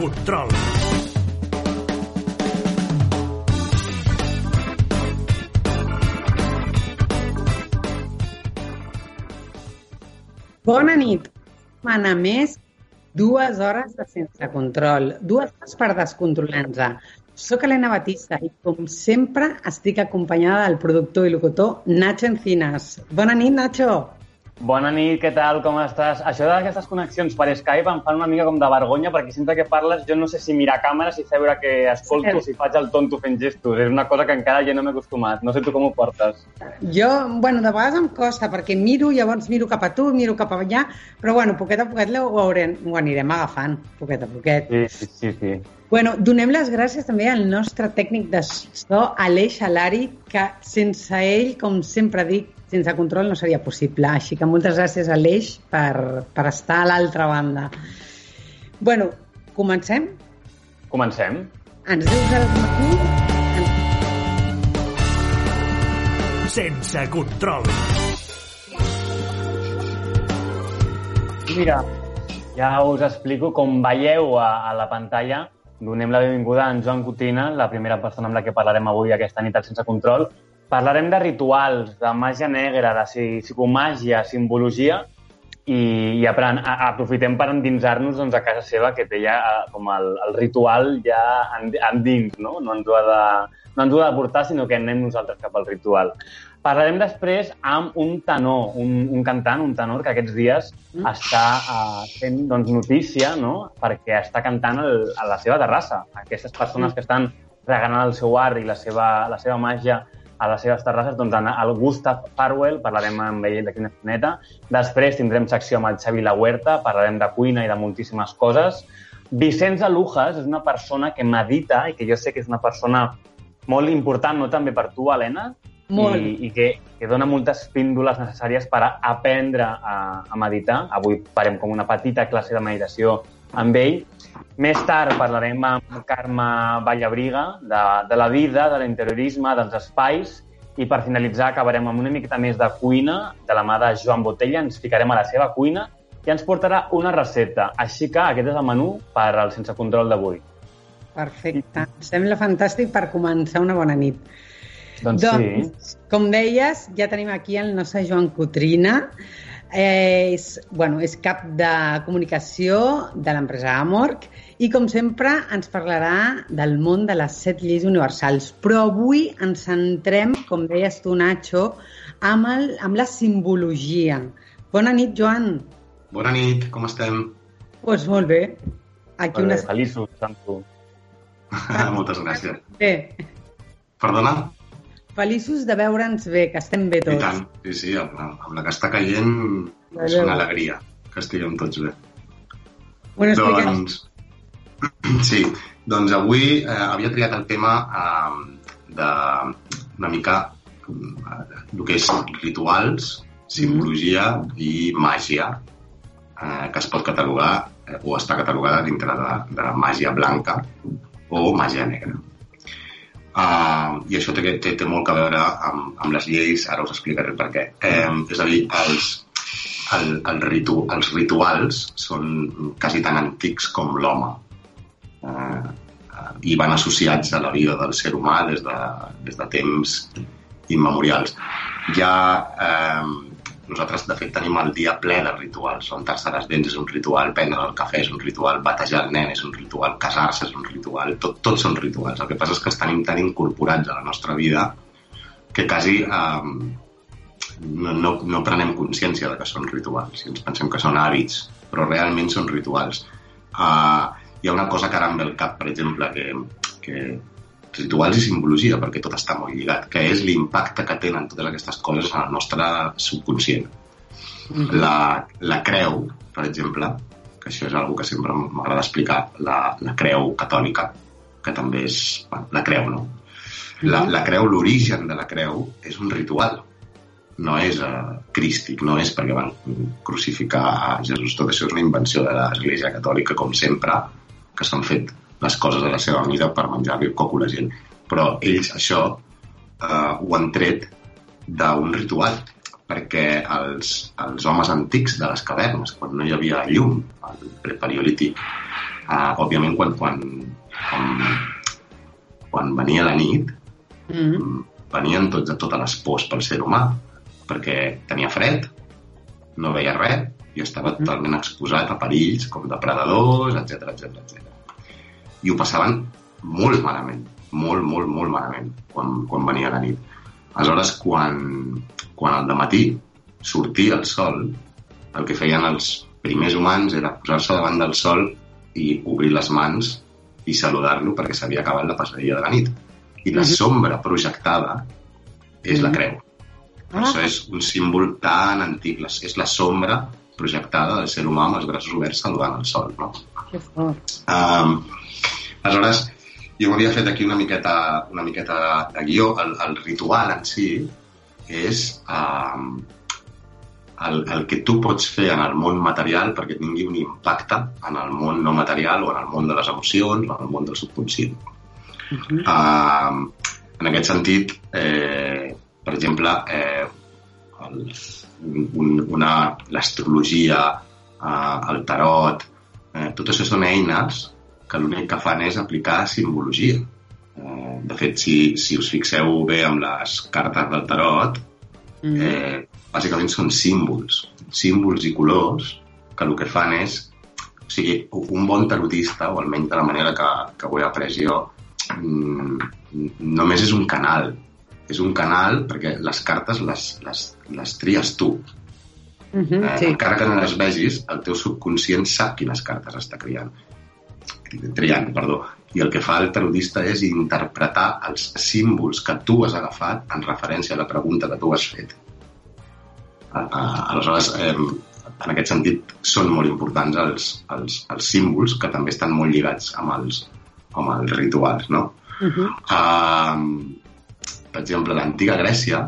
control. Bona nit. Mana més, dues hores de sense control, dues hores per descontrolar-nos. Soc Helena Batista i, com sempre, estic acompanyada del productor i locutor Nacho Encinas. Bona nit, Nacho. Bona nit, què tal, com estàs? Això d'aquestes connexions per Skype em fan una mica com de vergonya perquè sempre que parles jo no sé si mirar càmera, si saber que escolto, si faig el tonto fent gestos. És una cosa que encara ja no m'he acostumat. No sé tu com ho portes. Jo, bueno, de vegades em costa perquè miro, llavors miro cap a tu, miro cap allà, però bueno, poquet a poquet ho, haurem, ho anirem agafant, poquet a poquet. Sí, sí, sí. sí. Bueno, donem les gràcies també al nostre tècnic de so, Aleix Alari, que sense ell, com sempre dic, sense control no seria possible. Així que moltes gràcies, Aleix, per, per estar a l'altra banda. bueno, comencem? Comencem. Ens dius el matí? Sense control. Mira, ja us explico, com veieu a, a la pantalla, donem la benvinguda a en Joan Cotina, la primera persona amb la que parlarem avui aquesta nit al Sense Control, Parlarem de rituals, de màgia negra, de psicomàgia, simbologia i, i apren, a, aprofitem per endinsar-nos doncs, a casa seva, que té ja com el, el ritual ja endins, no? No ens, ho ha de, no ens ho ha de portar, sinó que anem nosaltres cap al ritual. Parlarem després amb un tenor, un, un cantant, un tenor que aquests dies mm. està uh, fent doncs, notícia no? perquè està cantant el, a la seva terrassa. Aquestes persones mm. que estan regalant el seu art i la seva, la seva màgia a les seves terrasses, doncs el Gustav Farwell, parlarem amb ell d'aquí una estoneta. Després tindrem secció amb el Xavi La Huerta, parlarem de cuina i de moltíssimes coses. Vicenç Alujas és una persona que medita i que jo sé que és una persona molt important, no també per tu, Helena, molt. i, i que, que dona moltes píndoles necessàries per aprendre a, a meditar. Avui farem com una petita classe de meditació amb ell més tard parlarem amb Carme Vallabriga de, de la vida, de l'interiorisme, dels espais i per finalitzar acabarem amb una miqueta més de cuina de la mà de Joan Botella. Ens ficarem a la seva cuina i ens portarà una recepta. Així que aquest és el menú per al Sense Control d'avui. Perfecte. Sembla fantàstic per començar una bona nit. Doncs, doncs sí. com deies, ja tenim aquí el nostre Joan Cotrina, Eh, és, bueno, és cap de comunicació de l'empresa Amorc i, com sempre, ens parlarà del món de les set lleis universals. Però avui ens centrem, com deies tu, Nacho, amb, el, amb la simbologia. Bona nit, Joan. Bona nit, com estem? Doncs pues molt bé. Aquí molt bé, una... feliços, Santo. Moltes gràcies. Bé. Perdona? Feliços de veure'ns bé, que estem bé tots. I tant, sí, sí, amb la, amb la que està caient és una alegria que estiguem tots bé. Bueno, doncs, sí, doncs avui eh, havia triat el tema eh, de una mica eh, el que és rituals, simbologia mm. i màgia, eh, que es pot catalogar eh, o està catalogada dintre de, de màgia blanca o màgia negra. Uh, I això té, té, té molt a veure amb, amb les lleis, ara us explicaré per què. Eh, és a dir, els, el, el ritu, els rituals són quasi tan antics com l'home uh, i van associats a la vida del ser humà des de, des de temps immemorials. Ja eh, nosaltres, de fet, tenim el dia ple de rituals. Rentar-se les dents és un ritual, prendre el cafè és un ritual, batejar el nen és un ritual, casar-se és un ritual, tot, tots són rituals. El que passa és que els tenim tan incorporats a la nostra vida que quasi eh, no, no, no prenem consciència de que són rituals. I ens pensem que són hàbits, però realment són rituals. Uh, hi ha una cosa que ara em ve al cap, per exemple, que, que rituals i simbologia, perquè tot està molt lligat, que és l'impacte que tenen totes aquestes coses en el nostre subconscient. Mm -hmm. la, la creu, per exemple, que això és una que sempre m'agrada explicar, la, la creu catòlica, que també és... Bueno, la creu, no? La, la creu, l'origen de la creu, és un ritual. No és uh, crístic, no és perquè van crucificar a Jesús. Tot això és una invenció de l'Església Catòlica, com sempre, que s'han fet les coses de la seva mida per menjar-li coco a la gent. Però ells això eh, ho han tret d'un ritual, perquè els, els homes antics de les cavernes, quan no hi havia llum, al prepariolític, Uh, òbviament, quan, quan, quan, quan venia la nit, Mm. venien tots, totes les pors pel ser humà, perquè tenia fred, no veia res i estava Mhm. totalment exposat a perills com depredadors, etc etc etc. I ho passaven molt malament, molt, molt, molt malament quan, quan venia la nit. Aleshores, quan, quan al matí sortia el sol, el que feien els primers humans era posar-se davant del sol i obrir les mans i saludar-lo perquè s'havia acabat la passadilla de la nit. I la Mhm. sombra projectada és la Mhm. creu. Per Ah. això és un símbol tan antic. És la sombra projectada del ser humà amb els braços oberts saludant el sol. No? Que fort. Um, aleshores, jo m'havia fet aquí una miqueta, una miqueta de guió. El, el ritual en si és um, el, el que tu pots fer en el món material perquè tingui un impacte en el món no material o en el món de les emocions o en el món del subconscient. Mhm. Uh, en aquest sentit, eh, per exemple, eh, el, un, una, l'astrologia, eh, el tarot, eh, tot això són eines que l'únic que fan és aplicar simbologia. Eh, de fet, si, si us fixeu bé amb les cartes del tarot, Mm. eh, bàsicament són símbols, símbols i colors que el que fan és o sigui, un bon tarotista, o almenys de la manera que, que ho he après jo, mm, només és un canal. És un canal perquè les cartes les, les, les tries tu. Mhm, Eh, Sí. Encara que no les vegis, el teu subconscient sap quines cartes està criant. Triant, perdó. I el que fa el tarotista és interpretar els símbols que tu has agafat en referència a la pregunta que tu has fet. Aleshores, eh, en aquest sentit, són molt importants els, els, els símbols que també estan molt lligats amb els, amb els rituals, no? Mhm. Uh, per exemple, a l'antiga Grècia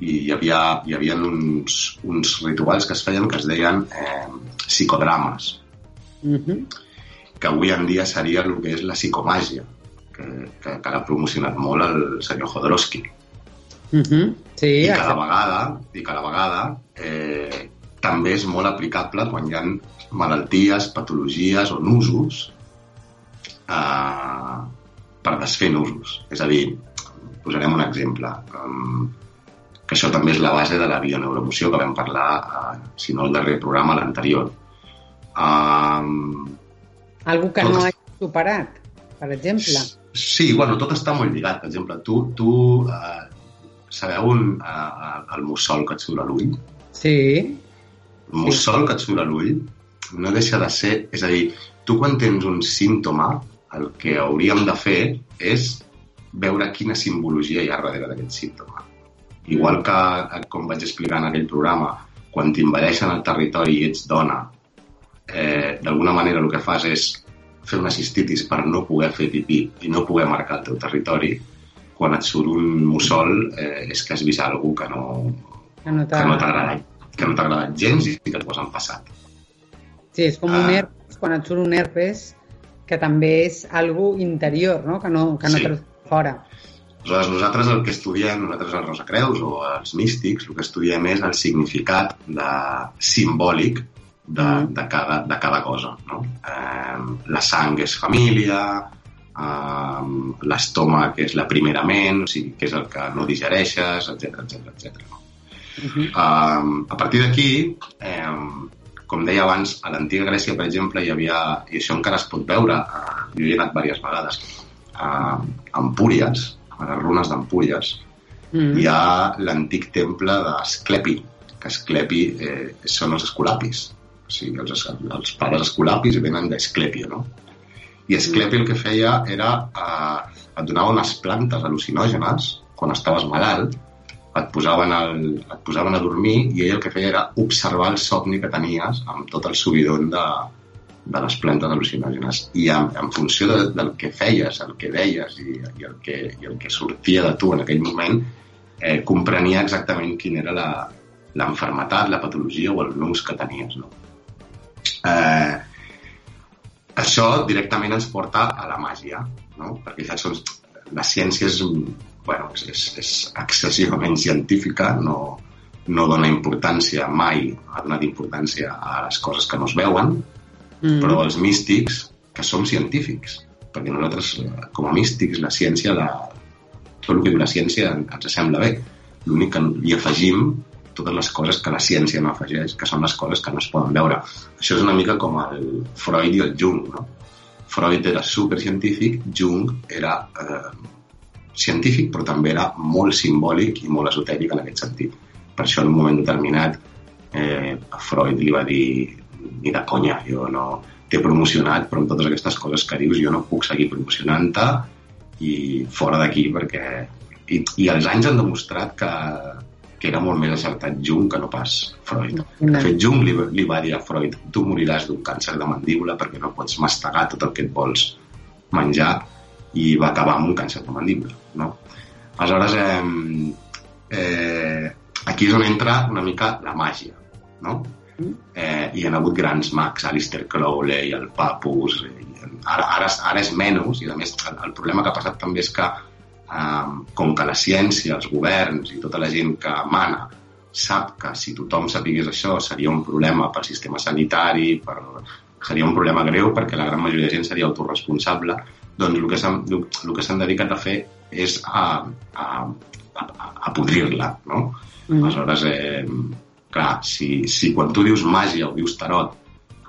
hi hi havia, hi havia uns, uns rituals que es feien que es deien eh, psicodrames, Mhm. Que avui en dia seria el que és la psicomàgia, que, que, que l'ha promocionat molt el senyor Jodorowsky. Mhm. Sí, I cada exacte. vegada, i cada vegada eh, també és molt aplicable quan hi ha malalties, patologies o nusos eh, per desfer nusos. És a dir, posarem un exemple, um, que això també és la base de la bioneuromoció que vam parlar, eh, si no el darrer programa, l'anterior. Um, Algú que Tot no es- hagi superat, per exemple. Sí, bueno, tot està molt lligat. Per exemple, tu, tu eh, sabeu un, eh, el mussol que et surt a l'ull? Sí. El mussol que et surt a l'ull no deixa de ser... És a dir, tu quan tens un símptoma, el que hauríem de fer és veure quina simbologia hi ha darrere d'aquest símptoma. Igual que, eh, com vaig explicar en aquell programa, quan t'invadeixen el territori i ets dona, eh, d'alguna manera el que fas és fer una cistitis per no poder fer pipí i no poder marcar el teu territori, quan et surt un mussol eh, és que has vist algú que no, Que no t'ha- no agradat, que no t'ha agradat gens i que t'ho has empassat. Sí, és com un Ah. herpes, quan et surt un herpes, que també és algo interior, no? Que no, que no Sí. fora. Aleshores, nosaltres el que estudiem, nosaltres els Rosacreus o els místics, el que estudiem és el significat de, simbòlic de, Mm. de, cada, de cada cosa. No? Eh, la sang és família, eh, l'estómac és la primera ment, o sigui, que és el que no digereixes, etc etc etc. A partir d'aquí, eh, com deia abans, a l'antiga Grècia, per exemple, hi havia, i això encara es pot veure, uh, jo hi he anat diverses vegades, a Empúries, a les runes d'Empúries, Mhm. hi ha l'antic temple d'Esclepi, que Esclepi eh, són els escolapis. O sigui, els, els pares escolapis venen d'Esclepio, no? I Esclepi el que feia era eh, et donava unes plantes al·lucinògenes quan estaves malalt, et posaven, el, et posaven a dormir i ell el que feia era observar el somni que tenies amb tot el subidon de, de les plantes al·lucinògenes. I en, en funció de, del que feies, el que deies i, i, el que, i el que sortia de tu en aquell moment, eh, comprenia exactament quina era la, l'enfermetat, la patologia o el nus que tenies. No? Eh, això directament ens porta a la màgia, no? perquè ja són, la ciència és, bueno, és, és, excessivament científica, no, no dona importància mai, ha donat importància a les coses que no es veuen, Mhm. però els místics que som científics, perquè nosaltres, com a místics, la ciència, la, tot el que diu la ciència ens sembla bé. L'únic que hi afegim totes les coses que la ciència no afegeix, que són les coses que no es poden veure. Això és una mica com el Freud i el Jung, no? Freud era supercientífic, Jung era eh, científic, però també era molt simbòlic i molt esotèric en aquest sentit. Per això en un moment determinat eh, Freud li va dir ni de conya, jo no t'he promocionat, però amb totes aquestes coses que dius jo no puc seguir promocionant-te i fora d'aquí perquè... I, I els anys han demostrat que, que era molt més acertat Jung que no pas Freud. De fet, Jung li, li va dir a Freud tu moriràs d'un càncer de mandíbula perquè no pots mastegar tot el que et vols menjar i va acabar amb un càncer de mandíbula. No? Aleshores, eh, eh, aquí és on entra una mica la màgia. No? Eh, hi ha hagut grans mags, Alistair Crowley, el Papus, ara, ara, ara és menys, i a més el, el problema que ha passat també és que eh, com que la ciència, els governs i tota la gent que mana sap que si tothom sapigués això seria un problema pel sistema sanitari, per, seria un problema greu perquè la gran majoria de gent seria autorresponsable, doncs el que s'han el que s'han dedicat a fer és a, a, a, a podrir-la, no? Mm. Aleshores, eh, clar, si, si quan tu dius màgia o dius tarot,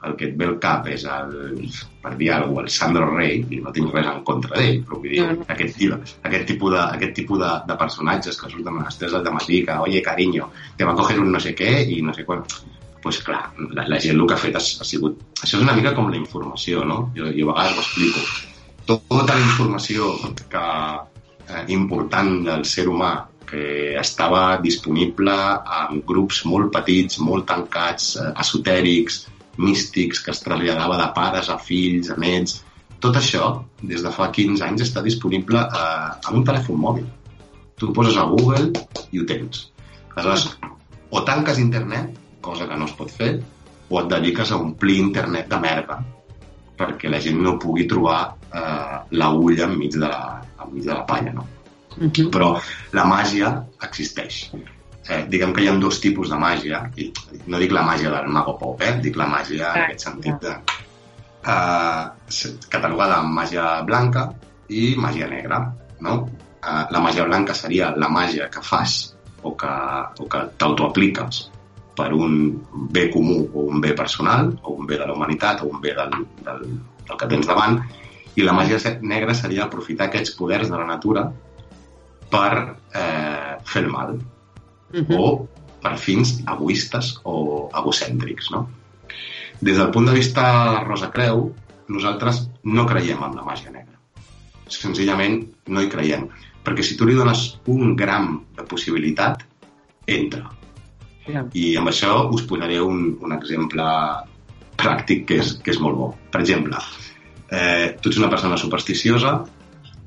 el que et ve al cap és el, per dir alguna cosa, el Sandro Rey, i no tinc res en contra d'ell, però vull dir, no, no. aquest, aquest tipus, de, aquest tipus de, de personatges que surten a les 3 del matí, que, oye, cariño, te va coger un no sé què i no sé quan... pues clar, la, la gent el que ha fet ha, ha sigut... Això és una mica com la informació, no? Jo, jo a vegades ho explico. Tota la informació que, eh, important del ser humà que estava disponible en grups molt petits, molt tancats, eh, esotèrics, místics, que es traslladava de pares a fills, a nets... Tot això, des de fa 15 anys, està disponible eh, en un telèfon mòbil. Tu poses a Google i ho tens. Aleshores, o tanques internet, cosa que no es pot fer, o et dediques a omplir internet de merda perquè la gent no pugui trobar eh, l'agulla enmig, de la, enmig de la palla, no? Uh -huh. Però la màgia existeix. Eh, diguem que hi ha dos tipus de màgia, i no dic la màgia del mago pop, eh? dic la màgia en aquest sentit de, eh, catalogada amb màgia blanca i màgia negra. No? Eh, la màgia blanca seria la màgia que fas o que, o que t'autoapliques per un bé comú o un bé personal, o un bé de la humanitat, o un bé del, del, del que tens davant, i la màgia negra seria aprofitar aquests poders de la natura per eh, fer el mal uh -huh. o per fins egoistes o egocèntrics. No? Des del punt de vista Rosa Creu, nosaltres no creiem en la màgia negra. Senzillament no hi creiem. Perquè si tu li dones un gram de possibilitat, entra. Yeah. I amb això us posaré un, un exemple pràctic que és, que és molt bo. Per exemple, eh, tu ets una persona supersticiosa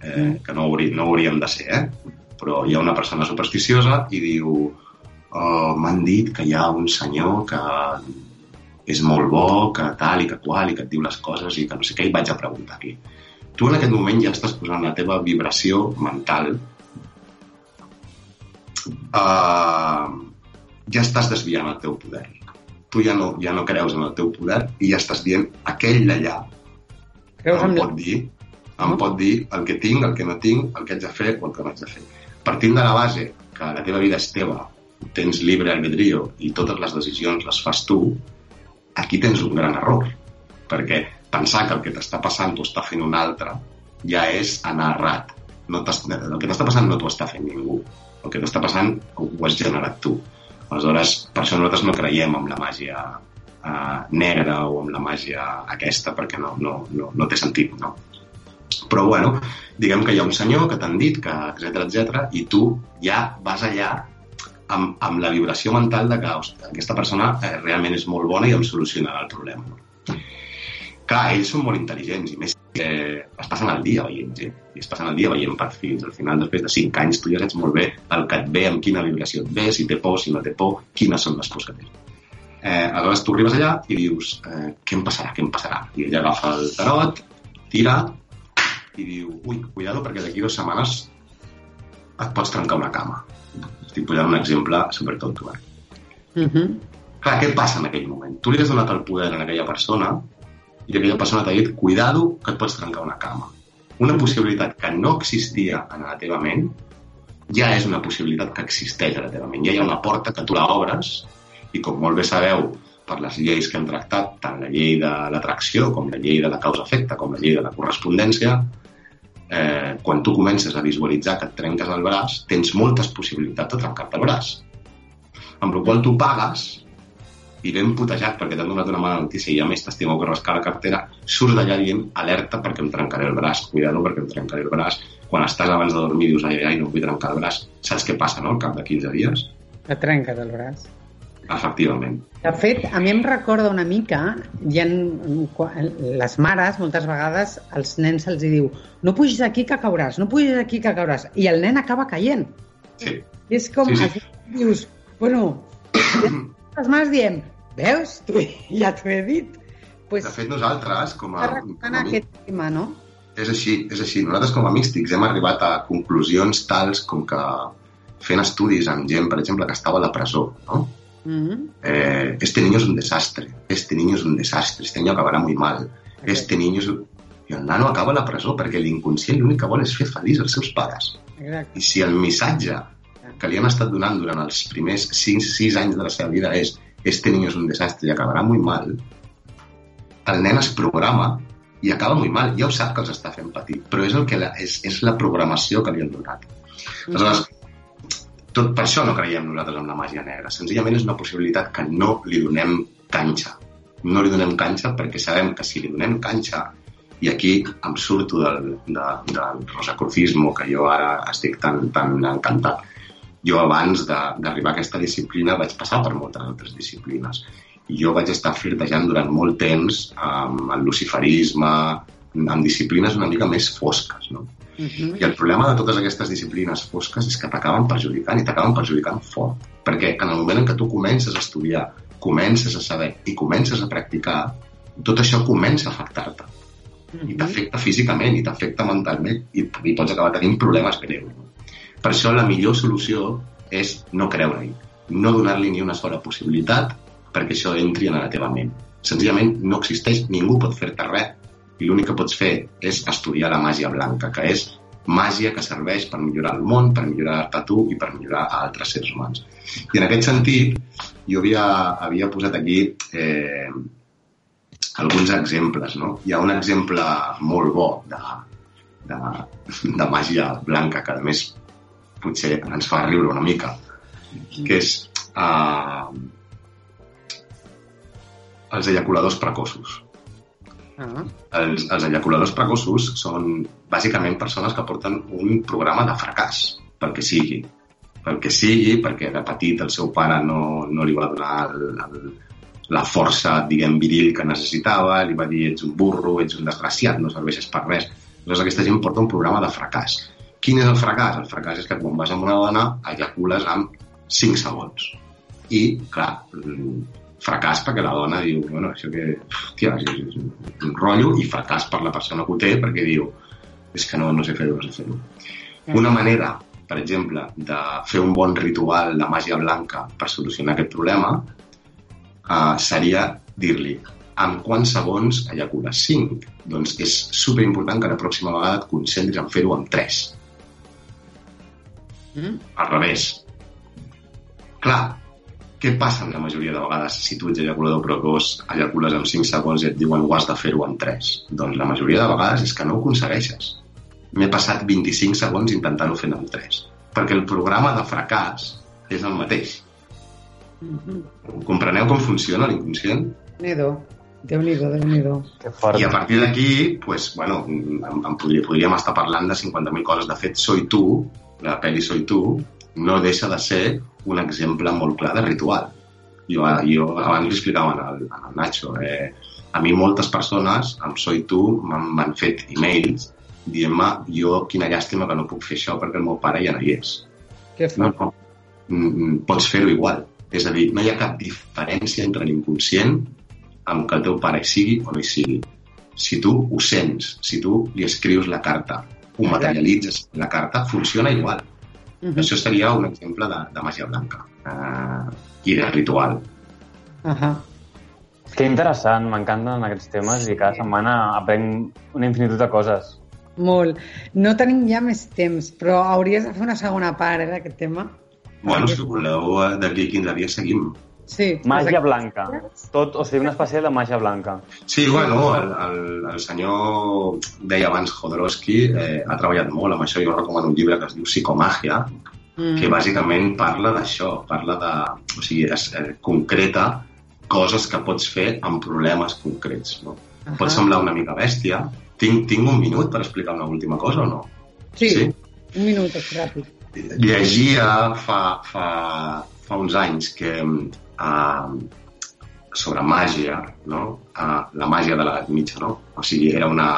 eh, mm. que no, haurí, no hauríem de ser, eh? Però hi ha una persona supersticiosa i diu oh, m'han dit que hi ha un senyor que és molt bo, que tal i que qual, i que et diu les coses i que no sé què, i vaig a preguntar-li. Tu en aquest moment ja estàs posant la teva vibració mental uh, ja estàs desviant el teu poder. Tu ja no, ja no creus en el teu poder i ja estàs dient aquell d'allà em pot dir em pot dir el que tinc, el que no tinc, el que haig de fer o el que no haig de fer. Partint de la base que la teva vida és teva, tens llibre albedrío i totes les decisions les fas tu, aquí tens un gran error. Perquè pensar que el que t'està passant t'ho està fent un altre ja és anar errat. No el que t'està passant no t'ho està fent ningú. El que t'està passant ho has generat tu. Aleshores, per això nosaltres no creiem en la màgia eh, negra o amb la màgia aquesta, perquè no, no, no, no té sentit, no? Però, bueno, diguem que hi ha un senyor que t'han dit que, etc etc i tu ja vas allà amb, amb la vibració mental de que ostres, aquesta persona eh, realment és molt bona i em solucionarà el problema. Clar, ells són molt intel·ligents i més que es passen el dia veient gent i es passen el dia veient perfils. Al final, després de 5 anys, tu ja saps molt bé el que et ve, amb quina vibració et ve, si té por, si no té por, quines són les pors que té. Eh, aleshores tu arribes allà i dius eh, què em passarà, què em passarà? I ella agafa el tarot, tira, i diu, ui, cuidado perquè d'aquí dues setmanes et pots trencar una cama. Estic posant un exemple supertonto, eh? Uh -huh. Clar, què passa en aquell moment? Tu li has donat el poder a aquella persona i aquella persona t'ha dit cuidado que et pots trencar una cama. Una possibilitat que no existia en la teva ment ja és una possibilitat que existeix a la teva ment. Ja hi ha una porta que tu la obres i com molt bé sabeu per les lleis que hem tractat, tant la llei de l'atracció com la llei de la causa-efecte com la llei de la correspondència, eh, quan tu comences a visualitzar que et trenques el braç, tens moltes possibilitats de trencar-te el braç. Amb la qual tu pagues i ben putejat perquè t'han donat una mala notícia i a més t'estimeu que rascar la cartera, surts d'allà dient alerta perquè em trencaré el braç, cuidado perquè em trencaré el braç. Quan estàs abans de dormir dius ai, ai, no vull trencar el braç. Saps què passa, no?, al cap de 15 dies? Que trenques el braç. Efectivament. De fet, a mi em recorda una mica, hi ha, les mares, moltes vegades, als nens se'ls diu no pugis aquí que cauràs, no pugis aquí que cauràs, i el nen acaba caient. Sí. I és com, Sí, sí. dius, bueno, les mares diem, veus, tu, ja t'ho he dit. Pues, De fet, nosaltres, com a, com a, aquest tema, no? És així, és així. Nosaltres com a místics hem arribat a conclusions tals com que fent estudis amb gent, per exemple, que estava a la presó, no? Mm -hmm. Eh, este niño es un desastre, este niño es un desastre, este niño acabarà muy mal, este niño és... un-" I el nano acaba a la presó perquè l'inconscient l'únic que vol és fer feliç els seus pares. Exacte. I si el missatge que li han estat donant durant els primers 6, anys de la seva vida és este niño és un desastre i acabarà muy mal, el nen es programa i acaba muy mal. Ja ho sap que els està fent patir, però és, el que la, és, és la programació que li han donat. Aleshores, tot per això no creiem nosaltres en la màgia negra. Senzillament és una possibilitat que no li donem canxa. No li donem canxa perquè sabem que si li donem canxa, i aquí em surto del, de, del rosacrucismo, que jo ara estic tan, tan encantat. Jo abans d'arribar a aquesta disciplina vaig passar per moltes altres disciplines. I jo vaig estar flirtejant durant molt temps amb el luciferisme, amb disciplines una mica més fosques, no? -hmm. I el problema de totes aquestes disciplines fosques és que t'acaben perjudicant i t'acaben perjudicant fort. Perquè en el moment en què tu comences a estudiar, comences a saber i comences a practicar, tot això comença a afectar-te. I t'afecta físicament i t'afecta mentalment i, i pots acabar tenint problemes greus. No? Per això la millor solució és no creure-hi, no donar-li ni una sola possibilitat perquè això entri en la teva ment. Senzillament no existeix, ningú pot fer-te res i l'únic que pots fer és estudiar la màgia blanca, que és màgia que serveix per millorar el món, per millorar-te tu i per millorar a altres sérs humans. I en aquest sentit, jo havia, havia posat aquí eh, alguns exemples. No? Hi ha un exemple molt bo de, de, de màgia blanca, que a més potser ens fa riure una mica, que és eh, els ejaculadors precoços. Ah, Els, els ejaculadors precoços són bàsicament persones que porten un programa de fracàs, pel que sigui. Pel que sigui, perquè de petit el seu pare no, no li va donar el, el, la força, diguem, viril que necessitava, li va dir ets un burro, ets un desgraciat, no serveixes per res. Llavors aquesta gent porta un programa de fracàs. Quin és el fracàs? El fracàs és que quan vas amb una dona ejacules amb 5 segons. I, clar, fracàs perquè la dona diu, bueno, això que, hòstia, és, un rotllo, i fracàs per la persona que ho té perquè diu, és que no, no sé fer-ho, no sé fer-ho. Una manera, per exemple, de fer un bon ritual de màgia blanca per solucionar aquest problema uh, seria dir-li amb quants segons ejacules? 5. Doncs és superimportant que la pròxima vegada et concentris en fer-ho amb 3. mm? Al revés. Clar, què passa la majoria de vegades si tu ets ejaculador precoç, ejacules en 5 segons i et diuen ho has de fer-ho en 3? Doncs la majoria de vegades és que no ho aconsegueixes. M'he passat 25 segons intentant-ho fer en 3. Perquè el programa de fracàs és el mateix. Mm Compreneu com funciona l'inconscient? Déu-n'hi-do, Déu-n'hi-do, Déu-n'hi-do. Que fort. I a partir d'aquí, pues, bueno, em, em podria, podríem estar parlant de 50.000 coses. De fet, Soy tu, la pel·li Soy tu, no deixa de ser un exemple molt clar de ritual. Jo, jo abans li explicava al, al Nacho, eh, a mi moltes persones amb Soy tu m'han fet e-mails dient-me jo quina llàstima que no puc fer això perquè el meu pare ja no hi és. Què fa? No, no. Mm, mm, Pots fer-ho igual. És a dir, no hi ha cap diferència entre l'inconscient amb que el teu pare hi sigui o no hi sigui. Si tu ho sents, si tu li escrius la carta, ho materialitzes la carta, funciona igual. Mhm. Això seria un exemple de, de màgia blanca uh, i de ritual. Ahà. Que interessant, m'encanten aquests temes i cada setmana aprenc una infinitud de coses. Molt. No tenim ja més temps, però hauries de fer una segona part eh, d'aquest tema. Bueno, si voleu, eh, d'aquí a 15 dies seguim. Sí. Màgia blanca. Tot, o sigui, una espècie de màgia blanca. Sí, bueno, el, el, el senyor deia abans, Jodorowsky, eh, ha treballat molt amb això. Jo recomano un llibre que es diu Psicomàgia, Mm. que bàsicament parla d'això, parla de... O sigui, es, eh, concreta coses que pots fer amb problemes concrets, no? Ahà. Pot semblar una mica bèstia. Tinc, tinc un minut per explicar una última cosa o no? Sí, Sí? un minut, és ràpid. llegia fa, fa, fa uns anys que uh, sobre màgia, no? Uh, la màgia de l'edat mitja, no? O sigui, era una,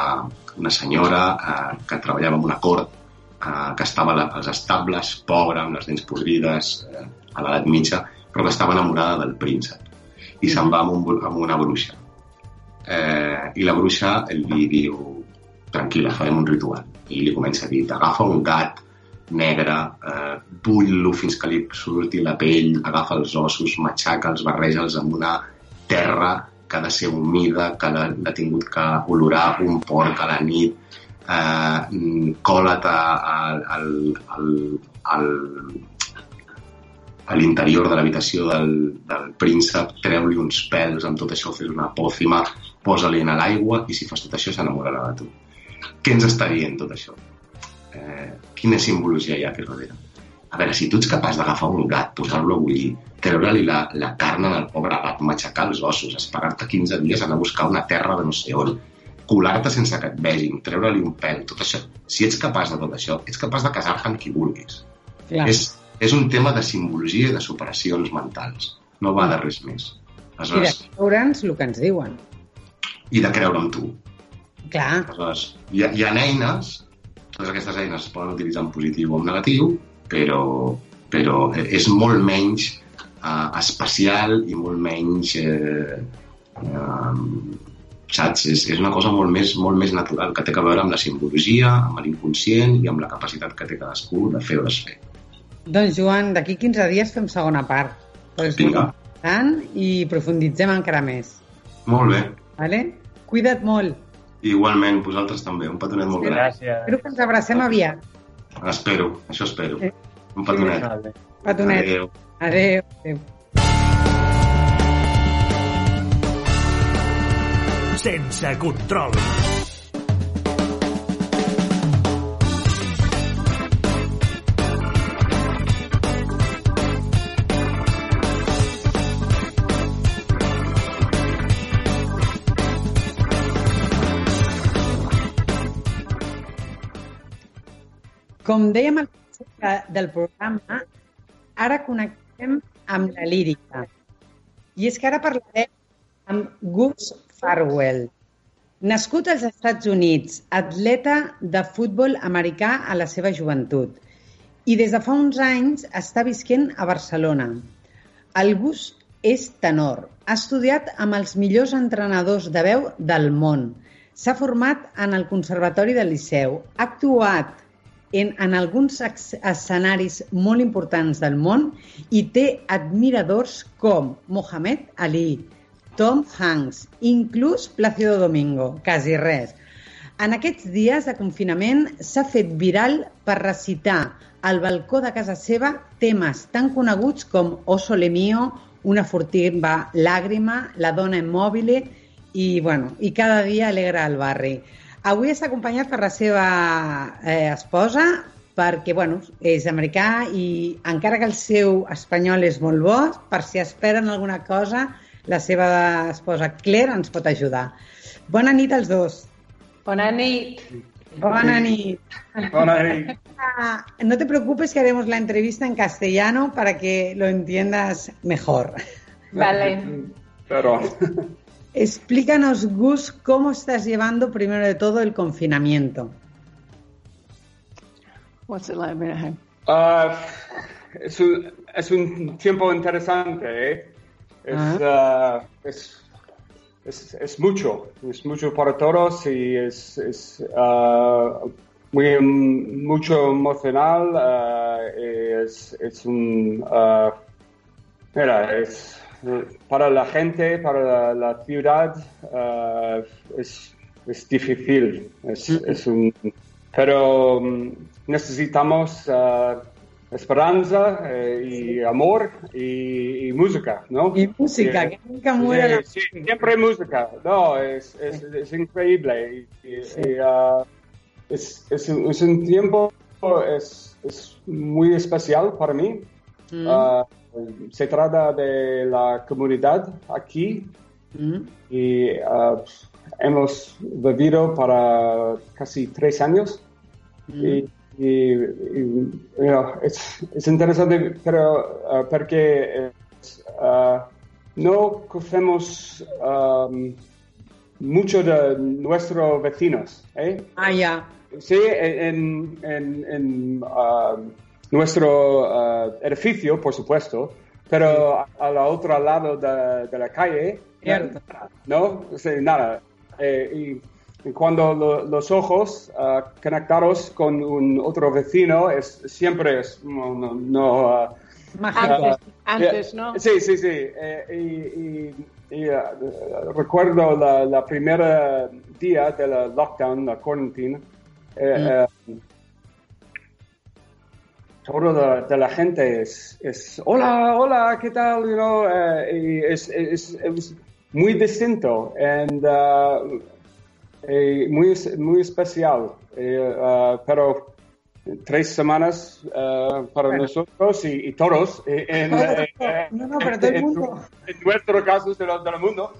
una senyora uh, que treballava en una cort uh, que estava als estables, pobra, amb les dents podrides, uh, a l'edat mitja, però que estava enamorada del príncep. I se'n va amb, un, amb una bruixa. Eh, I la bruixa li diu, tranquil·la, farem un ritual. I li comença a dir, agafa un gat negre, eh, bull-lo fins que li surti la pell, agafa els ossos, matxaca'ls, barreja'ls amb una terra que ha de ser humida, que l'ha tingut que olorar un porc a la nit, eh, mm, cola't al, al, al, a l'interior de l'habitació del, del príncep, treu-li uns pèls, amb tot això fes una pòcima, posa-li en l'aigua i si fas tot això s'enamorarà de tu. Què ens està dient tot això? Eh, quina simbologia hi ha aquí darrere? A veure, si tu ets capaç d'agafar un gat, posar-lo a bullir, treure-li la, la carn al pobre gat, matxacar els ossos, esperar-te 15 dies, anar a buscar una terra de no sé on, colar-te sense que et vegin, treure-li un pèl, tot això. Si ets capaç de tot això, ets capaç de casar-te amb qui vulguis. Clar. És, és un tema de simbologia i de superacions mentals. No va de res més. I de Aleshores, creure'ns el que ens diuen. I de creure en tu. Clar, Aleshores, hi ha, hi ha eines, totes aquestes eines es poden utilitzar en positiu o en negatiu, però, però és molt menys eh, especial i molt menys... Eh, eh, saps? És, és una cosa molt més, molt més natural, que té a veure amb la simbologia, amb l'inconscient i amb la capacitat que té cadascú de fer o desfer. doncs Joan, d'aquí 15 dies fem segona part. Però és molt Vinga. important i profunditzem encara més. Molt bé. Vale? Cuida't molt. Igualment, vosaltres també. Un petonet molt gran. Gràcies. Espero que ens abracem aviat. Espero, això espero. Sí. Un petonet. Petonet. Adéu. Adéu. Adéu. Sense control. Com dèiem al principi del programa, ara connectem amb la lírica. I és que ara parlarem amb Gus Farwell. Nascut als Estats Units, atleta de futbol americà a la seva joventut i des de fa uns anys està visquent a Barcelona. El Gus és tenor. Ha estudiat amb els millors entrenadors de veu del món. S'ha format en el Conservatori del Liceu. Ha actuat en, en alguns escenaris molt importants del món i té admiradors com Mohamed Ali, Tom Hanks, inclús Plácido Domingo, quasi res. En aquests dies de confinament s'ha fet viral per recitar al balcó de casa seva temes tan coneguts com O Sole Mio, Una furtiva làgrima, La dona immòbile i, bueno, i cada dia alegra el barri. Avui està acompanyat per la seva eh, esposa, perquè bueno, és americà i encara que el seu espanyol és molt bo, per si esperen alguna cosa, la seva esposa Claire ens pot ajudar. Bona nit als dos. Bona nit. Bona nit. Bona nit. Ah, No te preocupes que haremos la entrevista en castellano para que lo entiendas mejor. Vale. Pero, Explícanos, Gus, cómo estás llevando primero de todo el confinamiento. What's it like being at home? ah, es, un, es un tiempo interesante, ¿eh? Es, ah, es, es, es mucho, es mucho para todos y es, es ah, muy mucho emocional. ah, y es, es un, ah, mira, es, para la gente, para la, la ciudad, eh, es, es difícil. Es, es un, pero mm, necesitamos eh, esperanza eh, y amor y, y música, ¿no? Y música, Sí. que nunca muere la Sí, sí, siempre música. No, es, es, es increíble. Y, y- y, ah, es, es, un- es un tiempo es, es muy especial para mí. Mm, Ah, se trata de la comunidad aquí mm. y ah, hemos vivido para casi tres años. Y, y- y, you know, es, es interesante, pero ah, porque ah, no conocemos um, mucho de nuestros vecinos. ¿eh? Ah, ya. Sí, en, en- en, nuestro ah, edificio, por supuesto, pero a- al otro lado de, de la calle, Cierto. ¿no? Sí, nada. Eh, y, y cuando lo- los ojos ah, conectados con un otro vecino, es, siempre es, no, no, no, ah, Mágico. Antes, antes, ¿no? Sí, sí, sí. Eh, y y- y, ah, recuerdo la, la primera día de la lockdown, la quarantine. eh, eh, todo de, de la gente es, es, hola, hola, ¿qué tal? You know, eh, y es, es, es muy distinto and, ah, eh, muy, muy especial. Eh, ah, pero tres semanas ah, para Bueno. nosotros y, y todos en, no, no, pero en- mundo. en nuestro caso de, lo- del mundo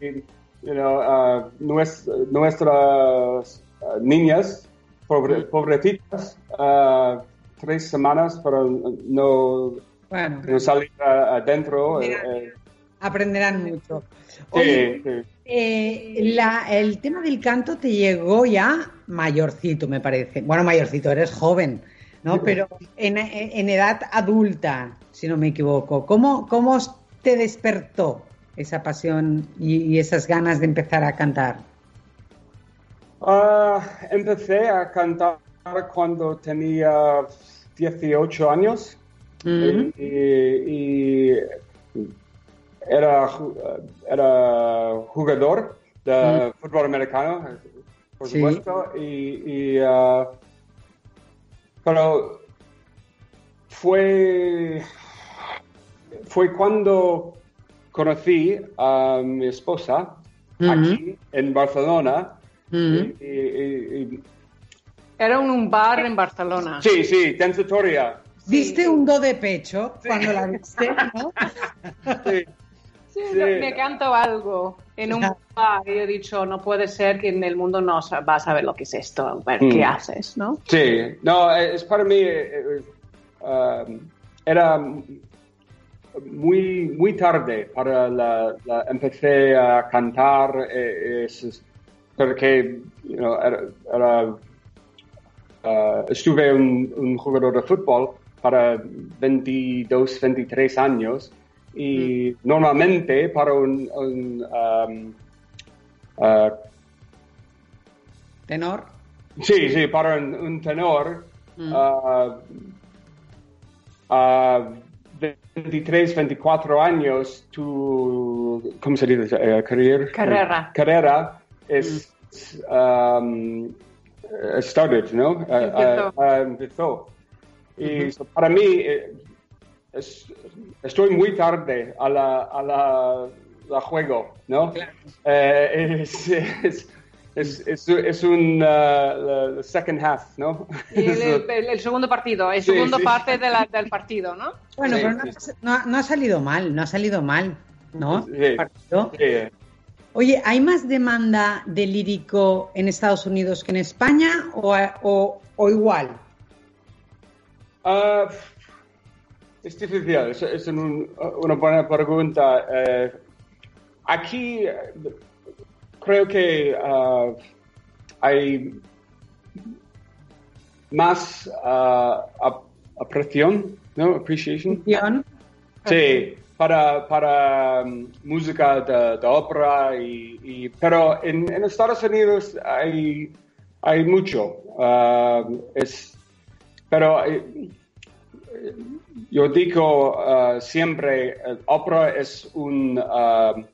y, you know, nues- nuestras niñas pobre- pobrecitas ah, tres semanas para no, Bueno, no salir adentro eh, eh, aprenderán mucho. sí, Oye, sí. eh, la- el tema del canto te llegó ya mayorcito, me parece. Bueno, mayorcito, eres joven, ¿no? Pero en, en edad adulta, si no me equivoco. ¿Cómo, cómo te despertó esa pasión y, y esas ganas de empezar a cantar? Ah, empecé a cantar cuando tenía 18 años Mm. y, y era, era jugador de fútbol americano, por Sí. supuesto, y, y, ah, pero fue, fue cuando conocí a mi esposa aquí en Barcelona. Mm. y- y- y- Era un bar en Barcelona. sí, sí, Danzatoria. ¿Viste un do de pecho cuando la viste? ¿no? Sí. Sí, me canto algo en un bar y he dicho, no puede ser que en el mundo no sa- va a saber lo que es esto, a ver Mm. qué haces, ¿no? Sí, no, eh, es para mí, eh, eh, um, era muy, muy tarde para la, la- empecé a cantar, eh, es- porque you know, era, era, uh, estuve un, un jugador de fútbol para 22, 23 años y normalmente para un, un, um, uh, Tenor. Sí, sí, para un, un tenor, Mm. a 23, 24 años, tu, ¿cómo se dice? Eh, career- Carrera. carrera es, um, eh, started, ¿no? Empezó. ah, ah, empezó. Y so, para mí, eh, es- estoy muy tarde a la, a la, la juego, ¿no? Eh, es, es, es, es, es un uh, second half, ¿no? El, el- el segundo partido, el Sí, segundo sí. parte de la- del partido, ¿no? Bueno, Sí, pero no, sí. no- no ha salido mal, no ha salido mal, ¿no? Sí. El partido. Oye, ¿hay más demanda de lírico en Estados Unidos que en España o, o- o igual? Ah, es difícil, es, es un- una buena pregunta. Eh, aquí eh, creo que ah, hay más ap- apreciación, ¿no? Appreciation. Sí, para, para um, música de, de ópera, y, y- pero en, en Estados Unidos hay, hay mucho. ah, es, pero eh, yo digo uh, siempre, el ópera es un uh,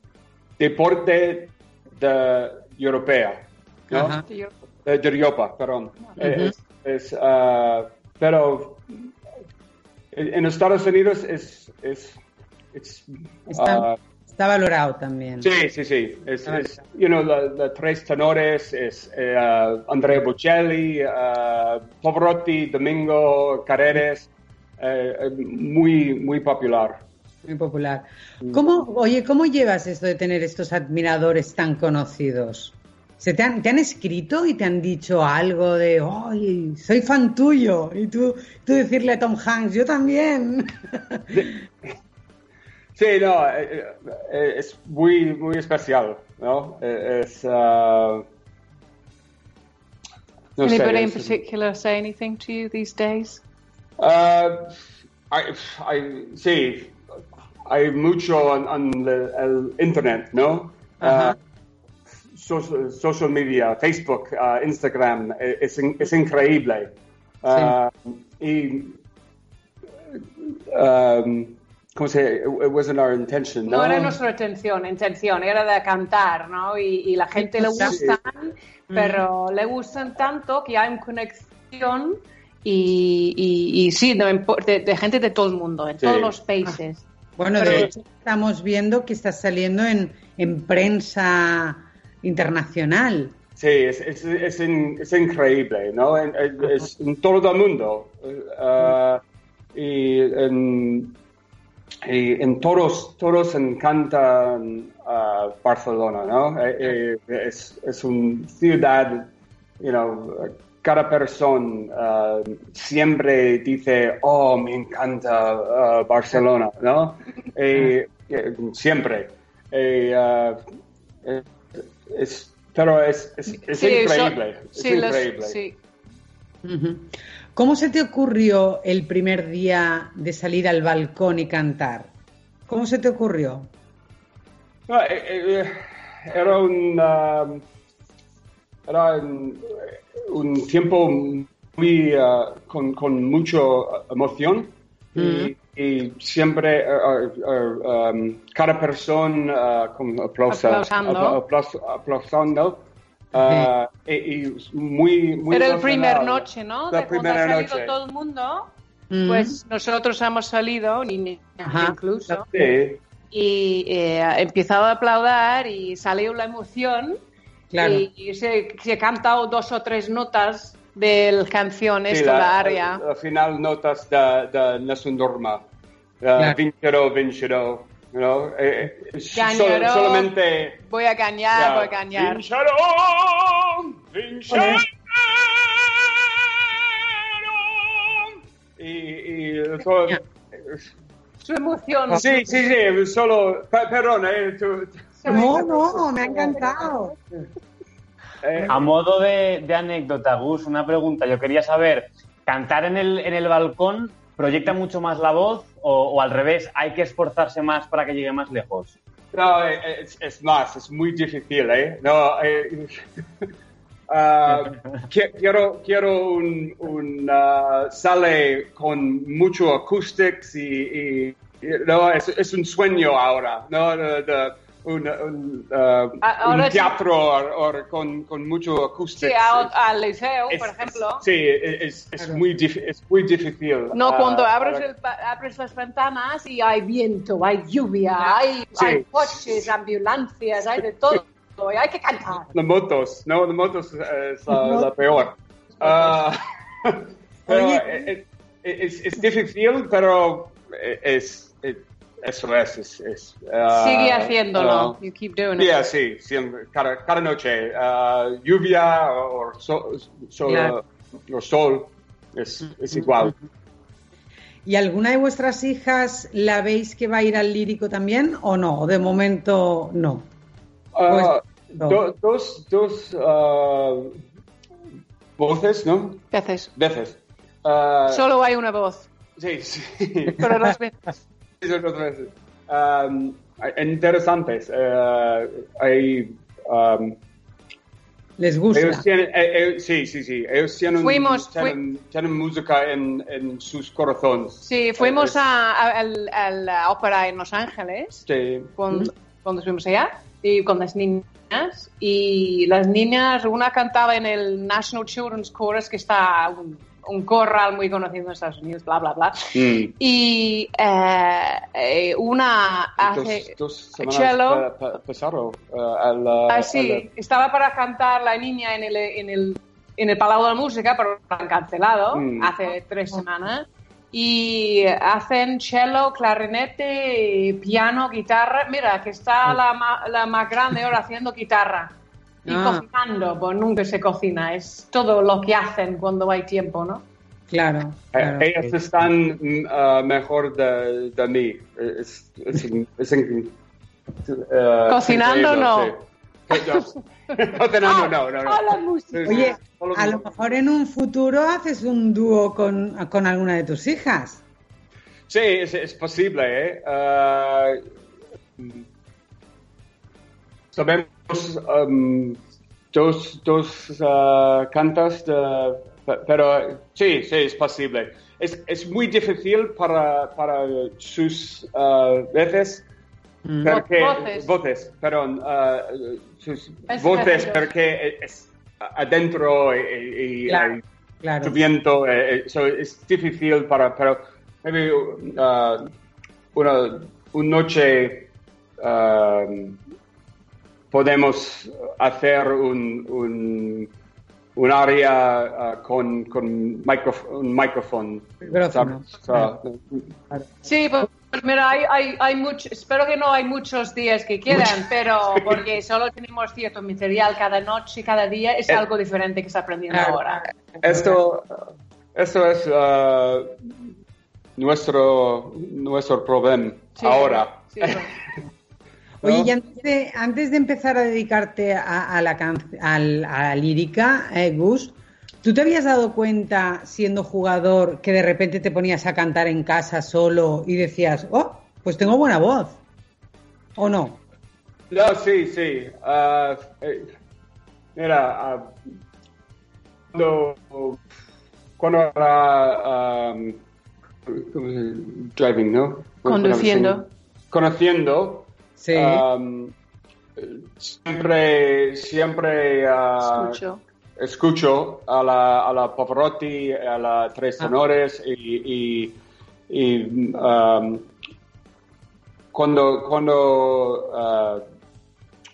deporte de europea, ¿no? Eh, de Europa, perdón. Eh, es- es, uh, pero en en Estados Unidos es, es, it's, Está, uh, está valorado también. Sí, sí, sí. Es, es, you know, la tres tenores es eh, uh, Andrea Bocelli, uh, Pavarotti, Domingo, Carreras, eh, eh, muy, muy popular. Muy popular. ¿Cómo, oye, ¿cómo llevas esto de tener estos admiradores tan conocidos? ¿Se te, han, ¿Te han escrito y te han dicho algo de, oye, soy fan tuyo? Y tú, tú decirle a Tom Hanks, yo también. Sí, no, eh, eh, es muy, muy especial, ¿no? Eh, Es, uh, no sé, Anybody in es- particular say anything to you these days? Uh, I, I, sí, hay mucho en, el, internet, ¿no? Ajá. Uh, social, social media, Facebook, uh, Instagram, eh, es, in- es increíble. Uh, Y, um, ¿cómo se It wasn't our intention, ¿no? No era nuestra intención, intención, era de cantar, ¿no? Y, y la gente le Sí. gustan, pero le gustan tanto que hay una conexión y, y, y sí, de, de gente de todo el mundo, en Sí. todos los países. Bueno, Pero- de hecho, estamos viendo que estás saliendo en, en prensa internacional. Sí, es, es, es, in- es increíble, ¿no? En- es en todo el mundo. Uh, y, en, y en todos, todos encantan uh, Barcelona, ¿no? Eh, eh, es, es una ciudad, you know, cada persona uh, siempre dice, oh, me encanta uh, Barcelona, ¿no? Eh, eh, siempre. Eh, uh, eh, es, pero es, es, es Sí, eso- increíble. sí, los- sí. ¿Cómo se te ocurrió el primer día de salir al balcón y cantar? ¿Cómo se te ocurrió? No, eh, eh, era un, um, era un, un tiempo muy uh, con, con mucha emoción y, y siempre uh, uh, um, cada persona uh, con aplauso, Aplausando. apla- aplaus- aplausando uh, y, y muy, muy Era el primer noche, ¿no? La de cuando primera ha salido noche. todo el mundo, Mm. pues nosotros hemos salido, Ajá. incluso, Sí, y eh, he empezado a aplaudir y salió la emoción Claro. y, y se, se he cantado dos o tres notas de la canción, sí, esto, la, aria. la final notas de, de Nessun Dorma. Uh, Claro. Vincerò, vincerò. You know? eh, eh, so- Gañaró. solamente... Voy a ganar, ya, voy a ganar. Vincerò, vincerò. Y, y todo- Su emoción. Sí, sí, sí, solo... pe- Perdón, eh, tú- No, no, me ha encantado. eh, A modo de, de anécdota, Gus, una pregunta. Yo quería saber, ¿cantar en el, en el balcón proyecta mucho más la voz o, o al revés, hay que esforzarse más para que llegue más lejos? No, eh, es, es más, es muy difícil, ¿eh? No, eh, ah, qui- quiero, quiero un, un ah, sale con mucho acoustics y, y- y- no, es, es un sueño ahora, ¿no? De- de- un, un, ahora un sí. teatro or- or con, con mucho acoustics. Sí, al liceo, Es- por es- ejemplo. sí, es, es muy, es muy difícil. No, ah, cuando abres, para- el abres las ventanas y hay viento, hay lluvia, hay, Sí. hay coches, ambulancias, hay de todo. Y hay que cantar. Las motos, ¿no? Las motos eh, es la, la peor. Ah, pero eh, eh, es, es difícil, pero es, es- eso es. es, es, ah, Sigue haciéndolo. ah, you keep doing it. yeah, sí, siempre, cada, cada noche. ah, lluvia o, so- so- Claro. o sol, es, es igual. ¿Y alguna de vuestras hijas la veis que va a ir al lírico también o no? De momento no. Pues, no. do- dos dos voces, ¿no? Veces. Veces. Solo hay una voz, sí, sí. pero las veces. Um, interesantes. eh, hay um, Les gusta. Ellos tienen, eh, eh, sí, sí, sí. Ellos tienen, Fuimos, tienen, tienen música en, en sus corazones. Sí, fuimos Eh, a, a- al- a la ópera en Los Ángeles Sí. cuando, cuando estuvimos allá y con las niñas y las niñas, una cantaba en el National Children's Chorus que está un, un corral muy conocido en Estados Unidos, bla, bla, bla. Mm. Y eh, eh, una hace... Dos, dos semanas cello. pa- pa- pasaron eh, la... Ah, sí, estaba para cantar la niña en el, en el, en el Palau de la Música, pero lo han cancelado Mm. hace tres semanas. Y hacen cello, clarinete, piano, guitarra. Mira, que está la, ma- la más grande ahora haciendo guitarra. Y Ah. cocinando, pues nunca se cocina. Es todo lo que hacen cuando hay tiempo, ¿no? Claro, la- claro. Eh, ellas están ah, mejor de, de mí. Es, es, es in- eh, Cocinando, increíble, sí. No. Cocinando, no, no, no. Ah. Oye, a lo mejor en un futuro haces un dúo con, con alguna de tus hijas. Sí, es, es posible, ¿eh? Ah, mm, sabemos um, dos, dos ah, cantas, de- pe- pero sí, sí, es posible. Es, es muy difícil para, para sus ah, veces, Mm. porque, Voces. voces, perdón, ah, sus Es voces, porque es adentro y, y- Claro, hay claro. viento, eh, eh, so es difícil para, pero maybe uh, una, una noche um, podemos hacer un, un, un área uh, con, con microf- un micrófono. So, Sí, pues mira, hay, hay, hay mucho, espero que no hay muchos días que quedan, pero porque solo tenemos cierto material cada noche, cada día, es Eh, algo diferente que está aprendiendo Claro. ahora. esto, esto es uh, nuestro, nuestro problema Sí, ahora. sí, bueno. Oye, y antes de, antes de empezar a dedicarte a, a la, can- al- a la lírica, eh, Gus, ¿tú te habías dado cuenta, siendo jugador, que de repente te ponías a cantar en casa solo y decías, oh, pues tengo buena voz? ¿O no? No, sí, sí. Ah, eh, mira, ah, cuando, cuando era um, ¿cómo se dice? driving, ¿no? Conduciendo. Conociendo. Sí. um, siempre, siempre ah, Escucho. escucho a la, a la Pavarotti, a la Tres Ah. Tenores y, y, y, um, cuando, cuando ah,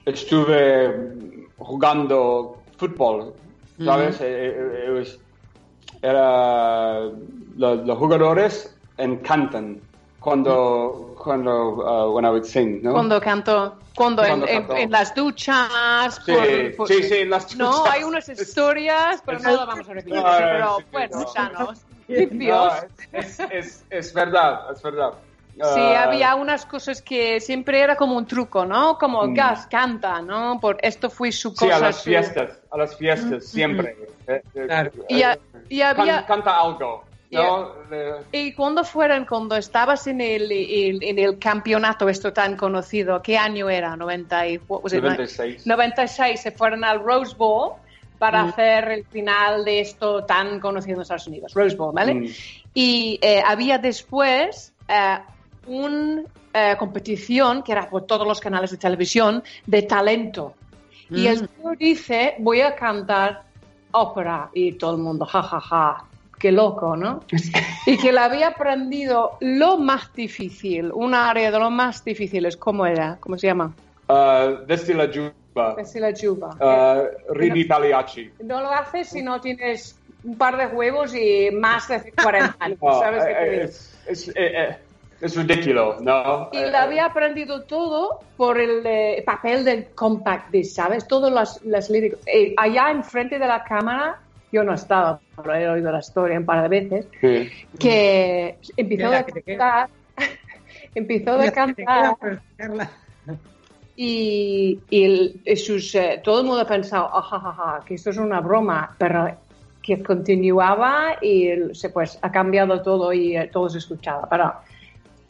estuve jugando fútbol, ¿sabes? Eh, eh, it was- era, lo- los jugadores encantan cuando, cuando uh, when I would sing, ¿no? Cuando canto, cuando, Cuando en, en- en las duchas. Sí, por- por- sí, sí, las No, duchas. hay unas historias, pero no lo vamos a repetir. No, no, pero sí, sí, bueno, no. sanos, No, limpios. es, es, es verdad, es verdad. Sí, Ah, había unas cosas que siempre era como un truco, ¿no? Como Mm. Gas canta, ¿no? Por esto fue su Sí, cosa. a las su- fiestas, a las fiestas, siempre. Eh, eh, Claro. Y, a- y can- había, canta algo, ¿no? Eh, y cuando fueron, cuando estabas en el, el- en el campeonato esto tan conocido, ¿qué año era? 90 y, what was it, 96. 96 se fueron al Rose Bowl para Mm. hacer el final de esto tan conocido en Estados Unidos, Rose Bowl, ¿vale? Mm. Y eh, había después eh, una competición que era por todos los canales de televisión de talento. Y el tío dice, voy a cantar ópera y todo el mundo, ja, ja, ja, qué loco, ¿no? y que le había aprendido lo más difícil, un área de lo más difíciles, ¿cómo era? ¿Cómo se llama? Ah, desde la Juba, Desde la juba. ah, Rivi Pagliacci. No lo haces si no tienes un par de huevos y más de 40 años, No, ¿sabes qué te eh, digo? es, es, eh, eh, es ridículo, ¿no? Y lo había aprendido todo por el eh, papel del compact disc, ¿sabes? Todas las, las líricas. Eh, allá enfrente de la cámara, yo no estaba, pero he oído la historia un par de veces, sí. que empezó Mira, a cantar, empezó a cantar y, y el- y sus, eh, todo el mundo pensaba, "Ah, ja, ja, ja, que esto es una broma, pero que continuaba y el- se, pues ha cambiado todo y eh, todo se escuchaba. Pero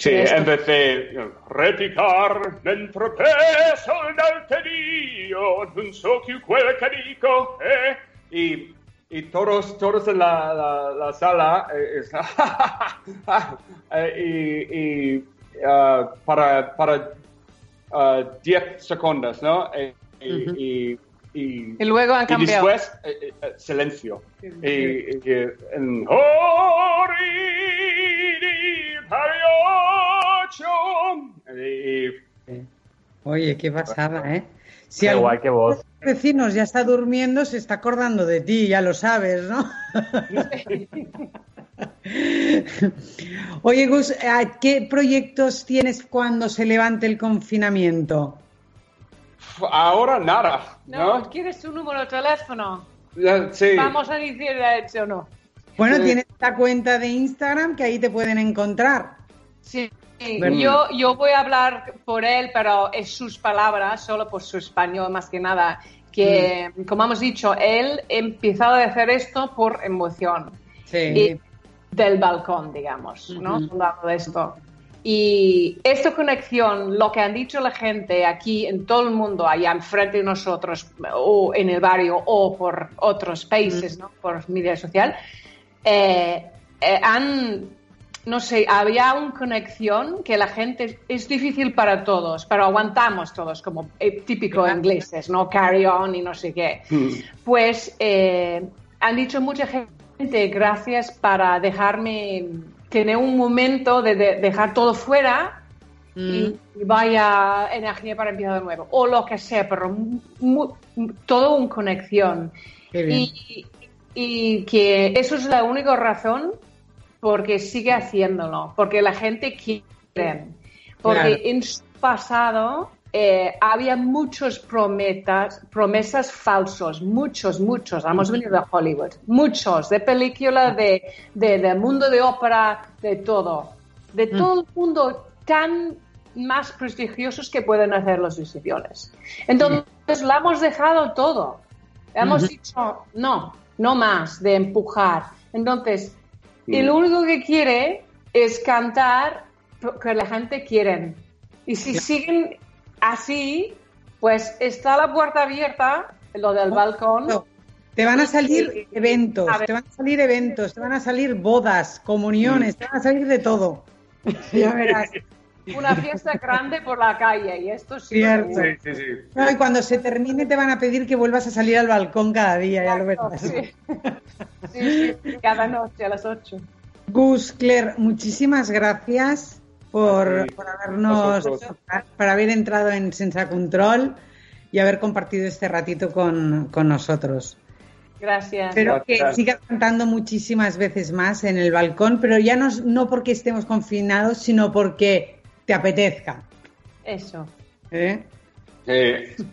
Sí, Esto. en vez de you know, repicar mentre peso dal Dio, non so più quel che dico, eh? Y, y todos, todos en la, la, la sala, eh, es- eh, y, y, ah, para, para ah, 10 segundos, ¿no? Eh, y, y, y- Y luego han y cambiado. después, eh, eh, silencio. Y, y- y en. Y- Oye, qué pasada, ¿eh? Si Qué algún guay, qué voz. vecino ya está durmiendo, se está acordando de ti, ya lo sabes, ¿no? Oye, Gus, ¿a ¿qué proyectos tienes cuando se levante el confinamiento? ahora nada, No, ¿no? ¿quieres tu número de teléfono? Sí. Vamos a decir de hecho o no. Bueno, Sí. tienes la cuenta de Instagram que ahí te pueden encontrar. Sí. ¿Verdad? Yo, yo voy a hablar por él, pero es sus palabras, solo por su español más que nada. Que, como hemos dicho, él empezó a hacer esto por emoción. Sí. y del balcón, digamos, ¿no? Ujú. Hablando de esto. Y esta conexión, lo que han dicho la gente aquí en todo el mundo, allá enfrente de nosotros, o en el barrio, o por otros países, ¿no? Por media social, eh, eh, han, no sé, había una conexión que la gente, es difícil para todos, pero aguantamos todos, como eh, típico ingleses, ¿no? Carry on y no sé qué. Pues eh, han dicho mucha gente gracias para dejarme tener un momento de, de- dejar todo fuera y, y vaya energía para empezar de nuevo o lo que sea pero mu- mu- todo una conexión. Qué bien. y, y que eso es la única razón porque sigue haciéndolo porque la gente quiere porque Claro. en su pasado eh, había muchos prometas, promesas falsos, muchos, muchos. Hemos venido de Hollywood, muchos, de película, de, de, de mundo de ópera, de todo. De todo el mundo tan más prestigiosos que pueden hacer los decisiones. Entonces, lo hemos dejado todo. Hemos dicho, no, no más de empujar. Entonces, y lo único que quiere es cantar que la gente quiere. Y si siguen así, pues está la puerta abierta, lo del balcón. No, Te van a salir eventos, A te van a salir eventos, te van a salir bodas, comuniones, te van a salir de todo. Ya verás. Una fiesta grande por la calle y esto sí. Cierto. Sí, sí, sí. No, y cuando se termine te van a pedir que vuelvas a salir al balcón cada día, ya lo verás. sí. Sí, sí, cada noche a las 8. Gus, Claire, muchísimas gracias por, Sí, por habernos, por haber entrado en Sensa Control y haber compartido este ratito con, con nosotros. Gracias. Espero que sigas cantando muchísimas veces más en el balcón, pero ya no, no porque estemos confinados, sino porque te apetezca. Eso. ¿eh? Sí.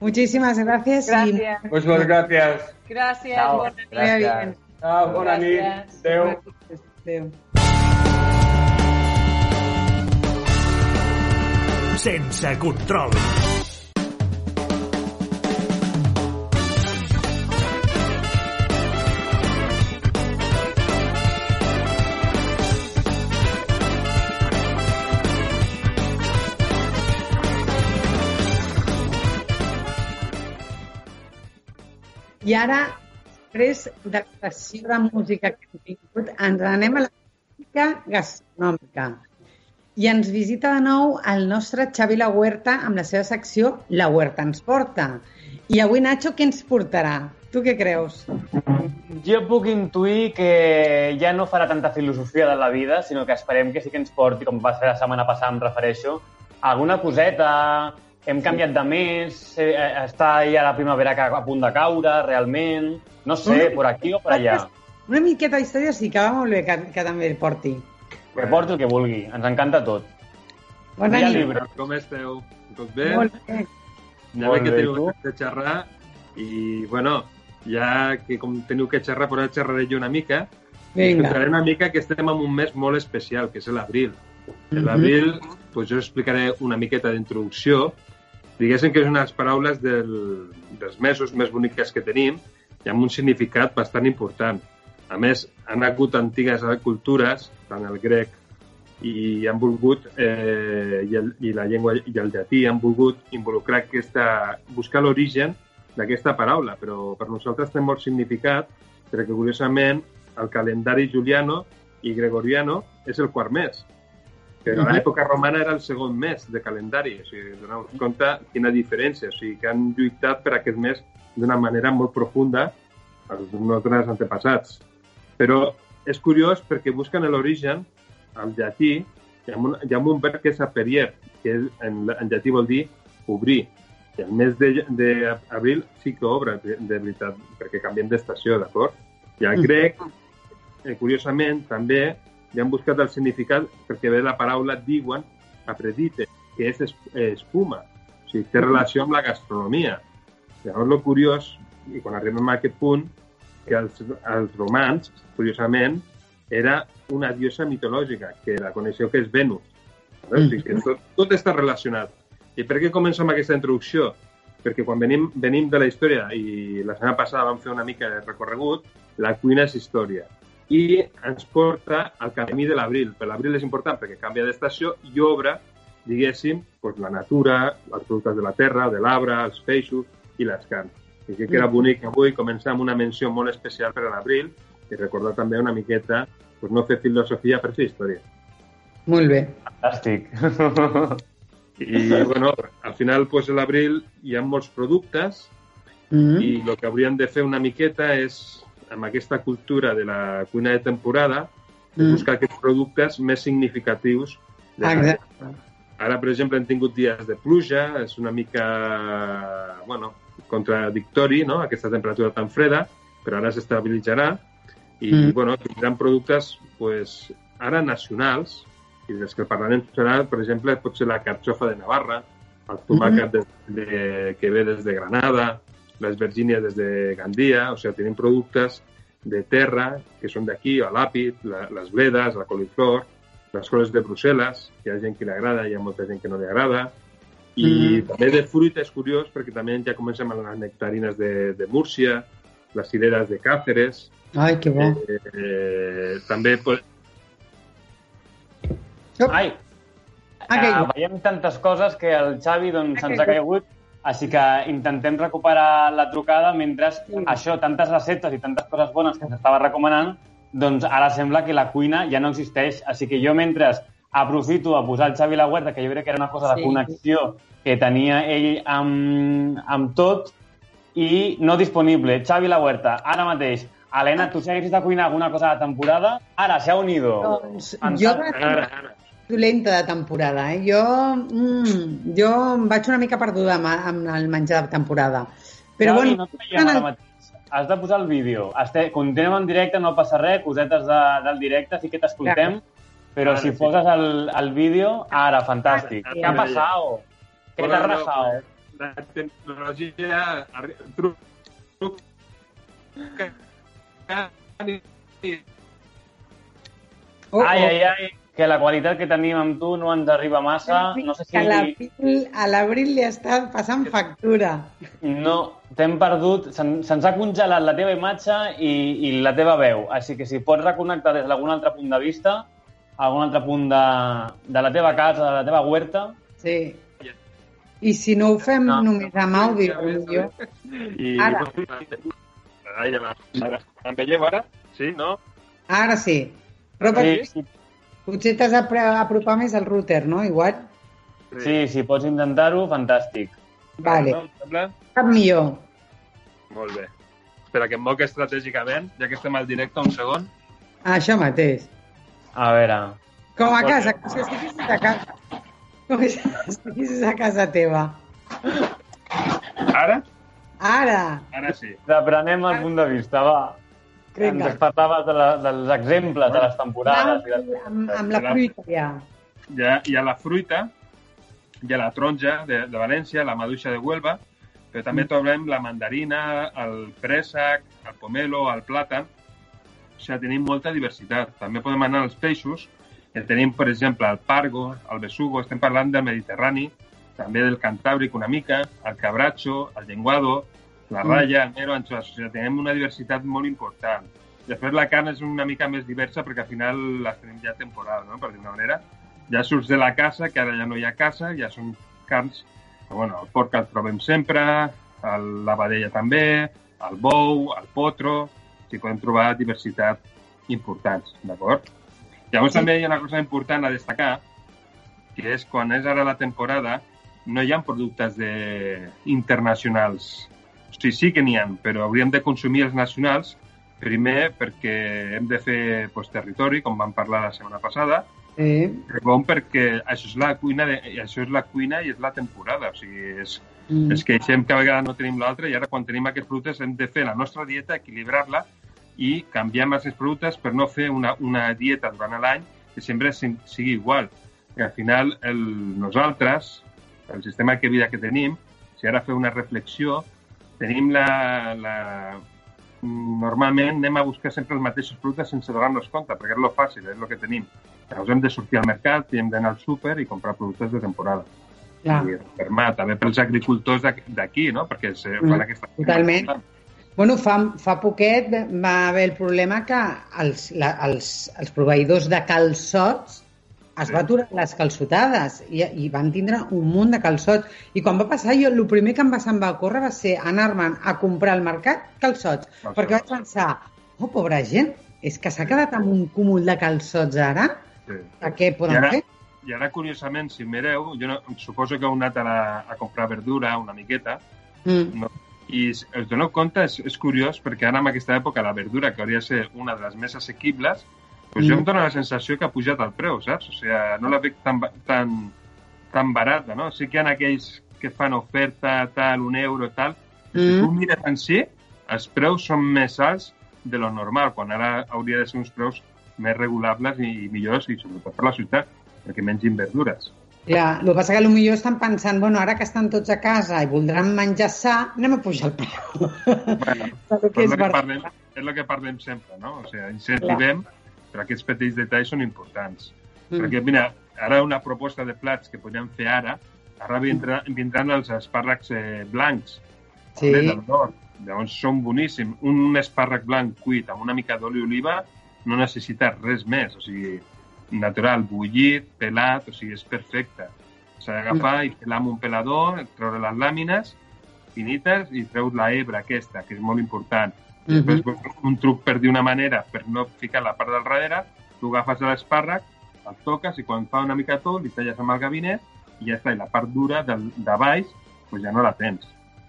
Muchísimas gracias. Gracias. Muchas gracias. Gracias. Chao. buena y Gracias. bien. Sense control. I ara, després de la sessió de música que hem tingut, ens anem a la música gastronòmica. I ens visita de nou el nostre Xavi La Huerta amb la seva secció La Huerta ens porta. I avui, Nacho, què ens portarà? Tu què creus? Jo puc intuir que ja no farà tanta filosofia de la vida, sinó que esperem que sí que ens porti, com va ser la setmana passada, em refereixo, alguna coseta, hem canviat de mes, eh, està ja la primavera que a punt de caure, realment, no sé, per aquí o per allà. Una miqueta d'història sí que va molt bé que, que també porti. Que porti el que vulgui, ens encanta tot. Bona nit. llibre. Com esteu? Tot bé? Molt bé. Ja Molt veig que bé, teniu tu? de xerrar i, bueno, ja que com teniu que xerrar, però xerraré jo una mica. Vinga. Explicaré una mica que estem en un mes molt especial, que és l'abril. Mhm. L'abril, pues jo explicaré una miqueta d'introducció. Diguéssim que és unes paraules del, dels mesos més boniques que tenim i amb un significat bastant important. A més, han hagut antigues cultures, tant el grec i han volgut, eh, i, el, i la llengua i el llatí han volgut involucrar aquesta, buscar l'origen d'aquesta paraula, però per nosaltres té molt significat perquè, curiosament, el calendari juliano i gregoriano és el quart mes, però a l'època romana era el segon mes de calendari. O sigui, doneu compte quina diferència. O sigui, que han lluitat per aquest mes d'una manera molt profunda els nostres antepassats. Però és curiós perquè busquen l'origen al llatí, hi ha, un, hi ha un verb que és aperier, que en, en llatí vol dir obrir. I el mes d'abril sí que obre, de, de veritat, perquè canviem d'estació, d'acord? I el grec, eh, curiosament, també li han buscat el significat perquè ve la paraula diuen apredite, que és espuma. O sigui, té relació amb la gastronomia. Llavors, el curiós, i quan arribem a aquest punt, que els, els romans, curiosament, era una diosa mitològica, que la coneixeu que és Venus. O sigui, que tot, tot està relacionat. I per què comencem amb aquesta introducció? Perquè quan venim, venim de la història, i la setmana passada vam fer una mica de recorregut, la cuina és història i ens porta al camí de l'abril. Per l'abril és important perquè canvia d'estació i obre, diguéssim, doncs la natura, els productes de la terra, de l'arbre, els peixos i les carns. I que era bonic avui començar amb una menció molt especial per a l'abril i recordar també una miqueta doncs, no fer filosofia per fer història. Molt bé. Fantàstic. I, bueno, al final, pues, a l'abril hi ha molts productes Mm -hmm. i el que hauríem de fer una miqueta és amb aquesta cultura de la cuina de temporada, mm. buscar aquests productes més significatius. De Exacte. Ara, per exemple, hem tingut dies de pluja, és una mica, bueno, contradictori, no?, aquesta temperatura tan freda, però ara s'estabilitzarà i, mm. bueno, tindran productes, pues, ara nacionals, i dels que parlarem serà, per exemple, pot ser la carxofa de Navarra, el tomàquet mm -hmm. de, de, que ve des de Granada, les Virgínies des de Gandia, o sigui, tenim productes de terra que són d'aquí, a l'àpid, la, les bledes, la coliflor, les coles de Brussel·les, hi ha gent que li agrada, hi ha molta gent que no li agrada, i mm. també de fruita és curiós perquè també ja comencem amb les nectarines de, de Múrcia, les cireres de Càceres. Ai, que bo. Eh, eh, també... Pues... Ai, uh, veiem tantes coses que el Xavi doncs, se'ns ha caigut així que intentem recuperar la trucada mentre sí. això, tantes receptes i tantes coses bones que s'estava recomanant, doncs ara sembla que la cuina ja no existeix. Així que jo mentre aprofito a posar el Xavi la Huerta, que jo crec que era una cosa sí. de connexió que tenia ell amb, amb tot, i no disponible. Xavi la Huerta, ara mateix. Helena, tu haguessis de cuinar alguna cosa de temporada, ara s'ha unido. Doncs jo de... Ara, ara dolenta de temporada. Eh? Jo, mm, jo em vaig una mica perduda amb, amb el menjar de temporada. Però, Javi, bueno, no et ara mateix. Has de posar el vídeo. Este, continuem en directe, no passa res, cosetes de, del directe, sí que t'escoltem, però ara, si sí. poses el, el vídeo, ara, fantàstic. Què ha passat? Què t'ha rajat? La tecnologia... Truc... truc Oh, ai, ai, ai que la qualitat que tenim amb tu no ens arriba massa. No sé si... A l'abril li està passant factura. No, t'hem perdut, se'ns se ha congelat la teva imatge i, i la teva veu. Així que si pots reconnectar des d'algun altre punt de vista, algun altre punt de, de la teva casa, de la teva huerta... Sí. I si no ho fem no. només amb àudio, jo... I... Ara. Ara. Em veieu ara? Sí, no? Ara sí. Però per... sí, sí. Potser t'has d'apropar més al router, no? Igual? Sí, si pots intentar-ho, fantàstic. Vale. Cap millor. Molt bé. Espera, que em moc estratègicament, ja que estem al directe, un segon. Això mateix. A veure... Com a casa, com si estiguessis a casa. Com si estiguessis a casa teva. Ara? Ara. Ara sí. T'aprenem el punt de vista, va. Vinga. Ens parlaves de la, dels exemples de les temporades. i de... amb, amb la fruita, ja. Ja hi ha la fruita, hi ha la taronja de, de València, la maduixa de Huelva, però també mm. trobem la mandarina, el préssec, el pomelo, el plàtan. O sigui, tenim molta diversitat. També podem anar als peixos, que tenim, per exemple, el pargo, el besugo, estem parlant del Mediterrani, també del Cantàbric una mica, el cabracho, el llenguado, la ratlla, el mero, anxoas. O sigui, tenim una diversitat molt important. Després la carn és una mica més diversa perquè al final les tenim ja temporada, no? per dir una manera. Ja surts de la casa, que ara ja no hi ha casa, ja són carns... Bueno, el porc el trobem sempre, el, la vedella també, el bou, el potro... S'hi podem trobar diversitat importants, d'acord? Llavors sí. també hi ha una cosa important a destacar, que és quan és ara la temporada, no hi ha productes de... internacionals. Sigui, sí que n'hi ha, però hauríem de consumir els nacionals Primer, perquè hem de fer pues, territori, com vam parlar la setmana passada. Sí. Segon, perquè això és la cuina, de, això és la cuina i és la temporada. O sigui, és, mm. és que deixem que a vegades no tenim l'altre i ara quan tenim aquests productes hem de fer la nostra dieta, equilibrar-la i canviar els productes per no fer una, una dieta durant l'any que sempre sigui igual. Que al final el, nosaltres, el sistema de vida que tenim, si ara feu una reflexió, tenim la, la, normalment anem a buscar sempre els mateixos productes sense donar-nos compte, perquè és lo fàcil, és el que tenim. Llavors hem de sortir al mercat i hem d'anar al súper i comprar productes de temporada. Clar. I permet, també pels agricultors d'aquí, no? Perquè se fan mm, aquesta... Totalment. Bueno, fa, fa poquet va haver el problema que els, la, els, els proveïdors de calçots es va aturar les calçotades i, i van tindre un munt de calçots. I quan va passar, jo el primer que em va va córrer va ser anar-me'n a comprar al mercat calçots, calçots, perquè vaig pensar, oh, pobra gent, és que s'ha quedat amb un cúmul de calçots ara? Sí. A què poden I ara, fer? I ara, curiosament, si mireu, jo no, suposo que heu anat a, la, a comprar verdura una miqueta, mm. no? i us doneu compte, és, és curiós, perquè ara en aquesta època la verdura, que hauria de ser una de les més assequibles, pues jo em dóna la sensació que ha pujat el preu, saps? O sigui, no la veig tan, tan, tan barata, no? Sí que hi ha aquells que fan oferta, tal, un euro, tal, mm. si tu mires en si, els preus són més alts de lo normal, quan ara hauria de ser uns preus més regulables i, i millors, i sobretot per la ciutat, perquè mengin verdures. Clar, el que passa que potser estan pensant, bueno, ara que estan tots a casa i voldran menjar sa, anem a pujar el preu. Bueno, que és, és, que parlem, és el que parlem sempre, no? O sigui, incentivem Clar però aquests petits detalls són importants. Mm. Perquè, mira, ara una proposta de plats que podríem fer ara, ara vindran, vindran els espàrrecs eh, blancs, sí. del nord. Llavors són boníssims. Un, un espàrrec blanc cuit amb una mica d'oli oliva no necessita res més, o sigui, natural, bullit, pelat, o sigui, és perfecte. S'ha d'agafar mm. i pelar amb un pelador, treure les làmines finites i treure la hebra aquesta, que és molt important Mm -hmm. Després, un truc per dir una manera, per no ficar la part del darrere, tu agafes l'espàrrec, el toques i quan fa una mica tot, li talles amb el gabinet i ja està. I la part dura del, de baix pues ja no la tens.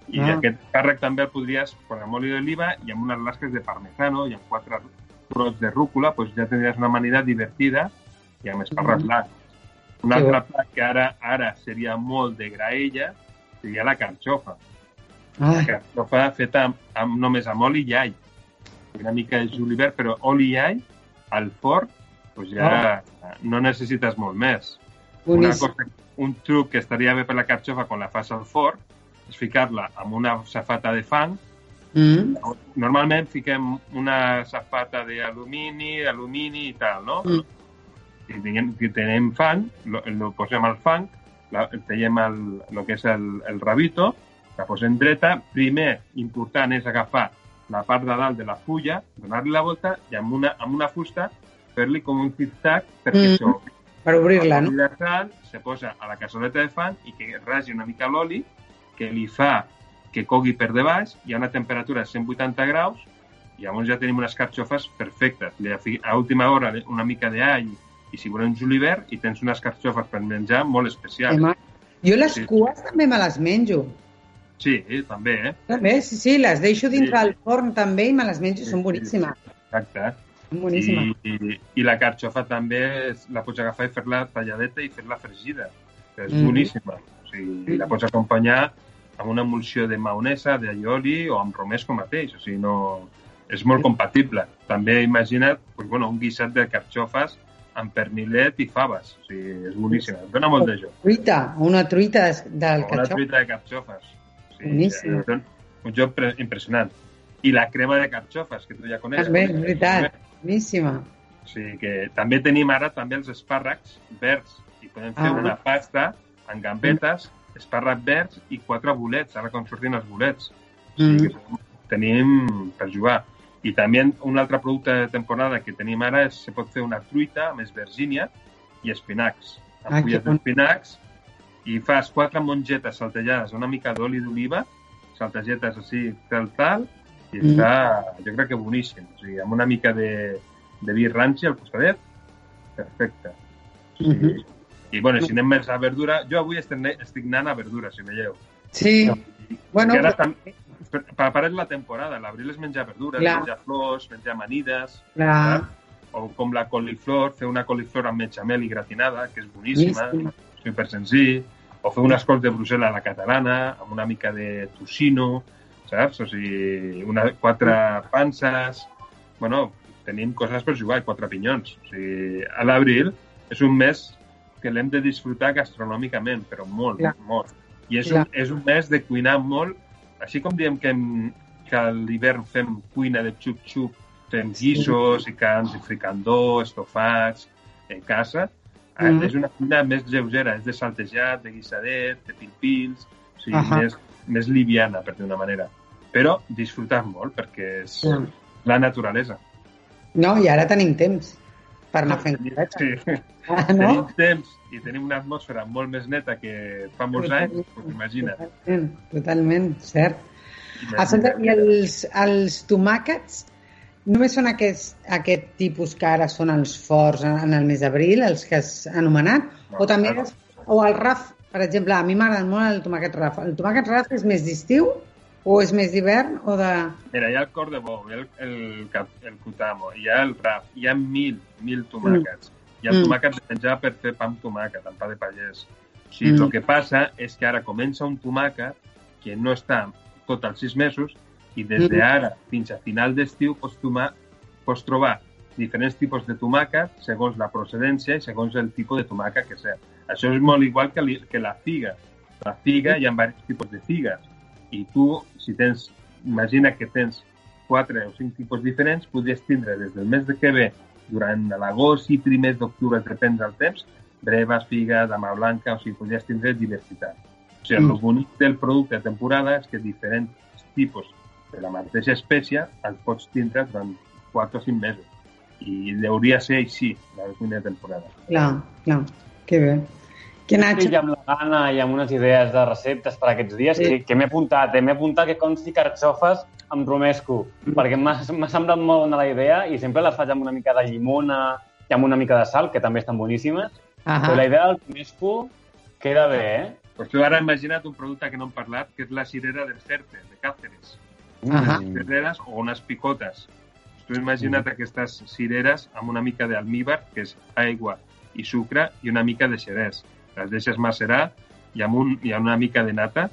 I ah. aquest espàrrec també el podries posar amb oli d'oliva i amb unes lasques de parmesano i amb quatre brots de rúcula, pues ja tindries una amanida divertida i amb espàrrec mm -hmm. blanc. Un altre plat que ara ara seria molt de graella seria la carxofa. Ah. Que ho fa feta amb, amb, només amb oli i all. Una mica de julivert, però oli i all al forn, doncs ja oh. no necessites molt més. Una cosa, un truc que estaria bé per la carxofa quan la fas al forn és ficar-la amb una safata de fang. Mm. Normalment fiquem una safata d'alumini, alumini i tal, no? Mm. Si tenim, si tenim fang, lo, lo posem al fang, la, tenim el, el que és el, el rabito, la posem dreta. Primer, important és agafar la part de dalt de la fulla, donar-li la volta i amb una, amb una fusta fer-li com un tic-tac perquè mm. s'obri. Per obrir-la, no? La sal se posa a la cassoleta de fan i que ragi una mica l'oli, que li fa que cogui per de baix, hi ha una temperatura de 180 graus, i llavors ja tenim unes carxofes perfectes. A última hora una mica d'all i si volem julivert i tens unes carxofes per menjar molt especials. Jo les sí. cues també me les menjo. Sí, també, eh? També, sí, sí, les deixo dintre sí. del forn també i me les menjo, sí, són boníssimes. Exacte. Són boníssimes. I, i, I la carxofa també la pots agafar i fer-la talladeta i fer-la fregida, que és mm. boníssima. O sigui, mm. la pots acompanyar amb una emulsió de maonesa, d'aioli o amb romesco mateix. O sigui, no... És molt compatible. També imagina't pues, bueno, un guisat de carxofes amb pernilet i faves. O sigui, és boníssima. Dona molt de joc. Truita, una truita del carxofa. Una truita de carxofes. Boníssim. Un joc impressionant. I la crema de carxofes, que tu ja coneixes. També, és veritat. Boníssima. O sigui que també tenim ara també els espàrrecs verds i podem fer ah. una pasta amb gambetes, espàrrecs verds i quatre bolets, ara com sortint els bolets. O sigui mm. que tenim per jugar. I també un altre producte de temporada que tenim ara és se pot fer una truita amb esvergínia i espinacs. Amb Ah, fulles que bon. I fas quatre mongetes saltellades, una mica d'oli d'oliva, saltegetes així, tal, tal, i Mm. està, jo crec que boníssim. O sigui, amb una mica de, de vi ranci al costadet, perfecte. O sigui, Mhm. I, bueno, si anem més a verdura, jo avui estic, estic anant a verdura, si veieu. Sí, bueno, Perquè ara però- part és la temporada. L'abril és menjar verdures, Clar. menjar flors, menjar amanides, clar, o com la coliflor, fer una coliflor amb bechamel i gratinada, que és boníssima, Boníssima. Super senzill, o fer unes cols de Brussel·la a la catalana, amb una mica de tocino, saps? O sigui, una, quatre panses... Bueno, tenim coses per jugar, quatre pinyons. O sigui, a l'abril és un mes que l'hem de disfrutar gastronòmicament, però molt, Clar. molt. I és Clar. un, és un mes de cuinar molt, així com diem que, hem- que a l'hivern fem cuina de xup-xup, fem guissos i cans i fricandó, estofats, en casa, Mm. mm. és una cuina més lleugera, és de saltejat, de guissadet, de pilpils, o sigui, Ahà. més, més liviana, per dir una manera. Però disfrutar molt, perquè és Sí. la naturalesa. no, i ara tenim temps per anar fent Tenim- coses. sí. Ah, Tenim no? temps i tenim una atmosfera molt més neta que fa molts anys, doncs imagina't. Totalment, totalment, cert. imagina't. Escolta, I els, els tomàquets només són aquest, aquest tipus que ara són els forts en, en el mes d'abril, els que has anomenat? No, o també és, o el raf, per exemple, a mi m'agrada molt el tomàquet raf. El tomàquet raf és més d'estiu o és més d'hivern o de... Mira, hi ha el cor de bou, hi ha el, el, cap- el cutamo, hi ha el raf, hi ha mil, mil tomàquets. Hi ha el Mm. tomàquet de menjar per fer pa amb tomàquet, amb pa de pagès. O sigui, Mm. el que passa és que ara comença un tomàquet que no està tot els sis mesos i des de Mm. ara fins a final d'estiu pots, tomar, pots trobar diferents tipus de tomàquet segons la procedència i segons el tipus de tomàquet que sigui. Això és molt igual que, li, que la figa. La figa, hi ha diversos tipus de figues. I tu, si tens, imagina que tens quatre o cinc tipus diferents, podries tindre des del mes de que ve, durant l'agost i primers d'octubre, depèn del temps, breves, figues, dama blanca, o sigui, podries tindre diversitat. O sigui, Mm. el bonic del producte de temporada és que diferents tipus de la mateixa espècie els pots tindre durant 4 o 5 mesos. I hauria de ser així, la de temporada. Clar, clar, que bé. Que Nacho, I amb la gana i amb unes idees de receptes per aquests dies Sí. que, que m'he apuntat. Eh? M'he apuntat que consti carxofes amb romesco, Mm. perquè m'ha semblat molt bona la idea i sempre les faig amb una mica de llimona i amb una mica de sal, que també estan boníssimes. Ahà. Però la idea del romesco queda bé, eh? Pues tu ara imagina't un producte que no hem parlat, que és la cirera del Certe, de Cáceres. Mm. cireres o unes picotes. Tu imagina't aquestes cireres amb una mica d'almíbar, que és aigua i sucre, i una mica de xerès. Les deixes macerar i amb, un, i amb una mica de nata.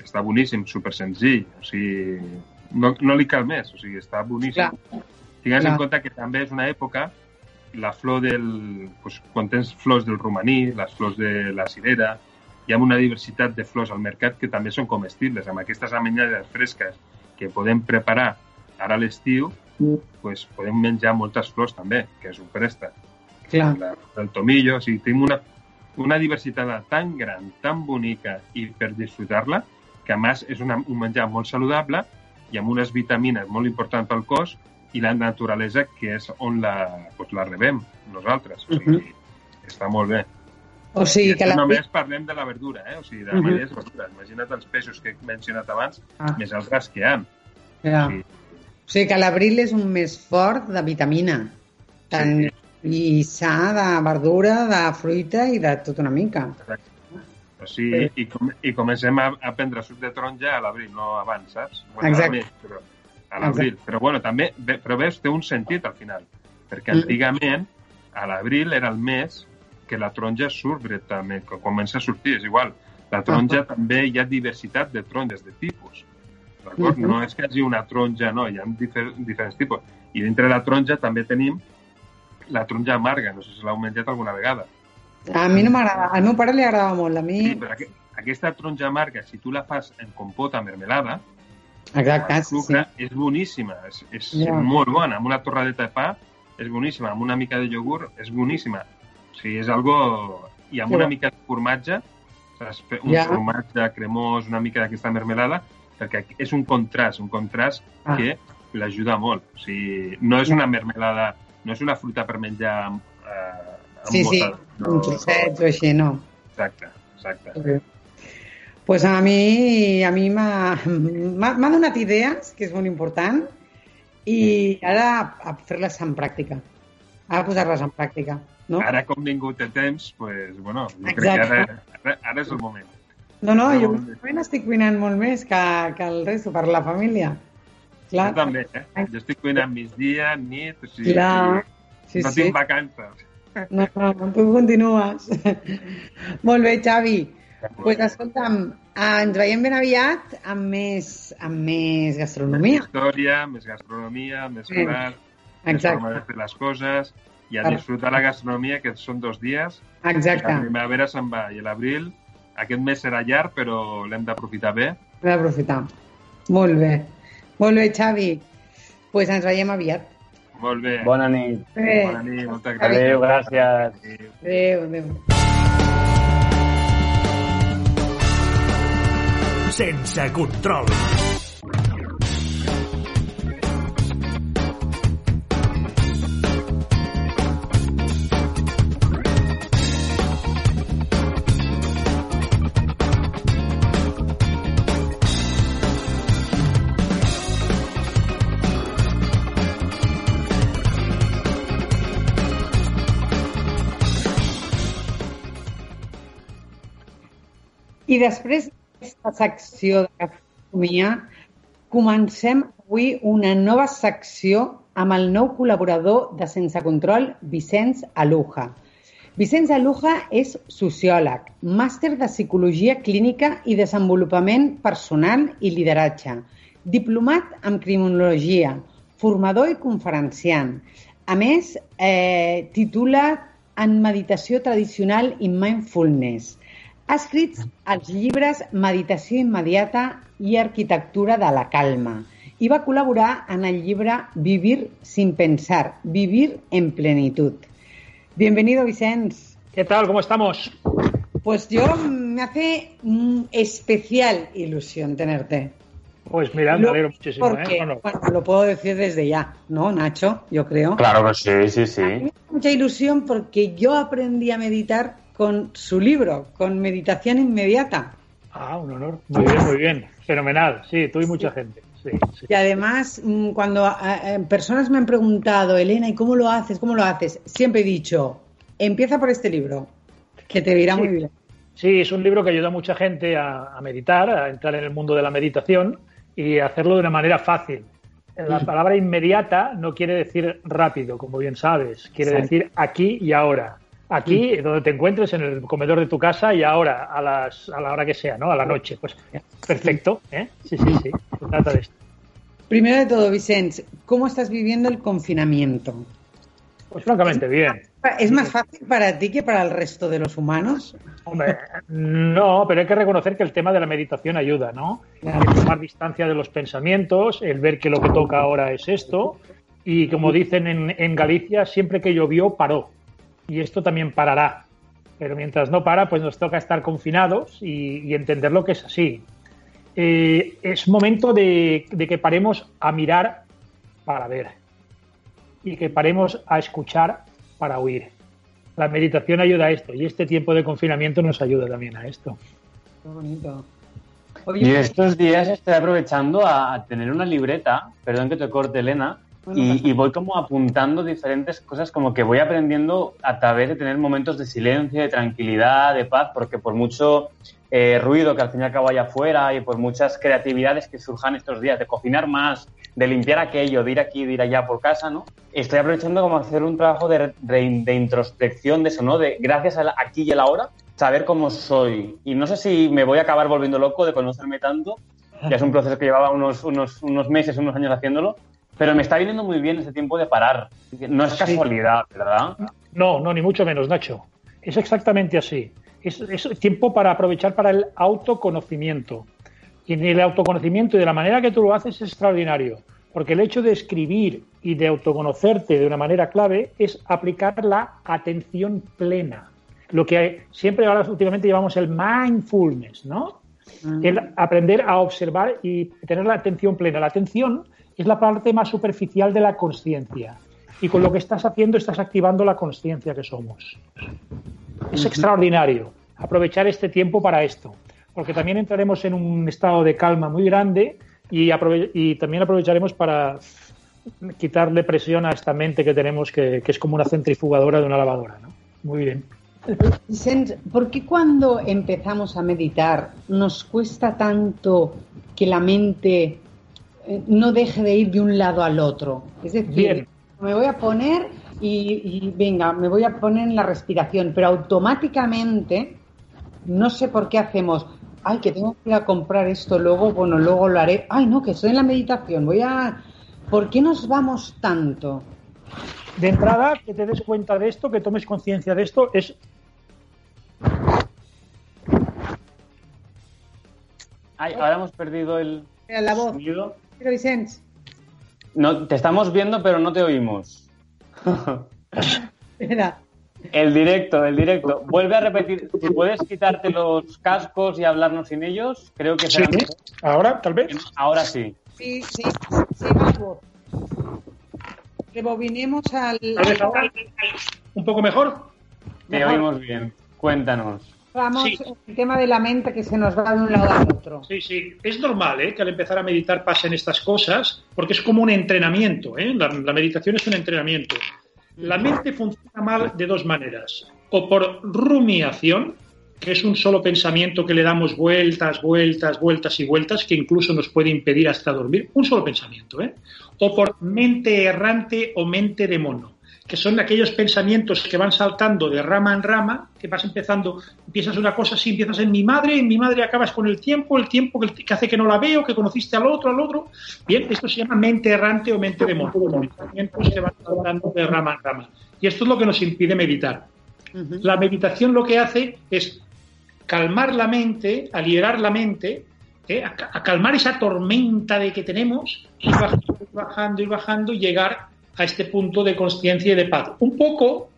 Està boníssim, super senzill. O sigui, no, no li cal més. O sigui, està boníssim. Clar. Tingues Clar. en compte que també és una època la flor del... Pues, quan tens flors del romaní, les flors de la cirera, hi ha una diversitat de flors al mercat que també són comestibles. Amb aquestes amenyades fresques que podem preparar ara a l'estiu, pues, podem menjar moltes flors també, que és un presta. clar. La, el tomillo, o sigui, tenim una, una diversitat tan gran, tan bonica i per disfrutar-la, que a més és una, un menjar molt saludable i amb unes vitamines molt importants pel cos i la naturalesa que és on la, pues, la rebem nosaltres. O sigui, està molt bé. O sigui que la... només parlem de la verdura, eh? o sigui, de Mhm. uh -huh. Imagina't els peixos que he mencionat abans, Ah. més altres que hi ha. Ja. Sí. O sigui que l'abril és un mes fort de vitamina. Tant, I sa de verdura, de fruita i de tot una mica. O sigui, i, com, i comencem a, a prendre suc de taronja a l'abril, no abans, saps? Exacte. a més, però a l'abril. Però bueno, també, bé, però veus, té un sentit al final. Perquè Mm. antigament, a l'abril era el mes que la taronja surt directament, que comença a sortir, és igual. La taronja Ah. també hi ha diversitat de taronges de tipus. D'acord? Mhm. No és que hi hagi una taronja, no, hi ha difer diferents tipus. I dintre de la taronja també tenim la taronja amarga, no sé si l'heu menjat alguna vegada. A mi no m'agrada. Al meu pare li agradava molt. A mi... Sí, però aqu aquesta taronja amarga, si tu la fas en compota mermelada, Exacte, amb sí. sucre, és boníssima, és, és Ja. molt bona. Amb una torradeta de pa és boníssima, amb una mica de iogurt és boníssima. O sigui, és algo... I amb Que una mica de formatge, un Ja. formatge cremós, una mica d'aquesta mermelada, perquè és un contrast, un contrast Ah. que l'ajuda molt. O sigui, no és una mermelada, no és una fruta per menjar amb, eh, amb Sí, sí, molta- un trosset o així, no. Exacte, exacte. Sí. Pues a mi a mi m'ha donat idees, que és molt important, i ara a fer-les en pràctica. A posar-les en pràctica, no? Ara, com ningú té temps, pues, bueno, jo crec que Exacte. ara, ara, ara és el moment. No, no, jo últimament estic cuinant molt més que, que el resto per la família. Clar, Jo també, eh? Jo estic cuinant migdia, nit, o sigui, clar. Sí, no sí. tinc vacances. No, no, tu continues. molt bé, Xavi. Doncs pues, escolta'm, eh, ens veiem ben aviat amb més, amb més gastronomia. Història, més gastronomia, més Sí. plat, Exacte. forma de fer les coses i a disfrutar la gastronomia, que són dos dies. Exacte. La primavera se'n va i l'abril, aquest mes serà llarg, però l'hem d'aprofitar bé. Hem d'aprofitar. Molt bé. Molt bé, Xavi. Doncs pues ens veiem aviat. Molt bé. Bona nit. Bé. Bona nit, moltes gràcies. Adéu, gràcies. Adéu, adéu. Sense control. I després d'aquesta secció de gastronomia, comencem avui una nova secció amb el nou col·laborador de Sense Control, Vicenç Aluja. Vicenç Aluja és sociòleg, màster de Psicologia Clínica i Desenvolupament Personal i Lideratge, diplomat en Criminologia, formador i conferenciant. A més, eh, titula en Meditació Tradicional i Mindfulness. Ha escrit els llibres Meditació immediata i Arquitectura de la calma i va col·laborar en el llibre Vivir sin pensar, vivir en plenitud. Bienvenido, Vicens. ¿Qué tal? ¿Cómo estamos? Pues yo me hace mm, especial ilusión tenerte. Pues mira, me alegro muchísimo. porque, ¿eh? No, no. bueno, lo puedo decir desde ya, ¿no, Nacho? Yo creo. Claro que sí, sí, A mí sí. me hace mucha ilusión porque yo aprendí a meditar con su libro, con Meditación Inmediata. Ah, un honor. Muy bien, muy bien. Fenomenal. Sí, tú y mucha gente. Sí, sí. Y además, mm, cuando eh, eh, personas me han preguntado, Elena, ¿y cómo lo haces? ¿Cómo lo haces? Siempre he dicho, empieza por este libro, que te irá Sí. muy bien. Sí, es un libro que ayuda a mucha gente a, a meditar, a entrar en el mundo de la meditación y hacerlo de una manera fácil. La palabra inmediata no quiere decir rápido, como bien sabes. Quiere Exacto. decir aquí y ahora. Aquí, donde te encuentres, en el comedor de tu casa y ahora, a, las, a la hora que sea, ¿no? A la noche. Pues perfecto, ¿eh? Sí, sí, sí. Se trata de esto. Primero de todo, Vicente, ¿cómo estás viviendo el confinamiento? Pues francamente bien. ¿Es más fácil para ti que para el resto de los humanos? Hombre, no, pero hay que reconocer que el tema de la meditación ayuda, ¿no? Claro. El tomar distancia de los pensamientos, el ver que lo que toca ahora es esto, y como dicen en, en Galicia, siempre que llovió paró, y esto también parará. Pero mientras no para, pues nos toca estar confinados y, y entender lo que es así. Eh, es momento de, de que paremos a mirar para ver y que paremos a escuchar para oír. La meditación ayuda a esto y este tiempo de confinamiento nos ayuda también a esto. Qué bonito. Y estos días estoy aprovechando a, tener una libreta, perdón que te corte, Elena, y, y voy como apuntando diferentes cosas, como que voy aprendiendo a través de tener momentos de silencio, de tranquilidad, de paz, porque por mucho eh, ruido que al fin y al cabo haya afuera y por muchas creatividades que surjan estos días, de cocinar más, de limpiar aquello, de ir aquí, de ir allá por casa, ¿no? Estoy aprovechando como hacer un trabajo de, de- de introspección de eso, ¿no? De gracias al aquí y el ahora, saber cómo soy. Y no sé si me voy a acabar volviendo loco de conocerme tanto, ya es un proceso que llevaba unos, unos, unos meses, unos años haciéndolo, pero me está viniendo muy bien ese tiempo de parar. No es Sí. casualidad, ¿verdad? No, no, ni mucho menos, Nacho. Es exactamente así. Es, es tiempo para aprovechar para el autoconocimiento. Y en el autoconocimiento y de la manera que tú lo haces es extraordinario. Porque el hecho de escribir y de autoconocerte de una manera clave es aplicar la atención plena. Lo que siempre ahora últimamente llamamos el mindfulness, ¿no? El aprender a observar y tener la atención plena. La atención es la parte más superficial de la consciencia. Y con lo que estás haciendo estás activando la consciencia que somos. Es extraordinario aprovechar este tiempo para esto, porque también entraremos en un estado de calma muy grande y, y también aprovecharemos para quitarle presión a esta mente que tenemos que, que es como una centrifugadora de una lavadora. ¿no? Muy bien. ¿por qué cuando empezamos a meditar nos cuesta tanto que la mente no deje de ir de un lado al otro? Es decir, me voy a poner y, venga, me voy a poner en la respiración, pero automáticamente no sé por qué hacemos, ay, que tengo que ir a comprar esto luego, bueno, luego lo haré, ay, no, que estoy en la meditación, voy a... ¿Por qué nos vamos tanto? De entrada, que te des cuenta de esto, que tomes conciencia de esto, es Ay, ahora hemos perdido el. La voz. Sonido. Pero No, te estamos viendo, pero no te oímos. Espera. El directo, el directo. Vuelve a repetir. Si puedes quitarte los cascos y hablarnos sin ellos, creo que será sí. ¿Ahora, tal vez? Ahora sí. Sí, sí, sí, vamos. Rebobinemos al. Tal vez ahora. ¿Un poco mejor? Te oímos bien. Cuéntanos. Vamos, el tema de la mente que se nos va de un lado al otro. Sí, sí. Es normal ¿eh? que al empezar a meditar pasen estas cosas, porque es como un entrenamiento. ¿eh? La, meditación es un entrenamiento. La mente funciona mal de dos maneras. O por rumiación, que es un solo pensamiento que le damos vueltas, vueltas, vueltas y vueltas, que incluso nos puede impedir hasta dormir. Un solo pensamiento. ¿eh? O por mente errante o mente de mono que son aquellos pensamientos que van saltando de rama en rama, que vas empezando, empiezas una cosa así, empiezas en mi madre, en mi madre acabas con el tiempo, el tiempo que, hace que no la veo, que conociste al otro, al otro. Bien, esto se llama mente errante o mente de pensamientos que van saltando de rama en rama. Y esto es lo que nos impide meditar. La meditación lo que hace es calmar la mente, aligerar la mente, ¿eh? a, calmar esa tormenta de que tenemos, y bajando, y bajando, y bajando, y llegar a este punto de conciencia y de paz. Un poco,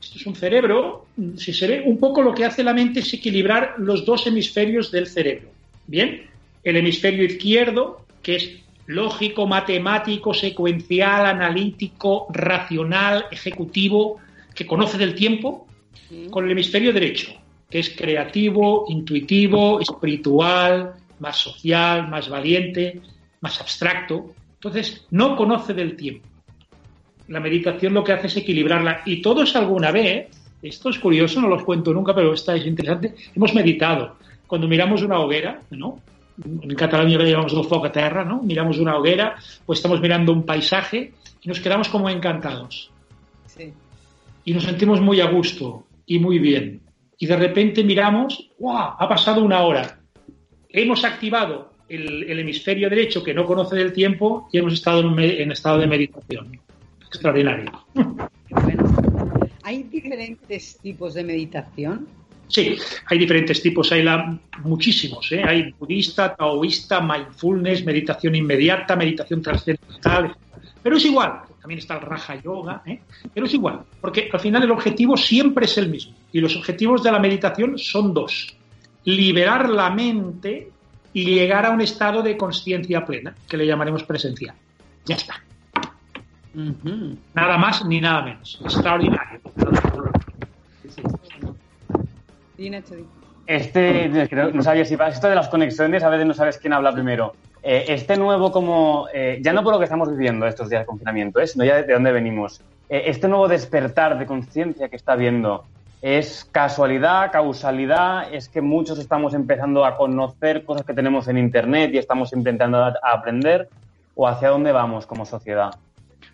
esto es un cerebro, si se ve, un poco lo que hace la mente es equilibrar los dos hemisferios del cerebro. Bien, el hemisferio izquierdo, que es lógico, matemático, secuencial, analítico, racional, ejecutivo, que conoce del tiempo, con el hemisferio derecho, que es creativo, intuitivo, espiritual, más social, más valiente, más abstracto. Entonces, no conoce del tiempo la meditación lo que hace es equilibrarla. Y todos alguna vez, esto es curioso, no los cuento nunca, pero está es interesante, hemos meditado. Cuando miramos una hoguera, ¿no? En Cataluña le llamamos el foc a terra, ¿no? Miramos una hoguera, pues estamos mirando un paisaje y nos quedamos como encantados. Sí. Y nos sentimos muy a gusto y muy bien. Y de repente miramos, ¡guau! Ha pasado una hora. Hemos activado el, hemisferio derecho que no conoce del tiempo y hemos estado en, en estado de meditación extraordinario. ¿Hay diferentes tipos de meditación? Sí, hay diferentes tipos, hay la, muchísimos. ¿eh? Hay budista, taoísta, mindfulness, meditación inmediata, meditación trascendental. Pero es igual, también está el Raja Yoga, ¿eh? pero es igual, porque al final el objetivo siempre es el mismo. Y los objetivos de la meditación son dos. Liberar la mente y llegar a un estado de conciencia plena, que le llamaremos presencial. Ya está. Nada más ni nada menos. Extraordinario. Este, no sabía si esto de las conexiones, a veces no sabes quién habla primero. Eh, este nuevo como, eh, ya no por lo que estamos viviendo estos días de confinamiento, ¿eh? sino ya de, dónde venimos. este nuevo despertar de conciencia que está viendo, ¿es casualidad, causalidad? ¿Es que muchos estamos empezando a conocer cosas que tenemos en Internet y estamos intentando aprender? ¿O hacia dónde vamos como sociedad?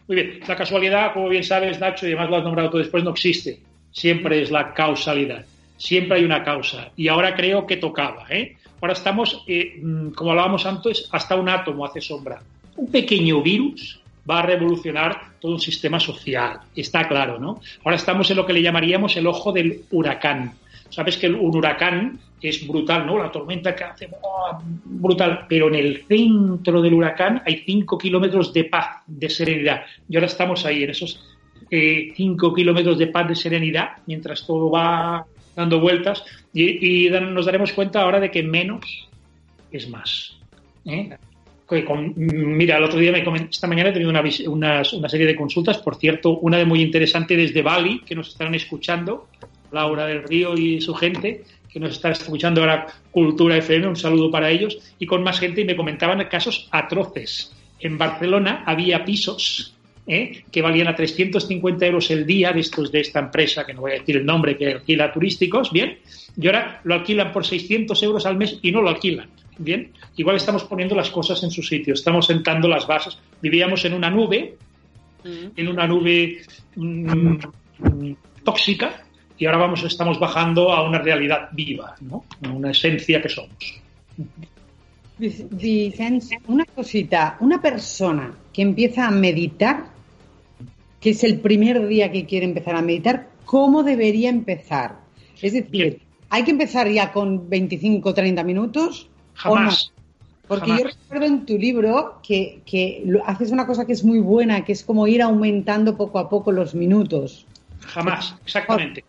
Muy bien, la casualidad, como bien sabes, Nacho, y además lo has nombrado tú después, no existe. Siempre es la causalidad. Siempre hay una causa. Y ahora creo que tocaba. ¿eh? Ahora estamos, eh, mm, como hablábamos antes, hasta un átomo hace sombra. Un pequeño virus va a revolucionar todo un sistema social. Está claro, ¿no? Ahora estamos en lo que le llamaríamos el ojo del huracán. Sabes que un huracán es brutal, ¿no? La tormenta que hace brutal, pero en el centro del huracán hay cinco kilómetros de paz, de serenidad. Y ahora estamos ahí, en esos eh, cinco kilómetros de paz, de serenidad, mientras todo va dando vueltas y, nos daremos cuenta ahora de que menos es más. ¿eh? mira, el otro día me esta mañana he tenido una, una serie de consultas, por cierto, una de muy interesante desde Bali, que nos están escuchando, Laura del Río y su gente, que nos está escuchando ahora Cultura FM, un saludo para ellos, y con más gente, y me comentaban casos atroces. En Barcelona había pisos ¿eh? que valían a 350 euros el día de estos de esta empresa, que no voy a decir el nombre, que alquila turísticos, bien, y ahora lo alquilan por 600 euros al mes y no lo alquilan. Bien, igual estamos poniendo las cosas en su sitio, estamos sentando las bases. Vivíamos en una nube, en una nube mm, mm, tóxica, y ahora vamos, estamos bajando a una realidad viva, ¿no? a una esencia que somos. Vic- Vicenç, una cosita, una persona que empieza a meditar, que es el primer día que quiere empezar a meditar, ¿cómo debería empezar? Es decir, Bien. ¿hay que empezar ya con 25 o 30 minutos? Jamás. ¿O no? Porque Jamás. yo recuerdo en tu libro que, que haces una cosa que es muy buena, que es como ir aumentando poco a poco los minutos. Jamás, exactamente.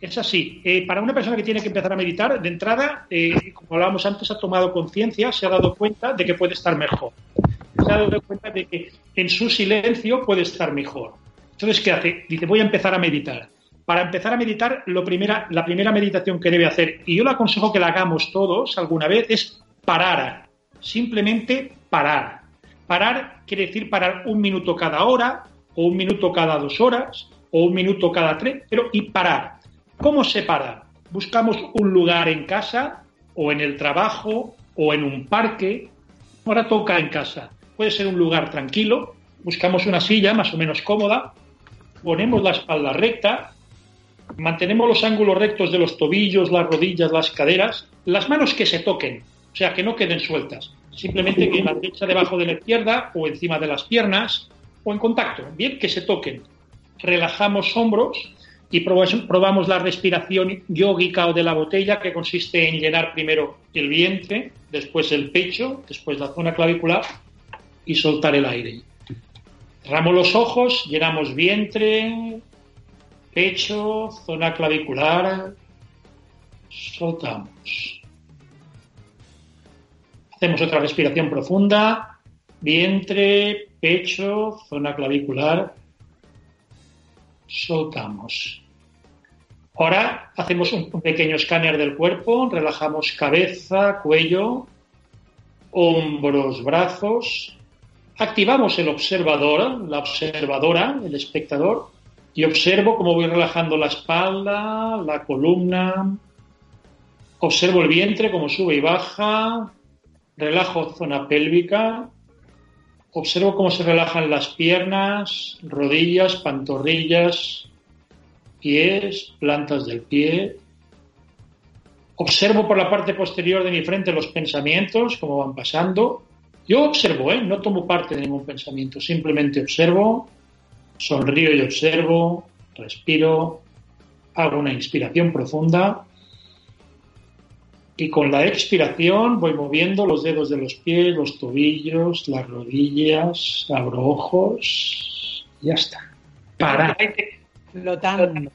Es así. Eh, para una persona que tiene que empezar a meditar, de entrada, eh, como hablábamos antes, ha tomado conciencia, se ha dado cuenta de que puede estar mejor. Se ha dado cuenta de que en su silencio puede estar mejor. Entonces, ¿qué hace? Dice, voy a empezar a meditar. Para empezar a meditar, lo primera, la primera meditación que debe hacer, y yo le aconsejo que la hagamos todos alguna vez, es parar. Simplemente parar. Parar quiere decir parar un minuto cada hora, o un minuto cada dos horas, o un minuto cada tres, pero y parar. ¿Cómo se para? Buscamos un lugar en casa, o en el trabajo, o en un parque. Ahora toca en casa. Puede ser un lugar tranquilo, buscamos una silla más o menos cómoda, ponemos la espalda recta, mantenemos los ángulos rectos de los tobillos, las rodillas, las caderas, las manos que se toquen, o sea, que no queden sueltas. Simplemente que la derecha debajo de la izquierda o encima de las piernas o en contacto, bien, que se toquen. Relajamos hombros y probamos, la respiración yógica o de la botella, que consiste en llenar primero el vientre, después el pecho, después la zona clavicular y soltar el aire. Cerramos los ojos, llenamos vientre, pecho, zona clavicular, soltamos. Hacemos otra respiración profunda, vientre, pecho, zona clavicular, soltamos. Ahora hacemos un pequeño escáner del cuerpo, relajamos cabeza, cuello, hombros, brazos, activamos el observador, la observadora, el espectador, y observo cómo voy relajando la espalda, la columna, observo el vientre, cómo sube y baja, relajo zona pélvica, observo cómo se relajan las piernas, rodillas, pantorrillas, pies, plantas del pie. Observo por la parte posterior de mi frente los pensamientos, cómo van pasando. Yo observo, ¿eh? no tomo parte de ningún pensamiento, simplemente observo, sonrío y observo, respiro, hago una inspiración profunda y con la expiración voy moviendo los dedos de los pies, los tobillos, las rodillas, abro ojos, ya está. Parar, Flotando.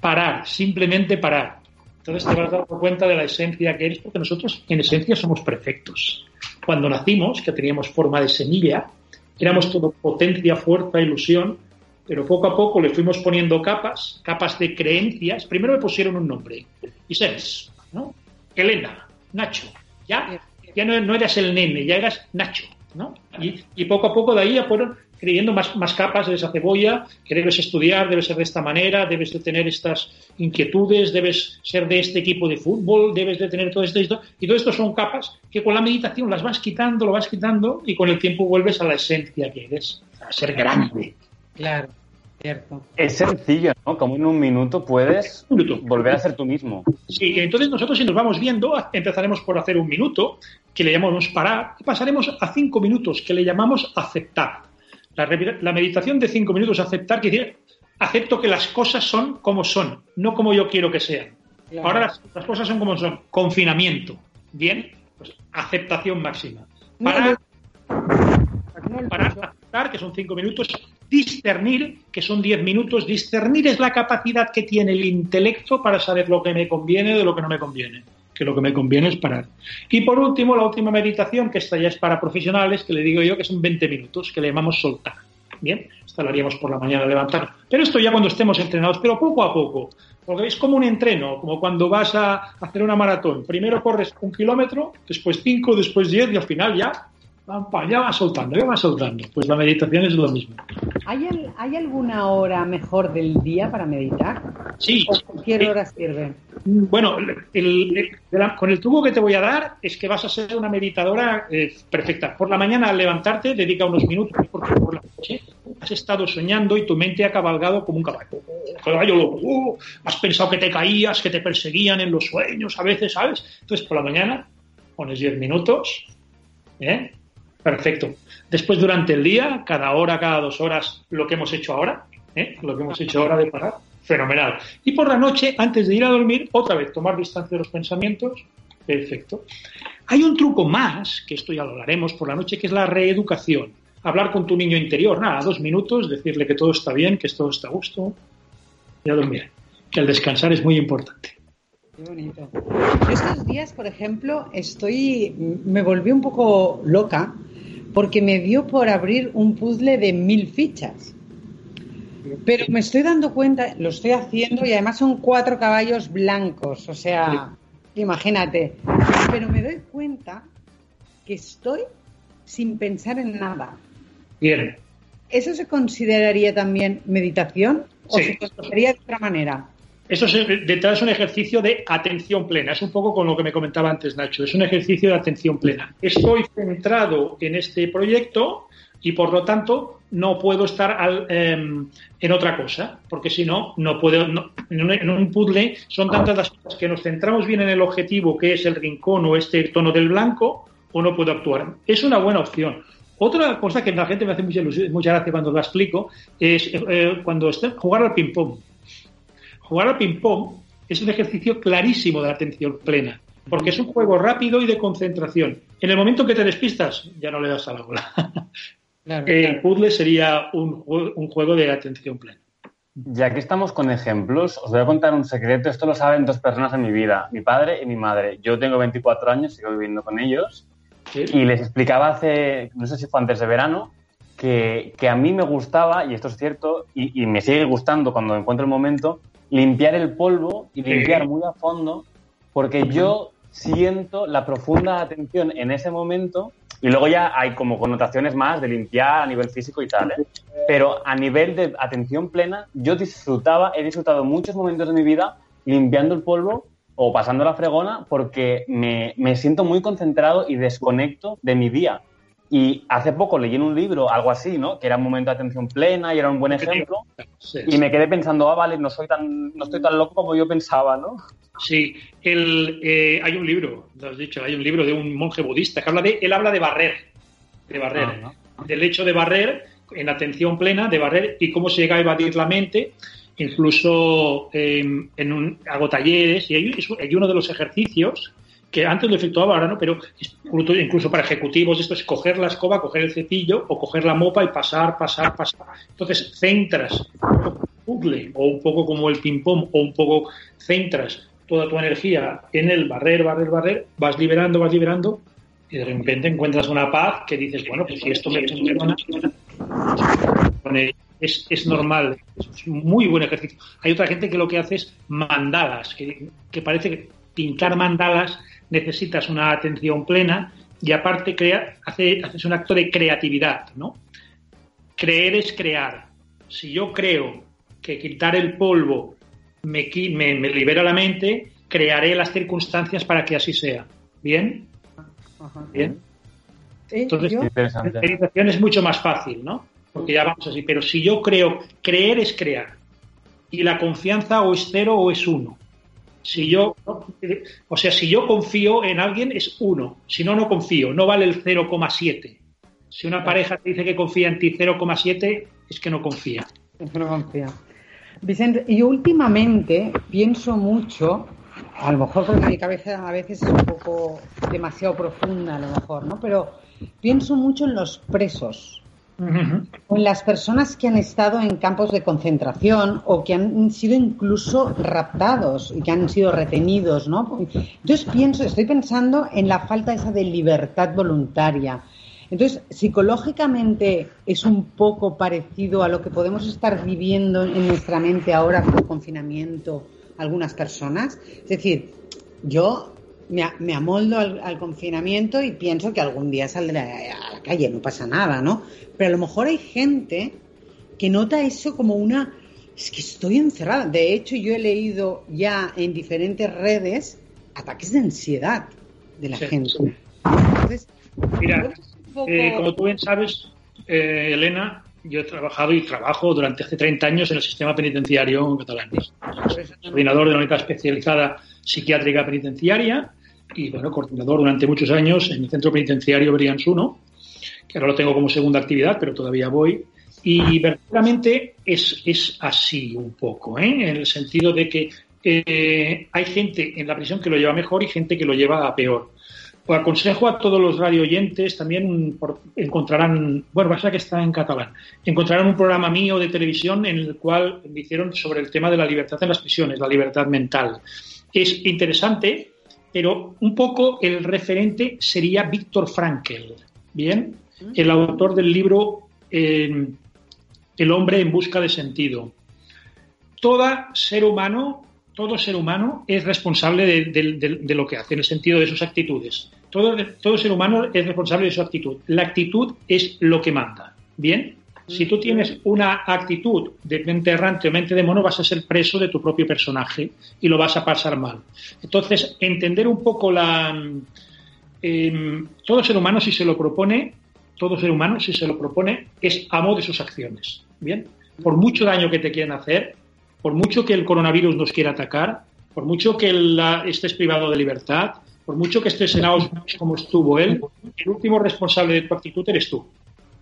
parar, simplemente parar. Entonces te vas dando cuenta de la esencia que eres, porque nosotros en esencia somos perfectos. Cuando nacimos, que teníamos forma de semilla, éramos todo potencia, fuerza, ilusión, pero poco a poco le fuimos poniendo capas, capas de creencias. Primero le pusieron un nombre, Isés, ¿no? Elena, Nacho. Ya, ya no, no eras el nene, ya eras Nacho, ¿no? Y, y poco a poco de ahí ya fueron creyendo más, más capas de esa cebolla, que debes estudiar, debes ser de esta manera, debes de tener estas inquietudes, debes ser de este equipo de fútbol, debes de tener todo esto, esto. Y todo esto son capas que con la meditación las vas quitando, lo vas quitando y con el tiempo vuelves a la esencia que eres, a ser grande. Claro, cierto. Es sencillo, ¿no? Como en un minuto puedes Un minuto. volver a ser tú mismo. Sí, entonces nosotros si nos vamos viendo, empezaremos por hacer un minuto, que le llamamos parar, y pasaremos a cinco minutos, que le llamamos aceptar. La, meditación de cinco minutos, aceptar, quiere decir, acepto que las cosas son como son, no como yo quiero que sean. Claro. Ahora las, las cosas son como son. Confinamiento. Bien, pues aceptación máxima. No, Parar, No parar, aceptar, que son cinco minutos. Discernir, que son diez minutos. Discernir es la capacidad que tiene el intelecto para saber lo que me conviene de lo que no me conviene. que lo que me conviene es parar. Y por último, la última meditación, que esta ya es para profesionales, que le digo yo que son 20 minutos, que le llamamos soltar. Bien, esta la haríamos por la mañana levantar. Pero esto ya cuando estemos entrenados, pero poco a poco. Porque es como un entreno, como cuando vas a hacer una maratón. Primero corres un kilómetro, después cinco, después diez y al final ya ya va soltando, ya va soltando. Pues la meditación es lo mismo. ¿Hay, ¿Hay alguna hora mejor del día para meditar? Sí. ¿O cualquier hora sirve? Bueno, con el truco que te voy a dar es que vas a ser una meditadora eh, perfecta. Por la mañana al levantarte, dedica unos minutos, porque por la noche has estado soñando y tu mente ha cabalgado como un caballo. Caballo loco. Uh, has pensado que te caías, que te perseguían en los sueños a veces, ¿sabes? Entonces, por la mañana pones 10 minutos, ¿eh? Perfecto. Después, durante el día, cada hora, cada dos horas, lo que hemos hecho ahora, ¿eh? lo que hemos hecho ahora de parar, fenomenal. Y por la noche, antes de ir a dormir, otra vez tomar distancia de los pensamientos, perfecto. Hay un truco más, que esto ya lo hablaremos por la noche, que es la reeducación. Hablar con tu niño interior, nada, dos minutos, decirle que todo está bien, que todo está a gusto y a dormir. Que el descansar es muy importante. Qué bonito. estos días, por ejemplo, estoy, me volví un poco loca porque me dio por abrir un puzzle de mil fichas. Pero me estoy dando cuenta, lo estoy haciendo y además son cuatro caballos blancos, o sea, imagínate. Pero me doy cuenta que estoy sin pensar en nada. Bien. ¿Eso se consideraría también meditación o se consideraría de otra manera? Eso es, detrás es un ejercicio de atención plena. Es un poco con lo que me comentaba antes Nacho. Es un ejercicio de atención plena. Estoy centrado en este proyecto y por lo tanto no puedo estar em, en otra cosa, porque si no, no puedo. en, un, puzzle son tantas las cosas que nos centramos bien en el objetivo, que es el rincón o este tono del blanco, o no puedo actuar. Es una buena opción. Otra cosa que la gente me hace mucha, mucha gracia cuando la explico es eh, cuando está, jugar al ping-pong Jugar al ping-pong es un ejercicio clarísimo de atención plena, porque es un juego rápido y de concentración. En el momento que te despistas, ya no le das a la bola. el puzzle sería un, juego de atención plena. Ya que estamos con ejemplos, os voy a contar un secreto. Esto lo saben dos personas en mi vida, mi padre y mi madre. Yo tengo 24 años, sigo viviendo con ellos. Y les explicaba hace, no sé si fue antes de verano, que, a mí me gustaba, y esto es cierto, y, y me sigue gustando cuando encuentro el momento, limpiar el polvo y limpiar muy a fondo, porque yo siento la profunda atención en ese momento y luego ya hay como connotaciones más de limpiar a nivel físico y tal, ¿eh? pero a nivel de atención plena, yo disfrutaba, he disfrutado muchos momentos de mi vida limpiando el polvo o pasando la fregona porque me, me siento muy concentrado y desconecto de mi día. Y hace poco leí en un libro algo así, ¿no? Que era un momento de atención plena y era un buen ejemplo. Y me quedé pensando, ah, vale, no soy tan, no estoy tan loco como yo pensaba, ¿no? Sí, el, eh, hay un libro, lo has dicho, hay un libro de un monje budista que habla de, él habla de barrer, de barrer, del hecho de barrer en atención plena, de barrer y cómo se llega a evadir la mente. Incluso em, en un, hago talleres y hay, hay uno de los ejercicios que antes lo efectuaba, ahora no, pero incluso para ejecutivos esto es coger la escoba, coger el cepillo o coger la mopa y pasar, pasar, pasar. Entonces centras puzzle o un poco como el ping-pong o un poco centras toda tu energía en el barrer, barrer, barrer, vas liberando, vas liberando y de repente encuentras una paz que dices, bueno, pues si esto me funciona, es, es normal, es muy buen ejercicio. Hay otra gente que lo que hace es mandalas, que, que parece que pintar mandalas necesitas una atención plena y aparte crea, hace, haces un acto de creatividad, ¿no? Creer es crear. Si yo creo que quitar el polvo me, me, libera la mente, crearé las circunstancias para que así sea. ¿Bien? Bien. Entonces, la meditación es mucho más fácil, ¿no? Porque ya vamos así. Pero si yo creo, creer es crear. Y la confianza o es cero o es uno. Si yo, o sea, si yo confío en alguien es uno, si no, no confío, no vale el 0,7. Si una pareja te dice que confía en ti 0,7, es que no confía. no confía. Vicente, y últimamente pienso mucho, a lo mejor porque mi cabeza a veces es un poco demasiado profunda, a lo mejor, ¿no? Pero pienso mucho en los presos. O en las personas que han estado en campos de concentración o que han sido incluso raptados y que han sido retenidos, ¿no? Entonces pienso, estoy pensando en la falta esa de libertad voluntaria. Entonces, psicológicamente es un poco parecido a lo que podemos estar viviendo en nuestra mente ahora con confinamiento algunas personas. Es decir, yo me, me amoldo al, al, confinamiento y pienso que algún día saldré a la calle, no pasa nada, ¿no? Pero a lo mejor hay gente que nota eso como una... Es que estoy encerrada. De hecho, yo he leído ya en diferentes redes ataques de ansiedad de la Sí. gente. Entonces, Mira, poco- eh, como tú bien sabes, eh, Elena, yo he trabajado y trabajo durante hace 30 años en el sistema penitenciario catalán. Coordinador de la unidad especializada psiquiátrica penitenciaria y, bueno, coordinador durante muchos años en el centro penitenciario Brians 1, que ahora lo tengo como segunda actividad, pero todavía voy. Y verdaderamente es, es así un poco, ¿eh? en el sentido de que eh, hay gente en la prisión que lo lleva mejor y gente que lo lleva a peor. Pues aconsejo a todos los radio oyentes, también encontrarán, bueno, pasa que está en catalán, encontrarán un programa mío de televisión en el cual me hicieron sobre el tema de la libertad en las prisiones, la libertad mental. Es interesante, pero un poco el referente sería Víctor Frankel, ¿bien? El autor del libro eh, El hombre en busca de sentido. Todo ser humano, todo ser humano es responsable de, lo que hace, en el sentido de sus actitudes. Todo, todo ser humano es responsable de su actitud. La actitud es lo que manda. ¿Bien? Si tú tienes una actitud de mente errante o mente de mono, vas a ser preso de tu propio personaje y lo vas a pasar mal. Entonces, entender un poco la. em, todo ser humano, si se lo propone, todo ser humano, si se lo propone, es amo de sus acciones. Bien, por mucho daño que te quieran hacer, por mucho que el coronavirus nos quiera atacar, por mucho que estés privado de libertad, por mucho que estés en Auschwitz como estuvo él, el último responsable de tu actitud eres tú.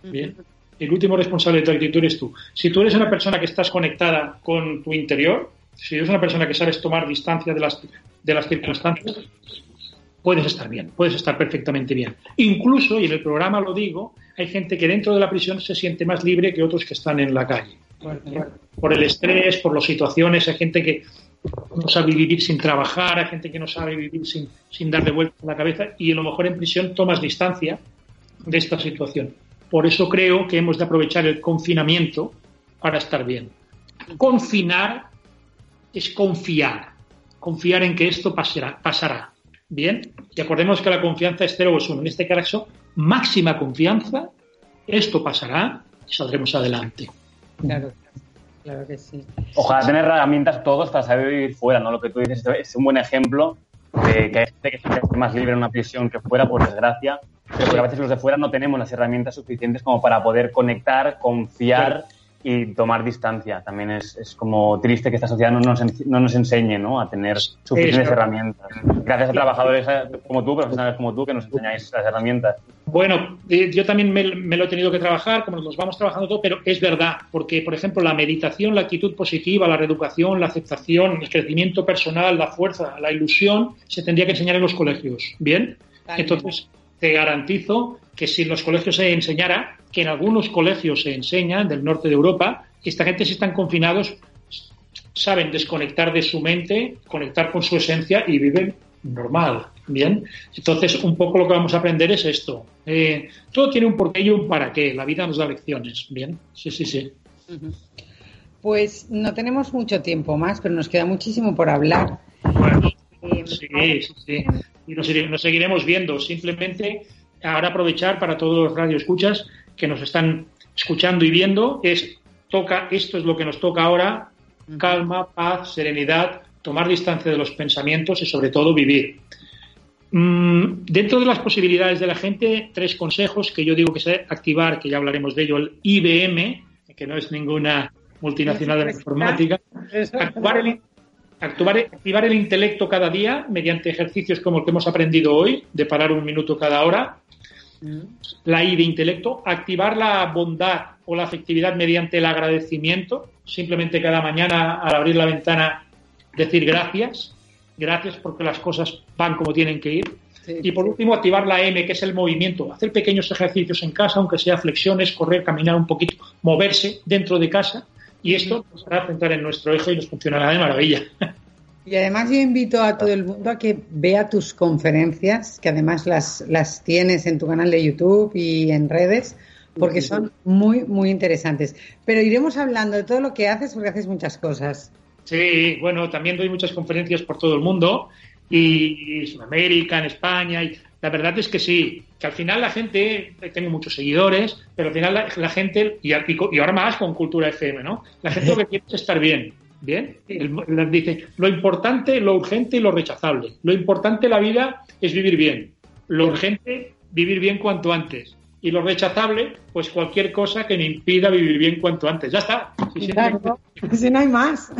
Bien, el último responsable de tu actitud eres tú. Si tú eres una persona que estás conectada con tu interior, si eres una persona que sabes tomar distancia de las, de las circunstancias, puedes estar bien, puedes estar perfectamente bien. Incluso, y en el programa lo digo, hay gente que dentro de la prisión se siente más libre que otros que están en la calle. Por el estrés, por las situaciones, hay gente que no sabe vivir sin trabajar, hay gente que no sabe vivir sin, sin darle vuelta a la cabeza y a lo mejor en prisión tomas distancia de esta situación. Por eso creo que hemos de aprovechar el confinamiento para estar bien. Confinar es confiar, confiar en que esto pasará. pasará. Bien, y acordemos que la confianza es cero o es uno. En este caso, máxima confianza, esto pasará y saldremos adelante. Claro, claro que sí. Ojalá tener herramientas todos para saber vivir fuera, ¿no? Lo que tú dices es un buen ejemplo de que hay gente que se siente más libre en una prisión que fuera, por desgracia, pero porque a veces los de fuera no tenemos las herramientas suficientes como para poder conectar, confiar y tomar distancia. También es, es como triste que esta sociedad no nos, no nos enseñe ¿no? a tener suficientes Eso. herramientas. Gracias a trabajadores eh, como tú, profesionales como tú, que nos enseñáis las herramientas. Bueno, eh, yo también me, me lo he tenido que trabajar, como nos vamos trabajando todo, pero es verdad, porque, por ejemplo, la meditación, la actitud positiva, la reeducación, la aceptación, el crecimiento personal, la fuerza, la ilusión, se tendría que enseñar en los colegios. ¿Bien? Entonces, te garantizo que si en los colegios se enseñara, que en algunos colegios se enseña, del norte de Europa, esta gente si están confinados saben desconectar de su mente, conectar con su esencia y viven normal. Bien, entonces un poco lo que vamos a aprender es esto. Eh, todo tiene un porqué y un para qué. La vida nos da lecciones. Bien, sí, sí, sí. Pues no tenemos mucho tiempo más, pero nos queda muchísimo por hablar. Bueno, Eh, sí, sí, sí. Y nos, seguiremos viendo. Simplemente ahora aprovechar para todos los radioescuchas que nos están escuchando y viendo es toca esto es lo que nos toca ahora calma paz serenidad tomar distancia de los pensamientos y sobre todo vivir. Mm, dentro de las posibilidades de la gente tres consejos que yo digo que se activar que ya hablaremos de ello el IBM que no es ninguna multinacional de la informática. Actuar el, actuar, activar el intelecto cada día mediante ejercicios como el que hemos aprendido hoy, de parar un minuto cada hora, la I de intelecto, activar la bondad o la afectividad mediante el agradecimiento, simplemente cada mañana al abrir la ventana decir gracias, gracias porque las cosas van como tienen que ir. Sí, y por último, activar la M, que es el movimiento. Hacer pequeños ejercicios en casa, aunque sea flexiones, correr, caminar un poquito, moverse dentro de casa. Y esto nos hará centrar en nuestro eje y nos funcionará de maravilla. Y además yo invito a todo el mundo a que vea tus conferencias, que además las, las tienes en tu canal de YouTube y en redes, porque son muy, muy interesantes. Pero iremos hablando de todo lo que haces, porque haces muchas cosas. Sí, bueno, también doy muchas conferencias por todo el mundo y, y Sudamérica, en España. Y la verdad es que sí, que al final la gente, eh, tengo muchos seguidores, pero al final la, la gente, y, ahora más con Cultura FM, ¿no? La gente lo que quiere es estar bien. Bien, El- el- dice lo importante, lo urgente y lo rechazable. Lo importante en la vida es vivir bien. Lo urgente, vivir bien cuanto antes. Y lo rechazable, pues cualquier cosa que me impida vivir bien cuanto antes. Ya está. Si siempre- Claro, si no hay más.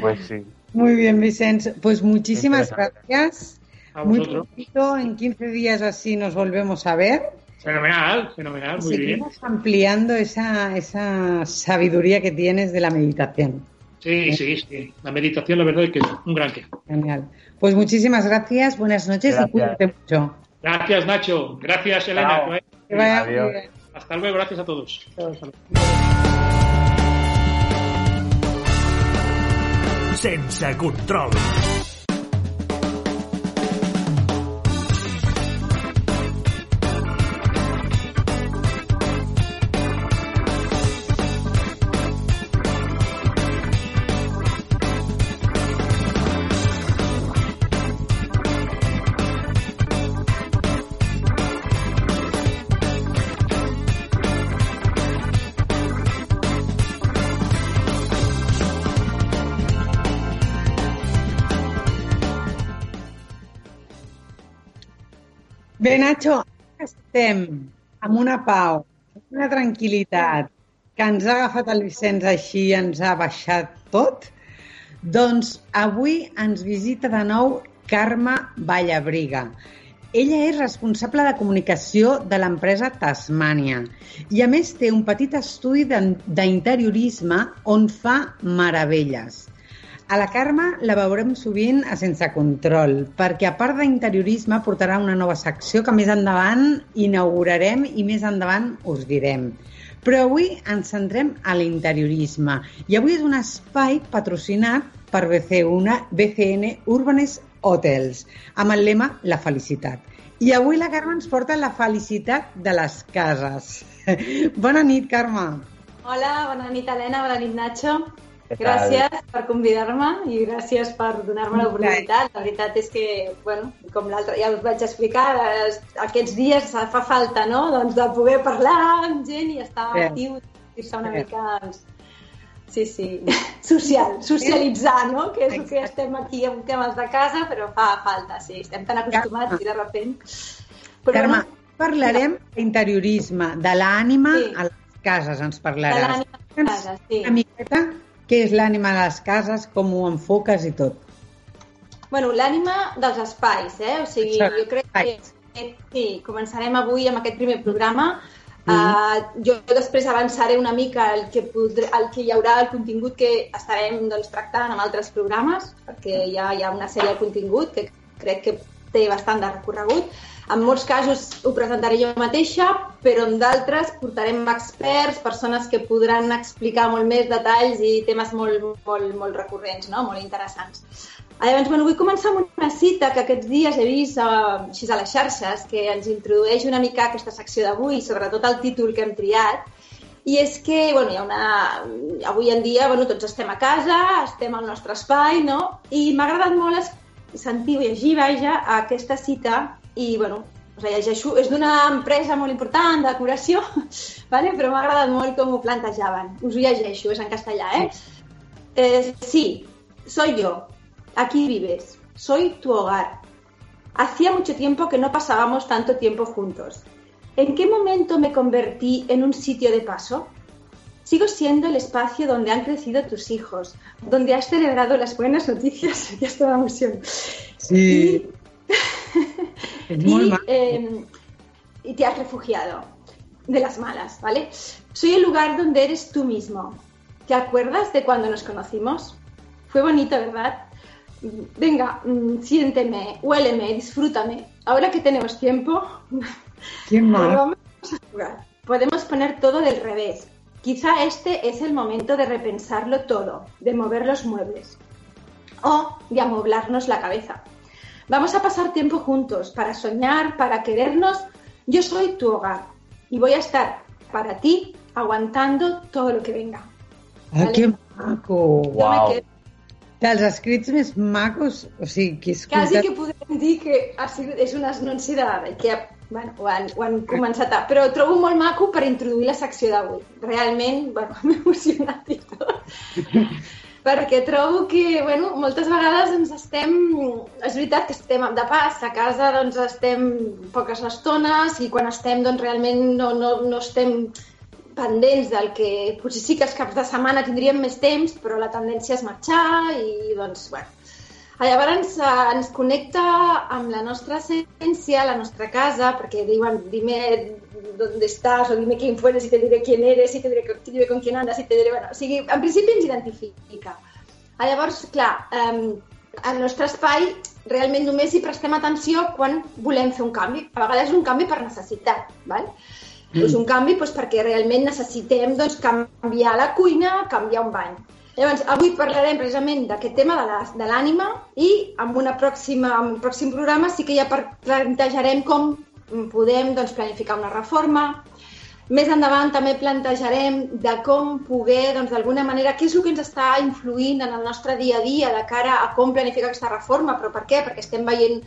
Pues sí. Muy bien, Vicens. Pues muchísimas gracias. A Muy prontito, en 15 días así nos volvemos a ver. Fenomenal, fenomenal, muy bien. Seguimos ampliando esa, esa sabiduría que tienes de la meditación. Sí, sí, sí. La meditación, la verdad es que es un gran que. Genial. Pues muchísimas gracias, buenas noches Gracias. y cuídate mucho. Gracias, Nacho. Gracias, Elena. Chao. Que vaya- Adiós. bien. Hasta luego, gracias a todos. Sense control. Bé, Nacho, estem amb una pau, una tranquil·litat, que ens ha agafat el Vicenç així i ens ha baixat tot, doncs avui ens visita de nou Carme Vallabriga. Ella és responsable de comunicació de l'empresa Tasmània i a més té un petit estudi d'in- d'interiorisme on fa meravelles. A la Carme la veurem sovint a Sense Control, perquè a part d'interiorisme portarà una nova secció que més endavant inaugurarem i més endavant us direm. Però avui ens centrem a l'interiorisme i avui és un espai patrocinat per BC1, BCN Urbanes Hotels, amb el lema La felicitat. I avui la Carme ens porta la felicitat de les cases. Bona nit, Carme. Hola, bona nit Helena, bona nit Nacho. Gràcies per convidar-me i gràcies per donar-me l'oportunitat. La veritat és que, bueno, com l'altre ja us vaig explicar, aquests dies fa falta, no?, doncs de poder parlar amb gent i estar Sí. actiu, dir-se una Sí. mica, doncs, sí, sí, social, socialitzar, no?, que és el que estem aquí amb temes de casa, però fa falta, sí, estem tan acostumats i de repent. Però, Carme, bueno, parlarem d'interiorisme, de l'ànima Sí. a les cases, ens de parlaràs. l'ànima de casa, sí. Una miqueta què és l'ànima de les cases, com ho enfoques i tot. Bueno, l'ànima dels espais, eh? O sigui, jo crec que sí, començarem avui amb aquest primer programa. Mm. Uh, jo després avançaré una mica el que, podré, el que hi haurà, el contingut que estarem doncs, tractant amb altres programes, perquè ja hi ha una sèrie de contingut que crec que té bastant de recorregut. En molts casos ho presentaré jo mateixa, però en d'altres portarem experts, persones que podran explicar molt més detalls i temes molt, molt, molt recurrents, no? molt interessants. Llavors, bueno, vull començar amb una cita que aquests dies he vist uh, així a les xarxes, que ens introdueix una mica aquesta secció d'avui, sobretot el títol que hem triat, i és que, bueno, hi ha una... avui en dia, bueno, tots estem a casa, estem al nostre espai, no? I m'ha agradat molt sentir o llegir, vaja, aquesta cita i, bueno, us la llegeixo. És d'una empresa molt important de decoració, vale? però m'ha agradat molt com ho plantejaven. Us ho llegeixo, és en castellà, eh? Eh, sí, soy yo. Aquí vives. Soy tu hogar. Hacía mucho tiempo que no pasábamos tanto tiempo juntos. ¿En qué momento me convertí en un sitio de paso? Sigo siendo el espacio donde han crecido tus hijos, donde has celebrado las buenas noticias. Ya de emoción. Sí. molt y, mal. eh, y te has refugiado de las malas, ¿vale? Soy el lugar donde eres tú mismo. ¿Te acuerdas de cuando nos conocimos? Fue bonito, ¿verdad? venga, mm, siénteme, huéleme, disfrútame. Ahora que tenemos tiempo, vamos a jugar. Podemos poner todo del revés. Quizá este es el momento de repensarlo todo, de mover los muebles o de amoblarnos la cabeza. Vamos a pasar tiempo juntos para soñar, para querernos. Yo soy tu hogar y voy a estar para ti aguantando todo lo que venga. Ah, Vale. que maco. No quedo- Dels escrits més macos, o sigui, que he Quasi que podem dir que ha sigut, és un anunci de que bueno, ho, han, ho han començat a... Però ho trobo molt maco per introduir la secció d'avui. Realment, bueno, m'he emocionat i tot. Perquè trobo que, bueno, moltes vegades ens estem... És veritat que estem de pas, a casa doncs estem poques estones i quan estem doncs realment no, no, no estem pendents del que potser sí que els caps de setmana tindríem més temps, però la tendència és marxar i doncs, bueno, Llavors eh, ens connecta amb la nostra essència, la nostra casa, perquè diuen, dime dónde estás o dime quién fueres y te diré quién eres y te diré, te diré con quién andas i te diré... Bueno, o sigui, en principi ens identifica. Ah, Llavors, clar, eh, el nostre espai realment només hi prestem atenció quan volem fer un canvi. A vegades és un canvi per necessitat, val? Mm. És un canvi doncs, perquè realment necessitem doncs, canviar la cuina, canviar un bany. Llavors, avui parlarem precisament d'aquest tema de l'ànima i en, una pròxima, en un pròxim programa sí que ja plantejarem com podem doncs, planificar una reforma. Més endavant també plantejarem de com poder, doncs, d'alguna manera, què és el que ens està influint en el nostre dia a dia de cara a com planificar aquesta reforma, però per què? Perquè estem veient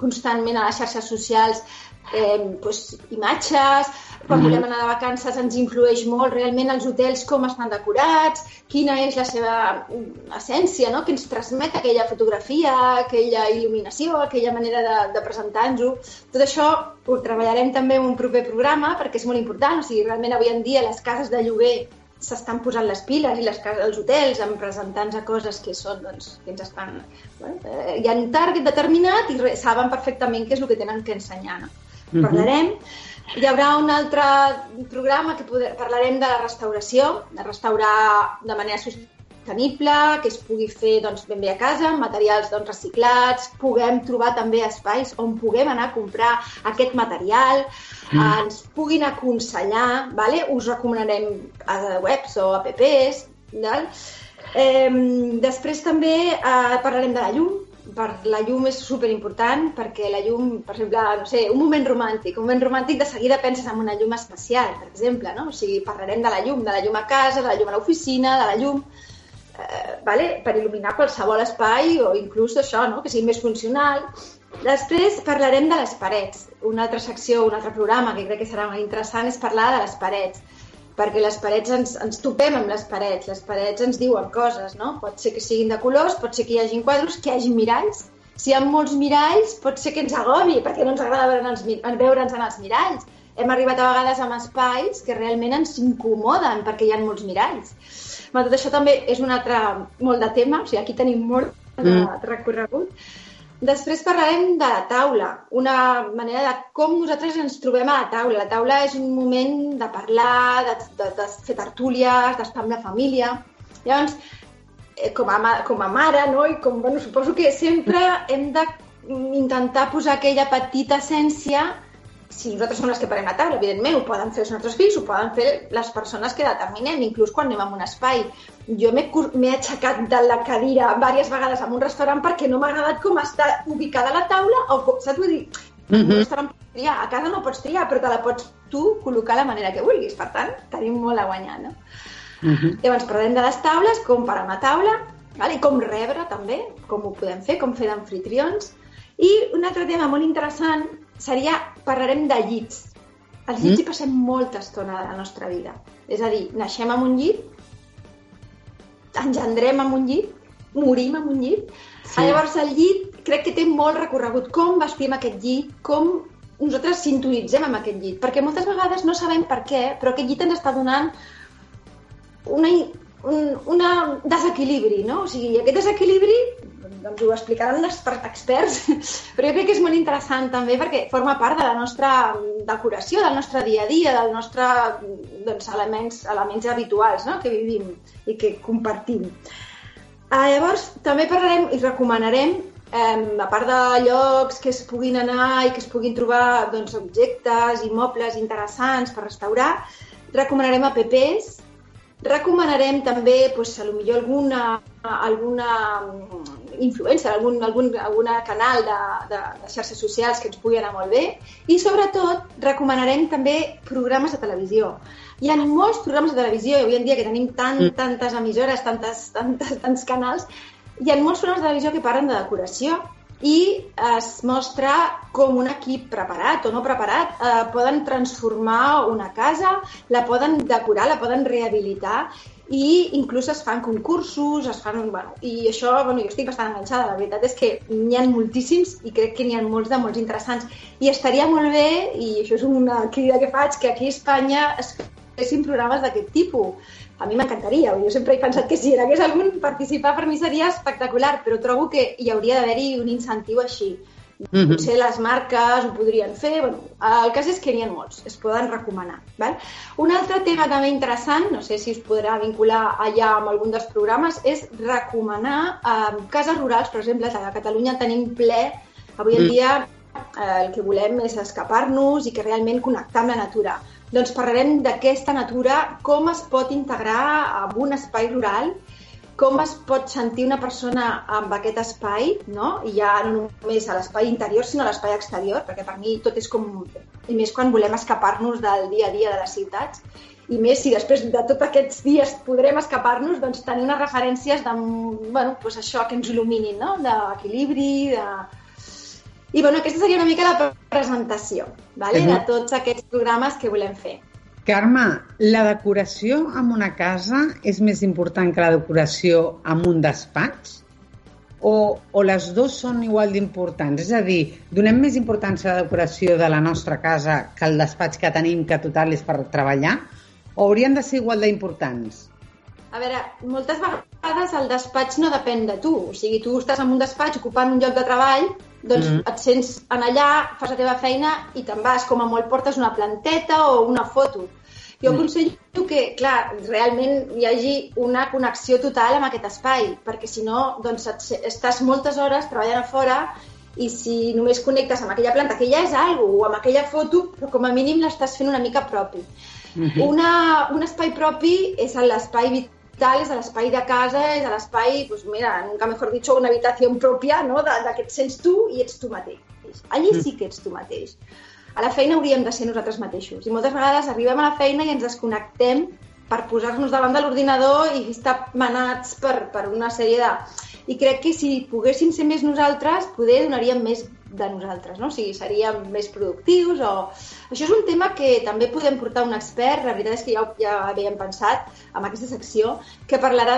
constantment a les xarxes socials eh, doncs, imatges, quan Mhm. volem anar de vacances ens influeix molt realment els hotels com estan decorats, quina és la seva mm, essència, no? que ens transmet aquella fotografia, aquella il·luminació, aquella manera de, de presentar-nos-ho. Tot això ho treballarem també en un proper programa perquè és molt important, o sigui, realment avui en dia les cases de lloguer s'estan posant les piles i les cases, els hotels en presentar-nos a coses que són, doncs, que ens estan... Bueno, eh, hi ha un target determinat i re, saben perfectament què és el que tenen que ensenyar. No? Mhm. Parlarem. Hi haurà un altre programa que poder, parlarem de la restauració, de restaurar de manera sostenible, que es pugui fer doncs, ben bé a casa, amb materials doncs, reciclats, puguem trobar també espais on puguem anar a comprar aquest material, Mm. ens puguin aconsellar, vale? us recomanarem a webs o apps. Val? Eh, després també eh, parlarem de la llum, per la llum és super important perquè la llum, per exemple, no sé, un moment romàntic, un moment romàntic de seguida penses en una llum especial, per exemple, no? O sigui, parlarem de la llum, de la llum a casa, de la llum a l'oficina, de la llum eh, vale? per il·luminar qualsevol espai o inclús això, no? que sigui més funcional. Després parlarem de les parets. Una altra secció, un altre programa que crec que serà molt interessant és parlar de les parets perquè les parets ens, ens topem amb les parets, les parets ens diuen coses, no? Pot ser que siguin de colors, pot ser que hi hagi quadros, que hi hagi miralls. Si hi ha molts miralls, pot ser que ens agobi, perquè no ens agrada veure'ns veure'ns en els miralls. Hem arribat a vegades amb espais que realment ens incomoden perquè hi ha molts miralls. Però tot això també és un altre molt de tema, o sigui, aquí tenim molt de Mm. recorregut. Després parlarem de la taula, una manera de com nosaltres ens trobem a la taula. La taula és un moment de parlar, de, de, de fer tertúlies, d'estar amb la família. Llavors, eh, com a, com a mare, no? I com, bueno, suposo que sempre hem de intentar posar aquella petita essència si nosaltres som les que parem la taula, evidentment, ho poden fer els nostres fills, ho poden fer les persones que determinem, inclús quan anem a un espai. Jo m'he aixecat de la cadira diverses vegades en un restaurant perquè no m'ha agradat com està ubicada la taula, o com, saps? Vull dir, en un Mhm. restaurant pots triar, a casa no pots triar, però te la pots tu col·locar la manera que vulguis. Per tant, tenim molt a guanyar, no? Mhm. Llavors parlarem de les taules, com parar una taula, vale? i com rebre també, com ho podem fer, com fer d'anfitrions. I un altre tema molt interessant seria, parlarem de llits. Els llits Mm. hi passem molta estona de la nostra vida. És a dir, naixem amb un llit, engendrem amb un llit, morim amb un llit. Sí. Sí. Llavors el llit crec que té molt recorregut. Com vestim aquest llit, com nosaltres sintonitzem amb aquest llit. Perquè moltes vegades no sabem per què, però aquest llit ens està donant una, un una desequilibri, no? O sigui, aquest desequilibri doncs ho explicaran els per- experts, però jo crec que és molt interessant també perquè forma part de la nostra decoració, del nostre dia a dia, del nostre doncs, elements, elements habituals no? que vivim i que compartim. Ah, llavors, també parlarem i recomanarem, eh, a part de llocs que es puguin anar i que es puguin trobar doncs, objectes i mobles interessants per restaurar, recomanarem apps, recomanarem també, doncs, a lo millor alguna, alguna mm, influencer, algun, algun alguna canal de, de, de xarxes socials que ens pugui anar molt bé i sobretot recomanarem també programes de televisió. Hi ha molts programes de televisió i avui en dia que tenim tant, tantes emissores, tantes, tantes, tants canals, hi ha molts programes de televisió que parlen de decoració i es mostra com un equip preparat o no preparat eh, poden transformar una casa, la poden decorar, la poden rehabilitar i inclús es fan concursos, es fan... Bueno, I això, bueno, jo estic bastant enganxada, la veritat és que n'hi ha moltíssims i crec que n'hi ha molts de molts interessants. I estaria molt bé, i això és una crida que faig, que aquí a Espanya es fessin programes d'aquest tipus. A mi m'encantaria, jo sempre he pensat que si hi hagués algun participar per mi seria espectacular, però trobo que hi hauria d'haver-hi un incentiu així. Mm -hmm. Potser les marques ho podrien fer, bueno, el cas és que n'hi ha molts, es poden recomanar. Val? Un altre tema també interessant, no sé si us podrà vincular allà amb algun dels programes, és recomanar eh, cases rurals, per exemple, a Catalunya tenim ple, avui en dia eh, el que volem és escapar-nos i que realment connectar amb la natura doncs parlarem d'aquesta natura, com es pot integrar en un espai rural, com es pot sentir una persona amb aquest espai, no? I ja no només a l'espai interior, sinó a l'espai exterior, perquè per mi tot és com... I més quan volem escapar-nos del dia a dia de les ciutats. I més si després de tots aquests dies podrem escapar-nos, doncs tenir unes referències de, bueno, doncs això que ens il·luminin, no? D'equilibri, de, i bueno, aquesta seria una mica la presentació vale? de tots aquests programes que volem fer. Carme, la decoració en una casa és més important que la decoració en un despatx? O, o les dues són igual d'importants? És a dir, donem més importància a la decoració de la nostra casa que el despatx que tenim, que total és per treballar? O haurien de ser igual d'importants? A veure, moltes vegades el despatx no depèn de tu. O sigui, tu estàs en un despatx ocupant un lloc de treball doncs mm. et sents en allà, fas la teva feina i te'n vas. Com a molt portes una planteta o una foto. Jo mm. aconsello que, clar, realment hi hagi una connexió total amb aquest espai, perquè si no, doncs et, estàs moltes hores treballant a fora i si només connectes amb aquella planta, que ja és algo, o amb aquella foto, però com a mínim l'estàs fent una mica propi. Mm -hmm. una, un espai propi és l'espai tal, és a l'espai de casa, és a l'espai, pues mira, nunca mejor dicho, una habitació pròpia, no?, de, de que et sents tu i ets tu mateix. Allí sí que ets tu mateix. A la feina hauríem de ser nosaltres mateixos. I moltes vegades arribem a la feina i ens desconnectem per posar-nos davant de l'ordinador i estar manats per, per una sèrie de... I crec que si poguéssim ser més nosaltres, poder donaríem més de nosaltres, no? O sigui, seríem més productius o... Això és un tema que també podem portar un expert, la veritat és que ja, ja havíem pensat amb aquesta secció, que parlarà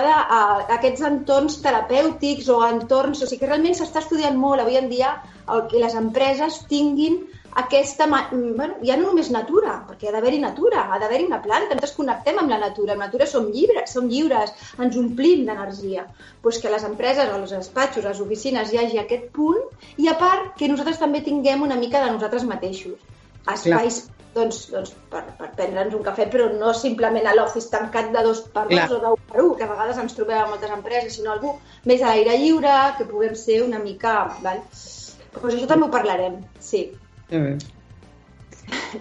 d'aquests entorns terapèutics o entorns... O sigui, que realment s'està estudiant molt avui en dia el que les empreses tinguin aquesta... Bueno, ja no només natura, perquè ha d'haver-hi natura, ha d'haver-hi una planta, ens connectem amb la natura, en natura som lliures, som lliures, ens omplim d'energia. Pues que les empreses, o els despatxos, les oficines, hi hagi aquest punt, i a part que nosaltres també tinguem una mica de nosaltres mateixos. Espais Clar doncs, doncs per, per prendre'ns un cafè, però no simplement a l'office tancat de dos per dos o d'un per un, que a vegades ens trobem a moltes empreses, sinó algú més a l'aire lliure, que puguem ser una mica... Val? Pues això també ho parlarem, sí.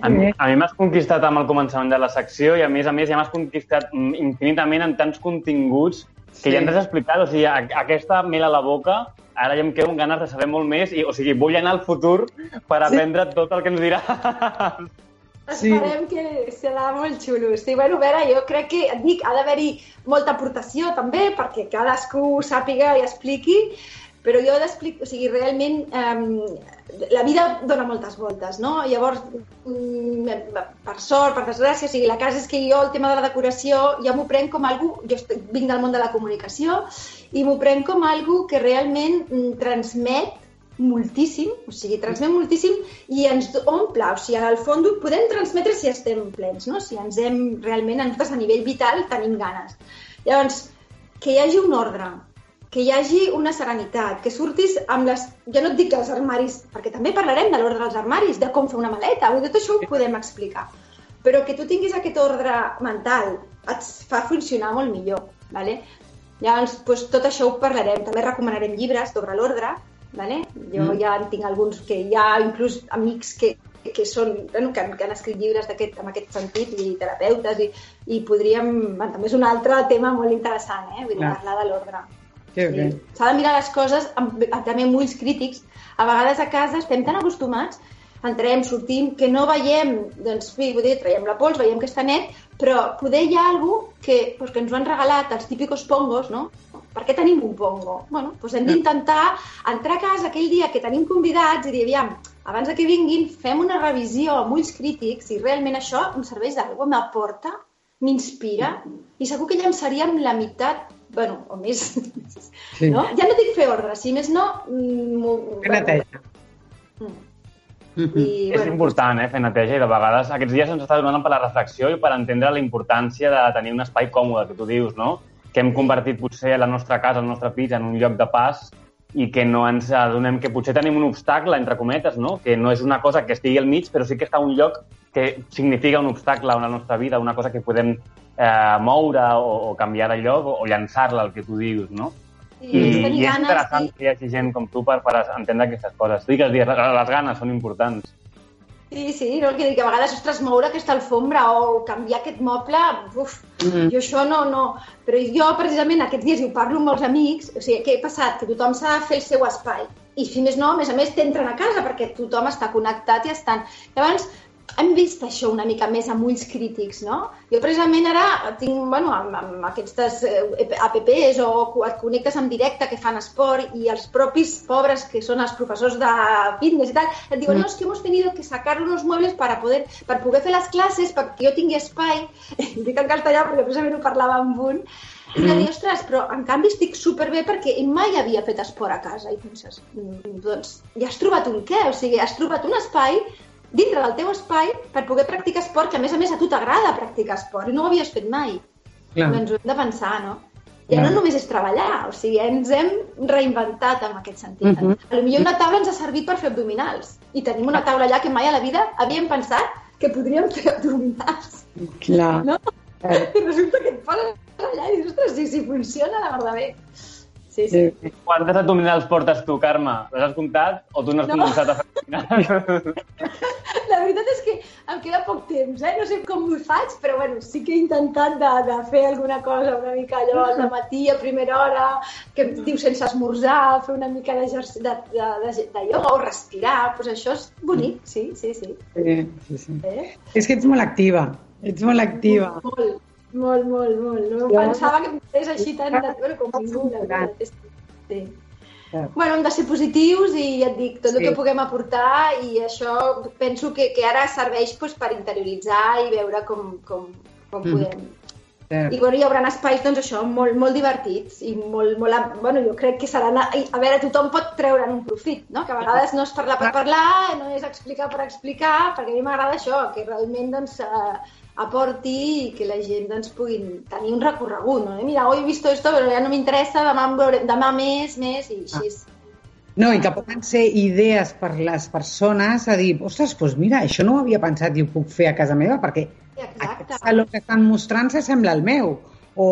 A mi, a mi m'has conquistat amb el començament de la secció i a més a més ja m'has conquistat infinitament en tants continguts que sí. ja ens has explicat. O sigui, a, aquesta mel a la boca, ara ja em quedo amb ganes de saber molt més i, o sigui, vull anar al futur per aprendre sí. tot el que ens dirà. Sí. Esperem que serà molt xulo. Sí, bueno, a veure, jo crec que, et dic, ha d'haver-hi molta aportació també perquè cadascú sàpiga i expliqui, però jo d'explicar, o sigui, realment eh, la vida dona moltes voltes, no? Llavors, mm, per sort, per desgràcia, o sigui, la casa és que jo el tema de la decoració ja m'ho prenc com algú, jo vinc del món de la comunicació, i m'ho prenc com algú que realment mm, transmet moltíssim, o sigui, transmet moltíssim i ens omple, o sigui, al fons podem transmetre si estem plens, no? Si ens hem realment, a nosaltres a nivell vital tenim ganes. Llavors, que hi hagi un ordre, que hi hagi una serenitat, que surtis amb les... Ja no et dic els armaris, perquè també parlarem de l'ordre dels armaris, de com fer una maleta, tot això ho podem explicar. Però que tu tinguis aquest ordre mental et fa funcionar molt millor. ¿vale? Llavors, doncs, tot això ho parlarem. També recomanarem llibres sobre l'ordre. Vale? Jo Mm. ja en tinc alguns que hi ha inclús amics que, que, són, bueno, que, han, que han escrit llibres aquest, en aquest sentit i terapeutes i, i podríem... Bueno, també és un altre tema molt interessant, eh? Vull dir, parlar de l'ordre. Bé. Sí. S'ha de mirar les coses amb, també amb ulls crítics. A vegades a casa estem tan acostumats, entrem, sortim, que no veiem, doncs, sí, vull dir, traiem la pols, veiem que està net, però poder hi ha algú que, doncs, que ens ho han regalat, els típicos pongos, no? Per què tenim un pongo? Bueno, doncs hem d'intentar entrar a casa aquell dia que tenim convidats i dir, aviam, abans que vinguin, fem una revisió amb ulls crítics i realment això em serveix d'alguna cosa, m'aporta, m'inspira i segur que llançaríem la meitat bueno, o més, Sí. no? Ja no dic fer ordre, si més no... mm, Fer neteja. Mm. Mhm. I, És important, eh, fer neteja i de vegades aquests dies ens està donant per la reflexió i per entendre la importància de tenir un espai còmode, que tu dius, no? Que hem convertit potser la nostra casa, el nostre pis, en un lloc de pas i que no ens adonem que potser tenim un obstacle, entre cometes, no? Que no és una cosa que estigui al mig, però sí que està a un lloc que significa un obstacle en la nostra vida, una cosa que podem eh, moure o, o canviar de lloc o, o llançar-la, el que tu dius, no? I, I, i és interessant sí. que hi hagi gent com tu per, per entendre aquestes coses. Digues, digues, les ganes són importants. Sí, sí, no? Que, que a vegades, ostres, moure aquesta alfombra o canviar aquest moble, uf, Mhm. jo això no, no. Però jo, precisament, aquests dies, i ho parlo amb molts amics, o sigui, què ha passat? Que tothom s'ha de fer el seu espai. I si més no, a més a més, t'entren a casa perquè tothom està connectat i estan... Llavors, hem vist això una mica més amb ulls crítics, no? Jo precisament ara tinc, bueno, amb, amb aquestes eh, apps o et connectes en directe que fan esport i els propis pobres que són els professors de fitness i tal, et diuen, Mm. no, es que hemos tenido que sacar unos muebles para poder, per poder fer les classes, perquè jo tingui espai, dic en castellà perquè precisament ho parlava amb un, i de dir, ostres, però en canvi estic superbé perquè mai havia fet esport a casa. I penses, "Mm, doncs ja has trobat un què? O sigui, has trobat un espai dintre del teu espai per poder practicar esport, que a més a més a tu t'agrada practicar esport i no ho havies fet mai. Clar. Doncs ho hem de pensar, no? Ja Clar. no només és treballar, o sigui, ens hem reinventat en aquest sentit. Mhm. A lo millor una taula ens ha servit per fer abdominals i tenim una taula allà que mai a la vida havíem pensat que podríem fer abdominals. Clar. No? Eh, I resulta que et poses allà i dius, ostres, si, si funciona, la verdad bé. Sí, sí. sí. Quantes abdominals portes tu, Carme? Les has comptat o tu no has No. començat a fer? La veritat és que em queda poc temps, eh? No sé com ho faig, però bueno, sí que he intentat de, de fer alguna cosa una mica allò al matí a primera hora, que em diu sense esmorzar, fer una mica de, de, de, de ioga o respirar, doncs això és bonic, sí, sí, sí. Sí, sí, sí. Eh? És que ets molt activa. Ets molt activa. Molt, molt, molt, molt. No Jo- pensava que fes així tan de... Bueno, com és que- Sí. Bueno, hem de ser positius i ja et dic, tot el Sí. que puguem aportar i això penso que, que ara serveix doncs, per interioritzar i veure com, com, com Mhm. podem. Cert. I bueno, hi haurà espais, doncs això, molt, molt divertits i molt, molt... Bueno, jo crec que seran... A, a veure, tothom pot treure'n un profit, no? Que a vegades no és parlar per parlar, no és explicar per explicar, perquè a mi m'agrada això, que realment, doncs, eh, aporti i que la gent, doncs, puguin tenir un recorregut, no? Mira, hoy he visto esto, però ja no m'interessa, demà, en veurem, demà més, més, i així. No, i que poden ser idees per les persones a dir, ostres, doncs mira, això no ho havia pensat i ho puc fer a casa meva perquè Exacte. aquest saló que estan mostrant s'assembla al meu. O,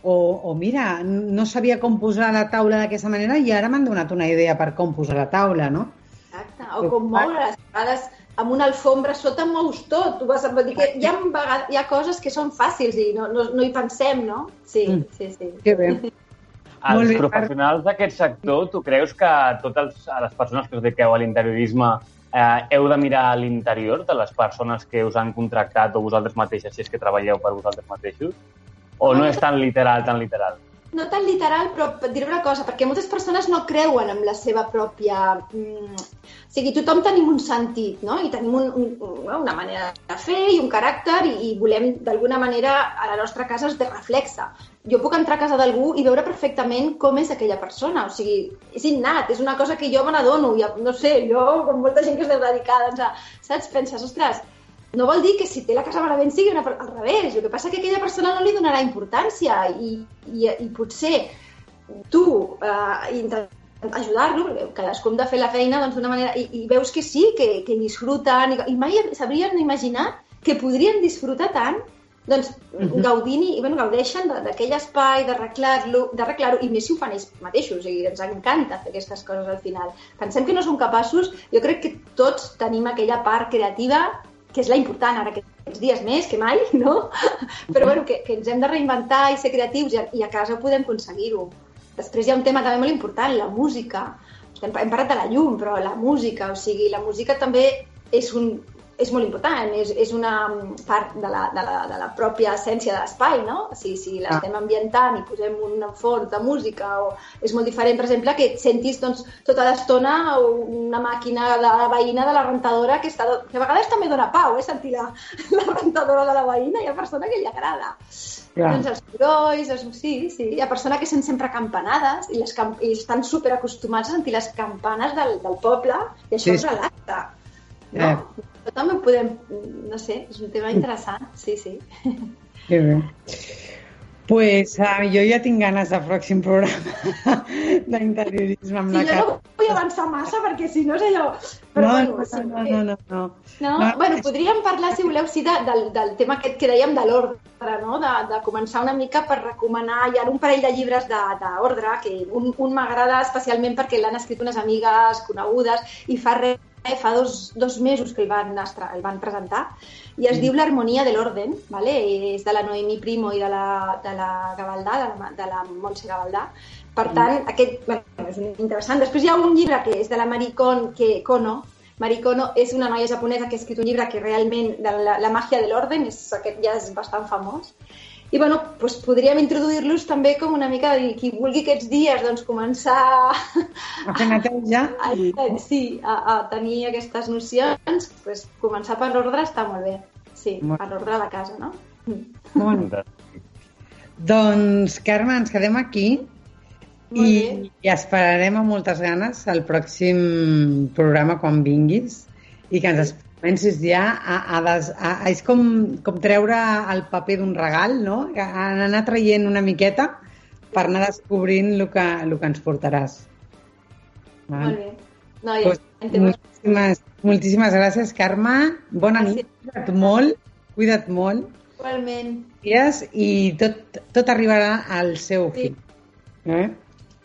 o, o mira, no sabia com posar la taula d'aquesta manera i ara m'han donat una idea per com posar la taula, no? Exacte. O com moure's. A vegades amb una alfombra sota mous tot. Tu vas a dir que hi ha, vegades, hi ha coses que són fàcils i no, no, no hi pensem, no? Sí, Mm. sí, sí. Que bé. Els bé, professionals d'aquest sector, tu creus que totes les persones que us dediqueu a l'interiorisme eh, heu de mirar a l'interior de les persones que us han contractat o vosaltres mateixes, si és que treballeu per vosaltres mateixos? O no és tan literal, tan literal? No tan literal, però et diré una cosa, perquè moltes persones no creuen en la seva pròpia... Mm, o sigui, tothom tenim un sentit, no? I tenim un, un, un, una manera de fer i un caràcter i, i volem, d'alguna manera, a la nostra casa es de reflexa. Jo puc entrar a casa d'algú i veure perfectament com és aquella persona. O sigui, és innat, és una cosa que jo me n'adono. No sé, jo, com molta gent que es deu dedicar, doncs, saps? Penses, ostres, no vol dir que si té la casa malament sigui una, al revés. El que passa que aquella persona no li donarà importància i, i, i potser tu eh, ajudar-lo, cadascú hem de fer la feina doncs, d'una manera, i, i veus que sí, que, que disfruten, i, i mai s'haurien imaginat que podrien disfrutar tant doncs gaudint i bueno, gaudeixen de- d'aquell espai, d'arreglar-lo, d'arreglar-ho, i més si ho fan ells mateixos, o sigui, ens encanta fer aquestes coses al final. Pensem que no som capaços, jo crec que tots tenim aquella part creativa que és la important ara aquests dies més que mai, no? Però bueno, que, que ens hem de reinventar i ser creatius i a, i a casa podem aconseguir-ho. Després hi ha un tema també molt important, la música. Hem, hem parlat de la llum, però la música, o sigui, la música també és un, és molt important, és, és una part de la, de, la, de la pròpia essència de l'espai, no? Si, si l'estem ambientant i posem un fons de música, o és molt diferent, per exemple, que et sentis doncs, tota l'estona una màquina de la veïna de la rentadora que, està, que a vegades també dona pau, eh, sentir la, la rentadora de la veïna, hi ha persona que li agrada. Clar. Doncs els sorolls, els, sí, sí, hi ha persona que sent sempre campanades i, les camp i estan super acostumats a sentir les campanes del, del poble i això Sí, els sí. relaxa. No? Eh. Però també podem, no sé, és un tema interessant, sí, sí. Que bé. Pues uh, jo ja tinc ganes de pròxim programa d'interiorisme amb Sí, la jo cara. no vull avançar massa perquè si no és allò... Però, No, bueno, no, sí, no, no, no, no. No? No, bueno, podríem parlar, si voleu, sí, de, del, del tema aquest que dèiem de l'ordre, no? de, de començar una mica per recomanar, hi ha un parell de llibres de- d'ordre, que un, un m'agrada especialment perquè l'han escrit unes amigues conegudes i fa res, fa dos, dos mesos que el van, el van presentar, i es diu L'harmonia de l'orden, vale? és de la Noemi Primo i de la, de la Gavaldà, de la, de la Montse Gavaldà. Per tant, aquest bueno, és interessant. Després hi ha un llibre que és de la Maricon que Kono, Marikono és una noia japonesa que ha escrit un llibre que realment, de la, la màgia de l'orden, és, aquest ja és bastant famós. I bueno, doncs podríem introduir-los també com una mica qui vulgui aquests dies doncs, començar A fer neteja. a, a, sí, a, a tenir aquestes nocions, doncs, començar per l'ordre està molt bé. Sí, Molt- per l'ordre de la casa, no? Molt bé. Doncs, Carme, ens quedem aquí i, i esperarem amb moltes ganes el pròxim programa quan vinguis i que ens comencis ja a, a, des, a, a és com, com treure el paper d'un regal, no? A anar traient una miqueta per anar descobrint el que, el que ens portaràs. Val? Molt bé. No, ja, Pues, moltíssimes, moltíssimes gràcies, Carme. Bona nit. Cuida't molt, cuida't molt. Igualment. Gràcies i tot, tot arribarà al seu Sí. fill. Eh?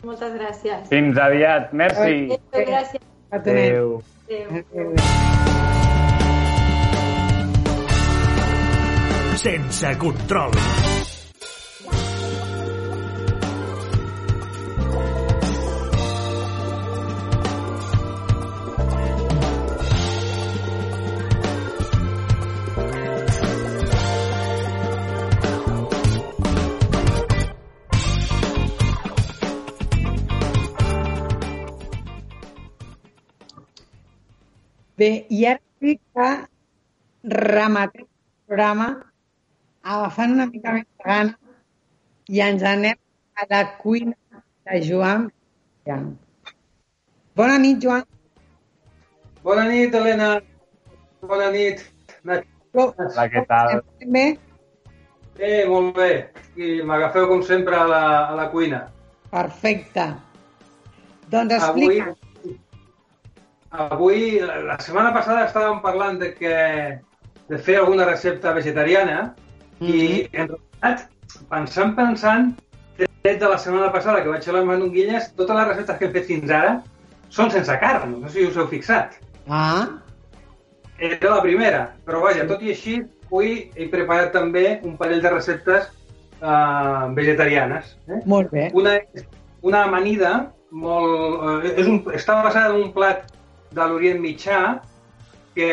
Moltes gràcies. Fins aviat. Merci. Adéu, gràcies. Adéu. Adéu. Sense control. Bé, i ara sí que rematem el programa agafant una mica més de gana i ens anem a la cuina de Joan. Bona nit, Joan. Bona nit, Helena. Bona nit. Hola, què tal? Bé? Eh, molt bé. I m'agafeu, com sempre, a la, a la cuina. Perfecte. Doncs Avui, explica. avui, la, la setmana passada estàvem parlant de que de fer alguna recepta vegetariana i, en realitat, pensant, pensant, tret de la setmana passada que vaig a les Manonguilles, totes les receptes que hem fet fins ara són sense carn. No sé si us heu fixat. Ah, Era la primera, però vaja, tot i així, avui he preparat també un parell de receptes uh, vegetarianes. Eh? molt bé. Una, una amanida molt... Eh, és un, està basada en un plat de l'Orient Mitjà que,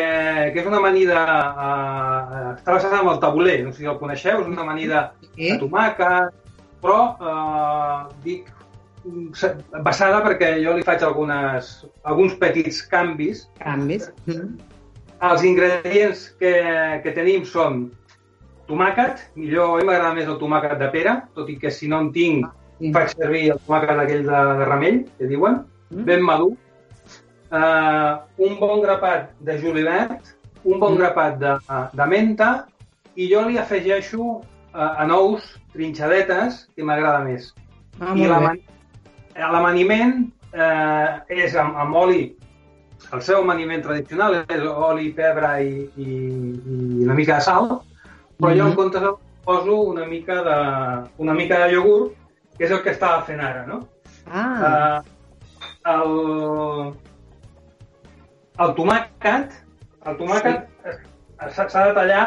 que és una amanida... Eh, està basada en el tabuler, no sé si el coneixeu, és una amanida Sí. de tomàquet, però eh, dic se- basada perquè jo li faig algunes, alguns petits canvis Canvis. Mm. els ingredients que, que tenim són tomàquet, millor, a mi m'agrada més el tomàquet de pera, tot i que si no en tinc, Sí. faig servir el tomàquet aquell de, de ramell, que diuen, Mm. ben madur, uh, un bon grapat de julivert, un bon Mm. grapat de, de menta, i jo li afegeixo uh, a nous trinxadetes, que m'agrada més. Ah, I l'amaniment eh, és amb, amb oli, el seu amaniment tradicional és oli, pebre i, i, i una mica de sal, però jo en Mhm. comptes de poso una mica de, una mica de iogurt, que és el que estava fent ara, no? Ah, Uh, el, el tomàquet, el tomàquet sí. s'ha de tallar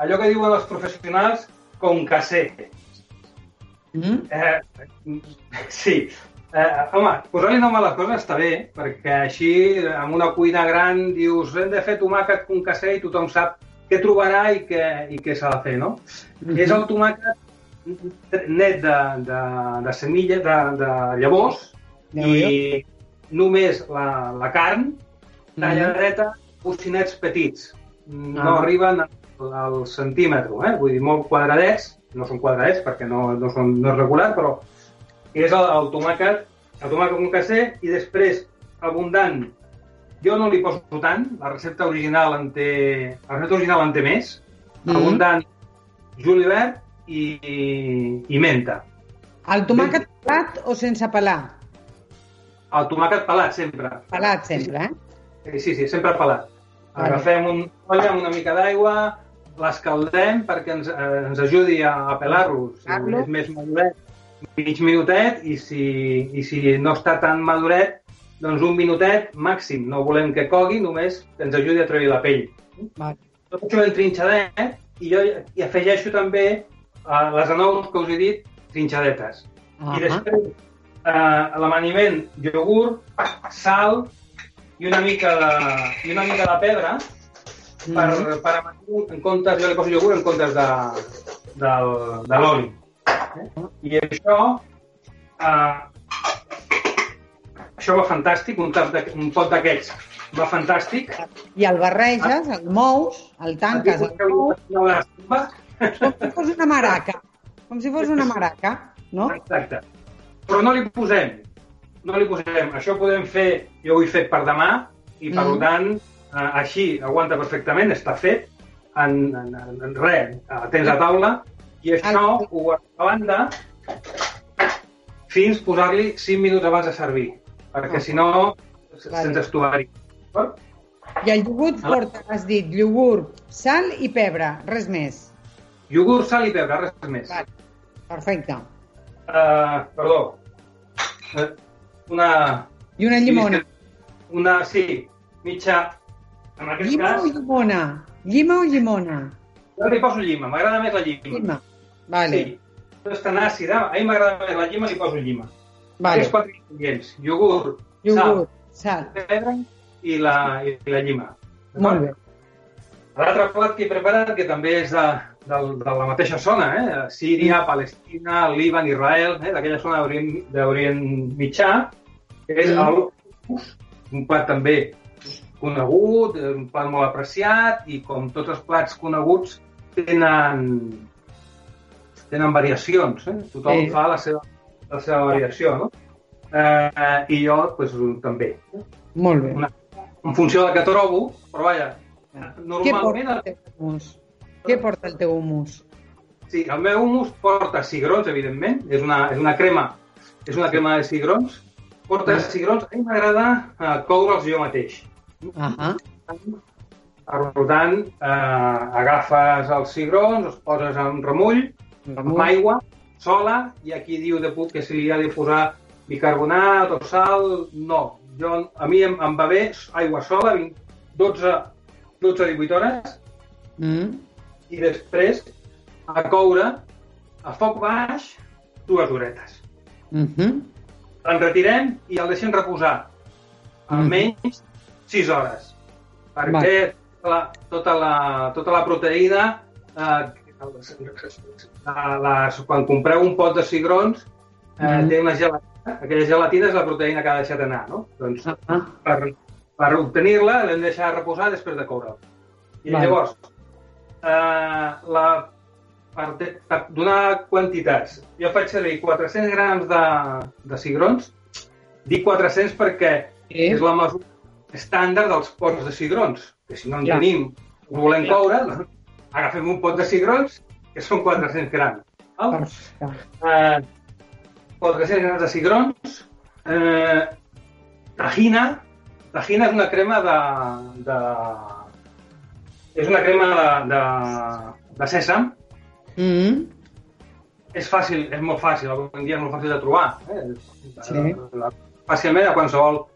allò que diuen els professionals com casser. mm? Eh, sí. Eh, home, posar-li nom a les coses està bé, perquè així, amb una cuina gran, dius, hem de fer tomàquet con casser i tothom sap què trobarà i què, i què s'ha de fer, no? Mhm. És el tomàquet net de, de, de semilla, de, de llavors, Ja i només la, la carn. Talladeta, bocinets petits. No Ah. arriben al, al centímetre, eh? vull dir, molt quadradets, no són quadradets perquè no, no, són, no és regular, però és el, el tomàquet, el tomàquet con casser i després abundant. Jo no li poso tant, la recepta original en té, la recepta original en té més, Mhm. abundant julivert i, i, i menta. El tomàquet pelat o sense pelar? El tomàquet pelat, sempre. Pelat sempre, eh? Sí, sí, sí, sempre pelat. Agafem un olla amb una mica d'aigua, l'escaldem perquè ens, eh, ens ajudi a, a pelar-lo. Si Pelar-lo. és més maduret, mig minutet, i si, i si no està tan maduret, doncs un minutet màxim. No volem que cogui, només que ens ajudi a treure la pell. Vale. Tot això ben trinxadet, i jo hi afegeixo també eh, les anous que us he dit, trinxadetes. Ah I després, eh, l'amaniment, iogurt, sal i una mica de, i una mica de pedra per, Mhm. per amanir en comptes, jo li poso iogurt en comptes de, del, de l'oli. Eh? I això, eh, això va fantàstic, un, tap de, un pot d'aquests va fantàstic. I el barreges, el mous, el tanques, el mous, com si fos una maraca. Com si fos una maraca, no? Exacte. Però no li posem, no li posem. Això ho podem fer, jo ho he fet per demà, i per Mm. tant, eh, així aguanta perfectament, està fet, en, en, en, en res, eh, tens a taula, i això ho guardo a banda fins posar-li 5 minuts abans de servir, perquè Ah. si no se'ns. D'acord? I el iogurt porta, has dit, iogurt, sal i pebre, res més. Iogurt, sal i pebre, res més. Vale. Perfecte. Uh, perdó. Eh, Una... I una llimona. Una, sí, mitja... En aquest Llima cas, o llimona? Llima o llimona? jo li poso llima, m'agrada més la llima. Llima. Vale. Sí. No és tan àcida, a mi m'agrada més la llima, li poso llima. Vale. Tres, quatre ingredients. Iogurt, Iogurt, sal. sal, pebre i la, i la llima. Molt bé. L'altre plat que he preparat, que també és de, de, de la mateixa zona, eh? Síria, Palestina, Líban, Israel, eh? d'aquella zona d'Orient- Mitjà, és Mm. el hummus, un plat també conegut, un plat molt apreciat, i com tots els plats coneguts, tenen, tenen variacions. Eh? Tothom Sí. fa la seva, la seva variació, no? Eh, I jo, pues, també. Molt bé. Una, en funció del que trobo, però vaja, Què normalment... porta el teu hummus? Què porta el teu hummus? Sí, el meu hummus porta cigrons, evidentment. És una, és una crema és una crema de cigrons. Porta Mm. cigrons. A mi m'agrada eh, coure'ls jo mateix. Ahà. Per tant, eh, agafes els cigrons, els poses en remull, amb aigua, sola, i aquí diu de puc que si li ha de posar bicarbonat o sal, no. Jo, a mi em, em va bé aigua sola, 20, 12, 12 18 hores, Mm. i després a coure a foc baix dues horetes. Mhm. El retirem i el deixem reposar almenys 6 hores. Perquè la, tota, la, tota la proteïna, eh, la, les, quan compreu un pot de cigrons, eh, Mm. té una gelatina. Aquella gelatina és la proteïna que ha deixat anar, no? Doncs Ah. per, per obtenir-la l'hem de deixar reposar després de coure'l. I llavors, eh, la, per, donar quantitats, jo faig servir 400 grams de, de cigrons. Dic 400 perquè Sí. és la mesura estàndard dels pots de cigrons. Que si no en Ja. tenim, ho volem coure, doncs agafem un pot de cigrons, que són 400 grams. val? Perfecte. Eh, 400 grams de cigrons, eh, tajina. Tajina és una crema de... de és una crema de, de, de sèsam. Mm -hmm. És fàcil, és molt fàcil, avui en dia és molt fàcil de trobar. Eh? Sí. La, fàcilment a qualsevol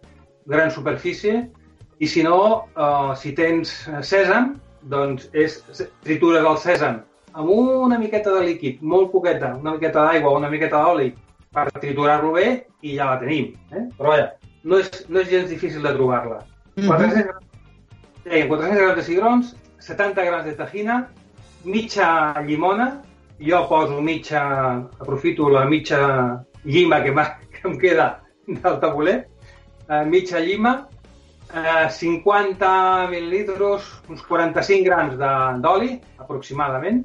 gran superfície. I si no, uh, si tens sèsam, doncs és tritures el sèsam amb una miqueta de líquid, molt poqueta, una miqueta d'aigua o una miqueta d'oli, per triturar-lo bé i ja la tenim. Eh? Però vaja, no és, no és gens difícil de trobar-la. Mm -hmm. 400, grams, eh, 400 grams de cigrons, 70 grams de tajina, mitja llimona, jo poso mitja, aprofito la mitja llima que, que em queda del tabuler, eh, mitja llima, eh, 50 mil·lilitros, uns 45 grams d'oli, aproximadament.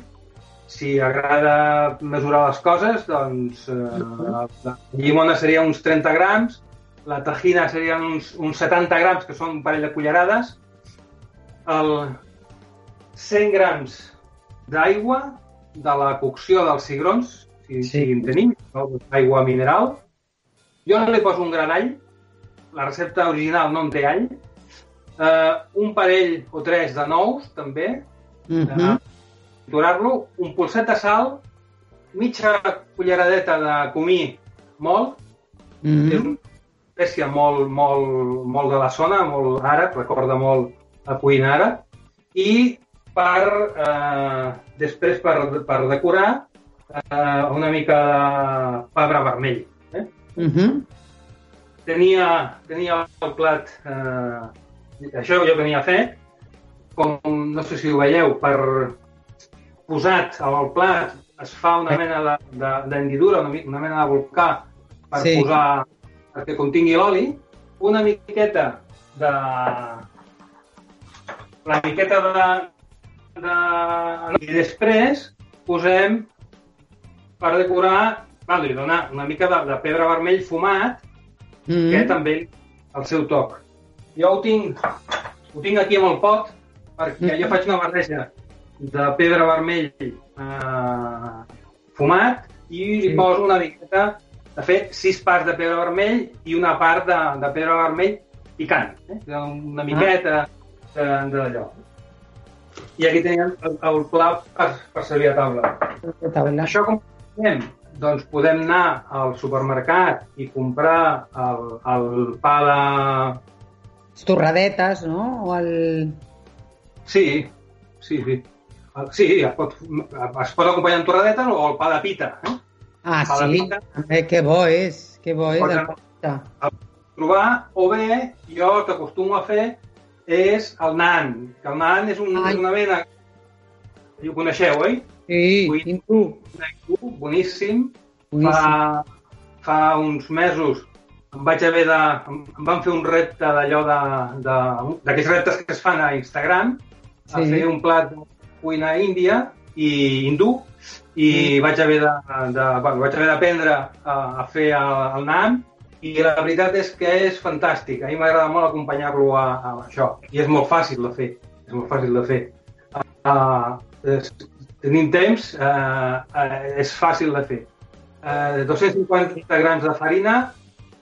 Si agrada mesurar les coses, doncs eh, la llimona seria uns 30 grams, la tajina serien uns, uns 70 grams, que són un parell de cullerades, el 100 grams d'aigua de la cocció dels cigrons, si, sí. si en tenim, aigua mineral. Jo no li poso un gran all, la recepta original no en té all. Uh, un parell o tres de nous, també. Mm -hmm. Triturar-lo, un polset de sal, mitja culleradeta de comí molt, Mm -hmm. és una espècie molt, molt, molt de la zona, molt àrab, recorda molt la cuina àrab, i per, eh, després per, per decorar eh, una mica de pebre vermell. Eh? Mm -hmm. Tenia, tenia el plat, eh, això jo tenia fet, com, no sé si ho veieu, per posat al plat es fa una mena d'hendidura, una, una mena de volcà per Sí. posar, perquè contingui l'oli, una miqueta de... la miqueta de, de... I després posem, per decorar, val, li donar una mica de, de pebre vermell fumat, Mm que també el seu toc. Jo ho tinc, ho tinc aquí amb el pot, perquè jo faig una barreja de pebre vermell eh, fumat i li poso una miqueta, de fet, sis parts de pebre vermell i una part de, de pebre vermell picant, eh? una miqueta de, d'allò. I aquí teníem el, el pla per, per servir a taula. taula. Això com fem? Doncs podem anar al supermercat i comprar el, el pa de... Les torradetes, no? O el... Sí, sí, sí. El- Sí, es pot, es pot acompanyar amb torradeta o el pa de pita. Eh? Ah, Pa de sí. pita. També, que bo és. Que bo és. El anar- pasta. Trobar, o bé, jo el que acostumo a fer és el nan, que el nan és, un, Ai. és una mena... Ho coneixeu, oi? Sí, Ui. hindú. Boníssim. Boníssim. Fa, fa uns mesos em vaig haver de... Em van fer un repte d'allò de... d'aquells reptes que es fan a Instagram, a Sí. fer un plat de cuina índia i hindú, i Sí. vaig haver de, de, bueno, vaig haver d'aprendre a, a fer el, el naan, i la veritat és que és fantàstic. A mi m'agrada molt acompanyar-lo a, a això. I és molt fàcil de fer. És molt fàcil de fer. Uh, és, tenim temps, uh, uh, és fàcil de fer. Uh, 250 grams de farina,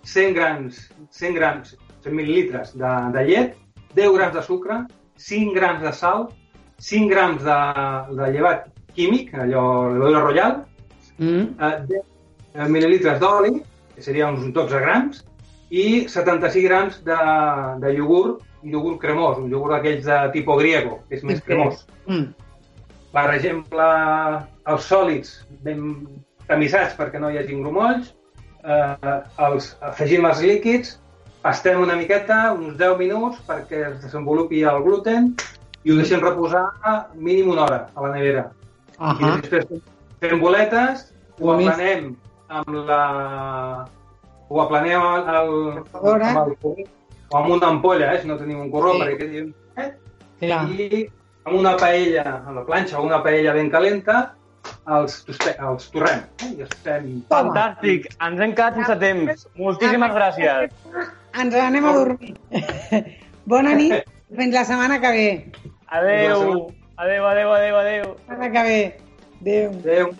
100 grams, 100 grams, 100 mil·lilitres de, de llet, 10 grams de sucre, 5 grams de sal, 5 grams de, de llevat químic, allò, l'oli royal, Mm. eh, 10 mil·lilitres d'oli, que seria uns 12 grams, i 76 grams de, de iogurt, iogurt cremós, un iogurt d'aquells de tipus griego, que és més cremós. Mm. Barregem la, els sòlids ben tamissats perquè no hi hagi grumolls, eh, els, afegim els líquids, pastem una miqueta, uns 10 minuts perquè es desenvolupi el gluten i ho deixem reposar mínim una hora a la nevera. Ahà. I després fem boletes, ho aplanem amb la... ho aplanem al, Ahora. amb el o amb una ampolla, eh, si no tenim un corró, Sí. perquè quedi eh? Clar. i amb una paella, a la planxa, o una paella ben calenta, els, toste, els torrem. Eh? I estem... Fantàstic, ens hem quedat sense temps. Moltíssimes gràcies. Ens anem a dormir. Bona nit. Fins la setmana que ve. Adeu. Adeu, adeu, adeu, adeu. La setmana que ve. Adéu. Adéu.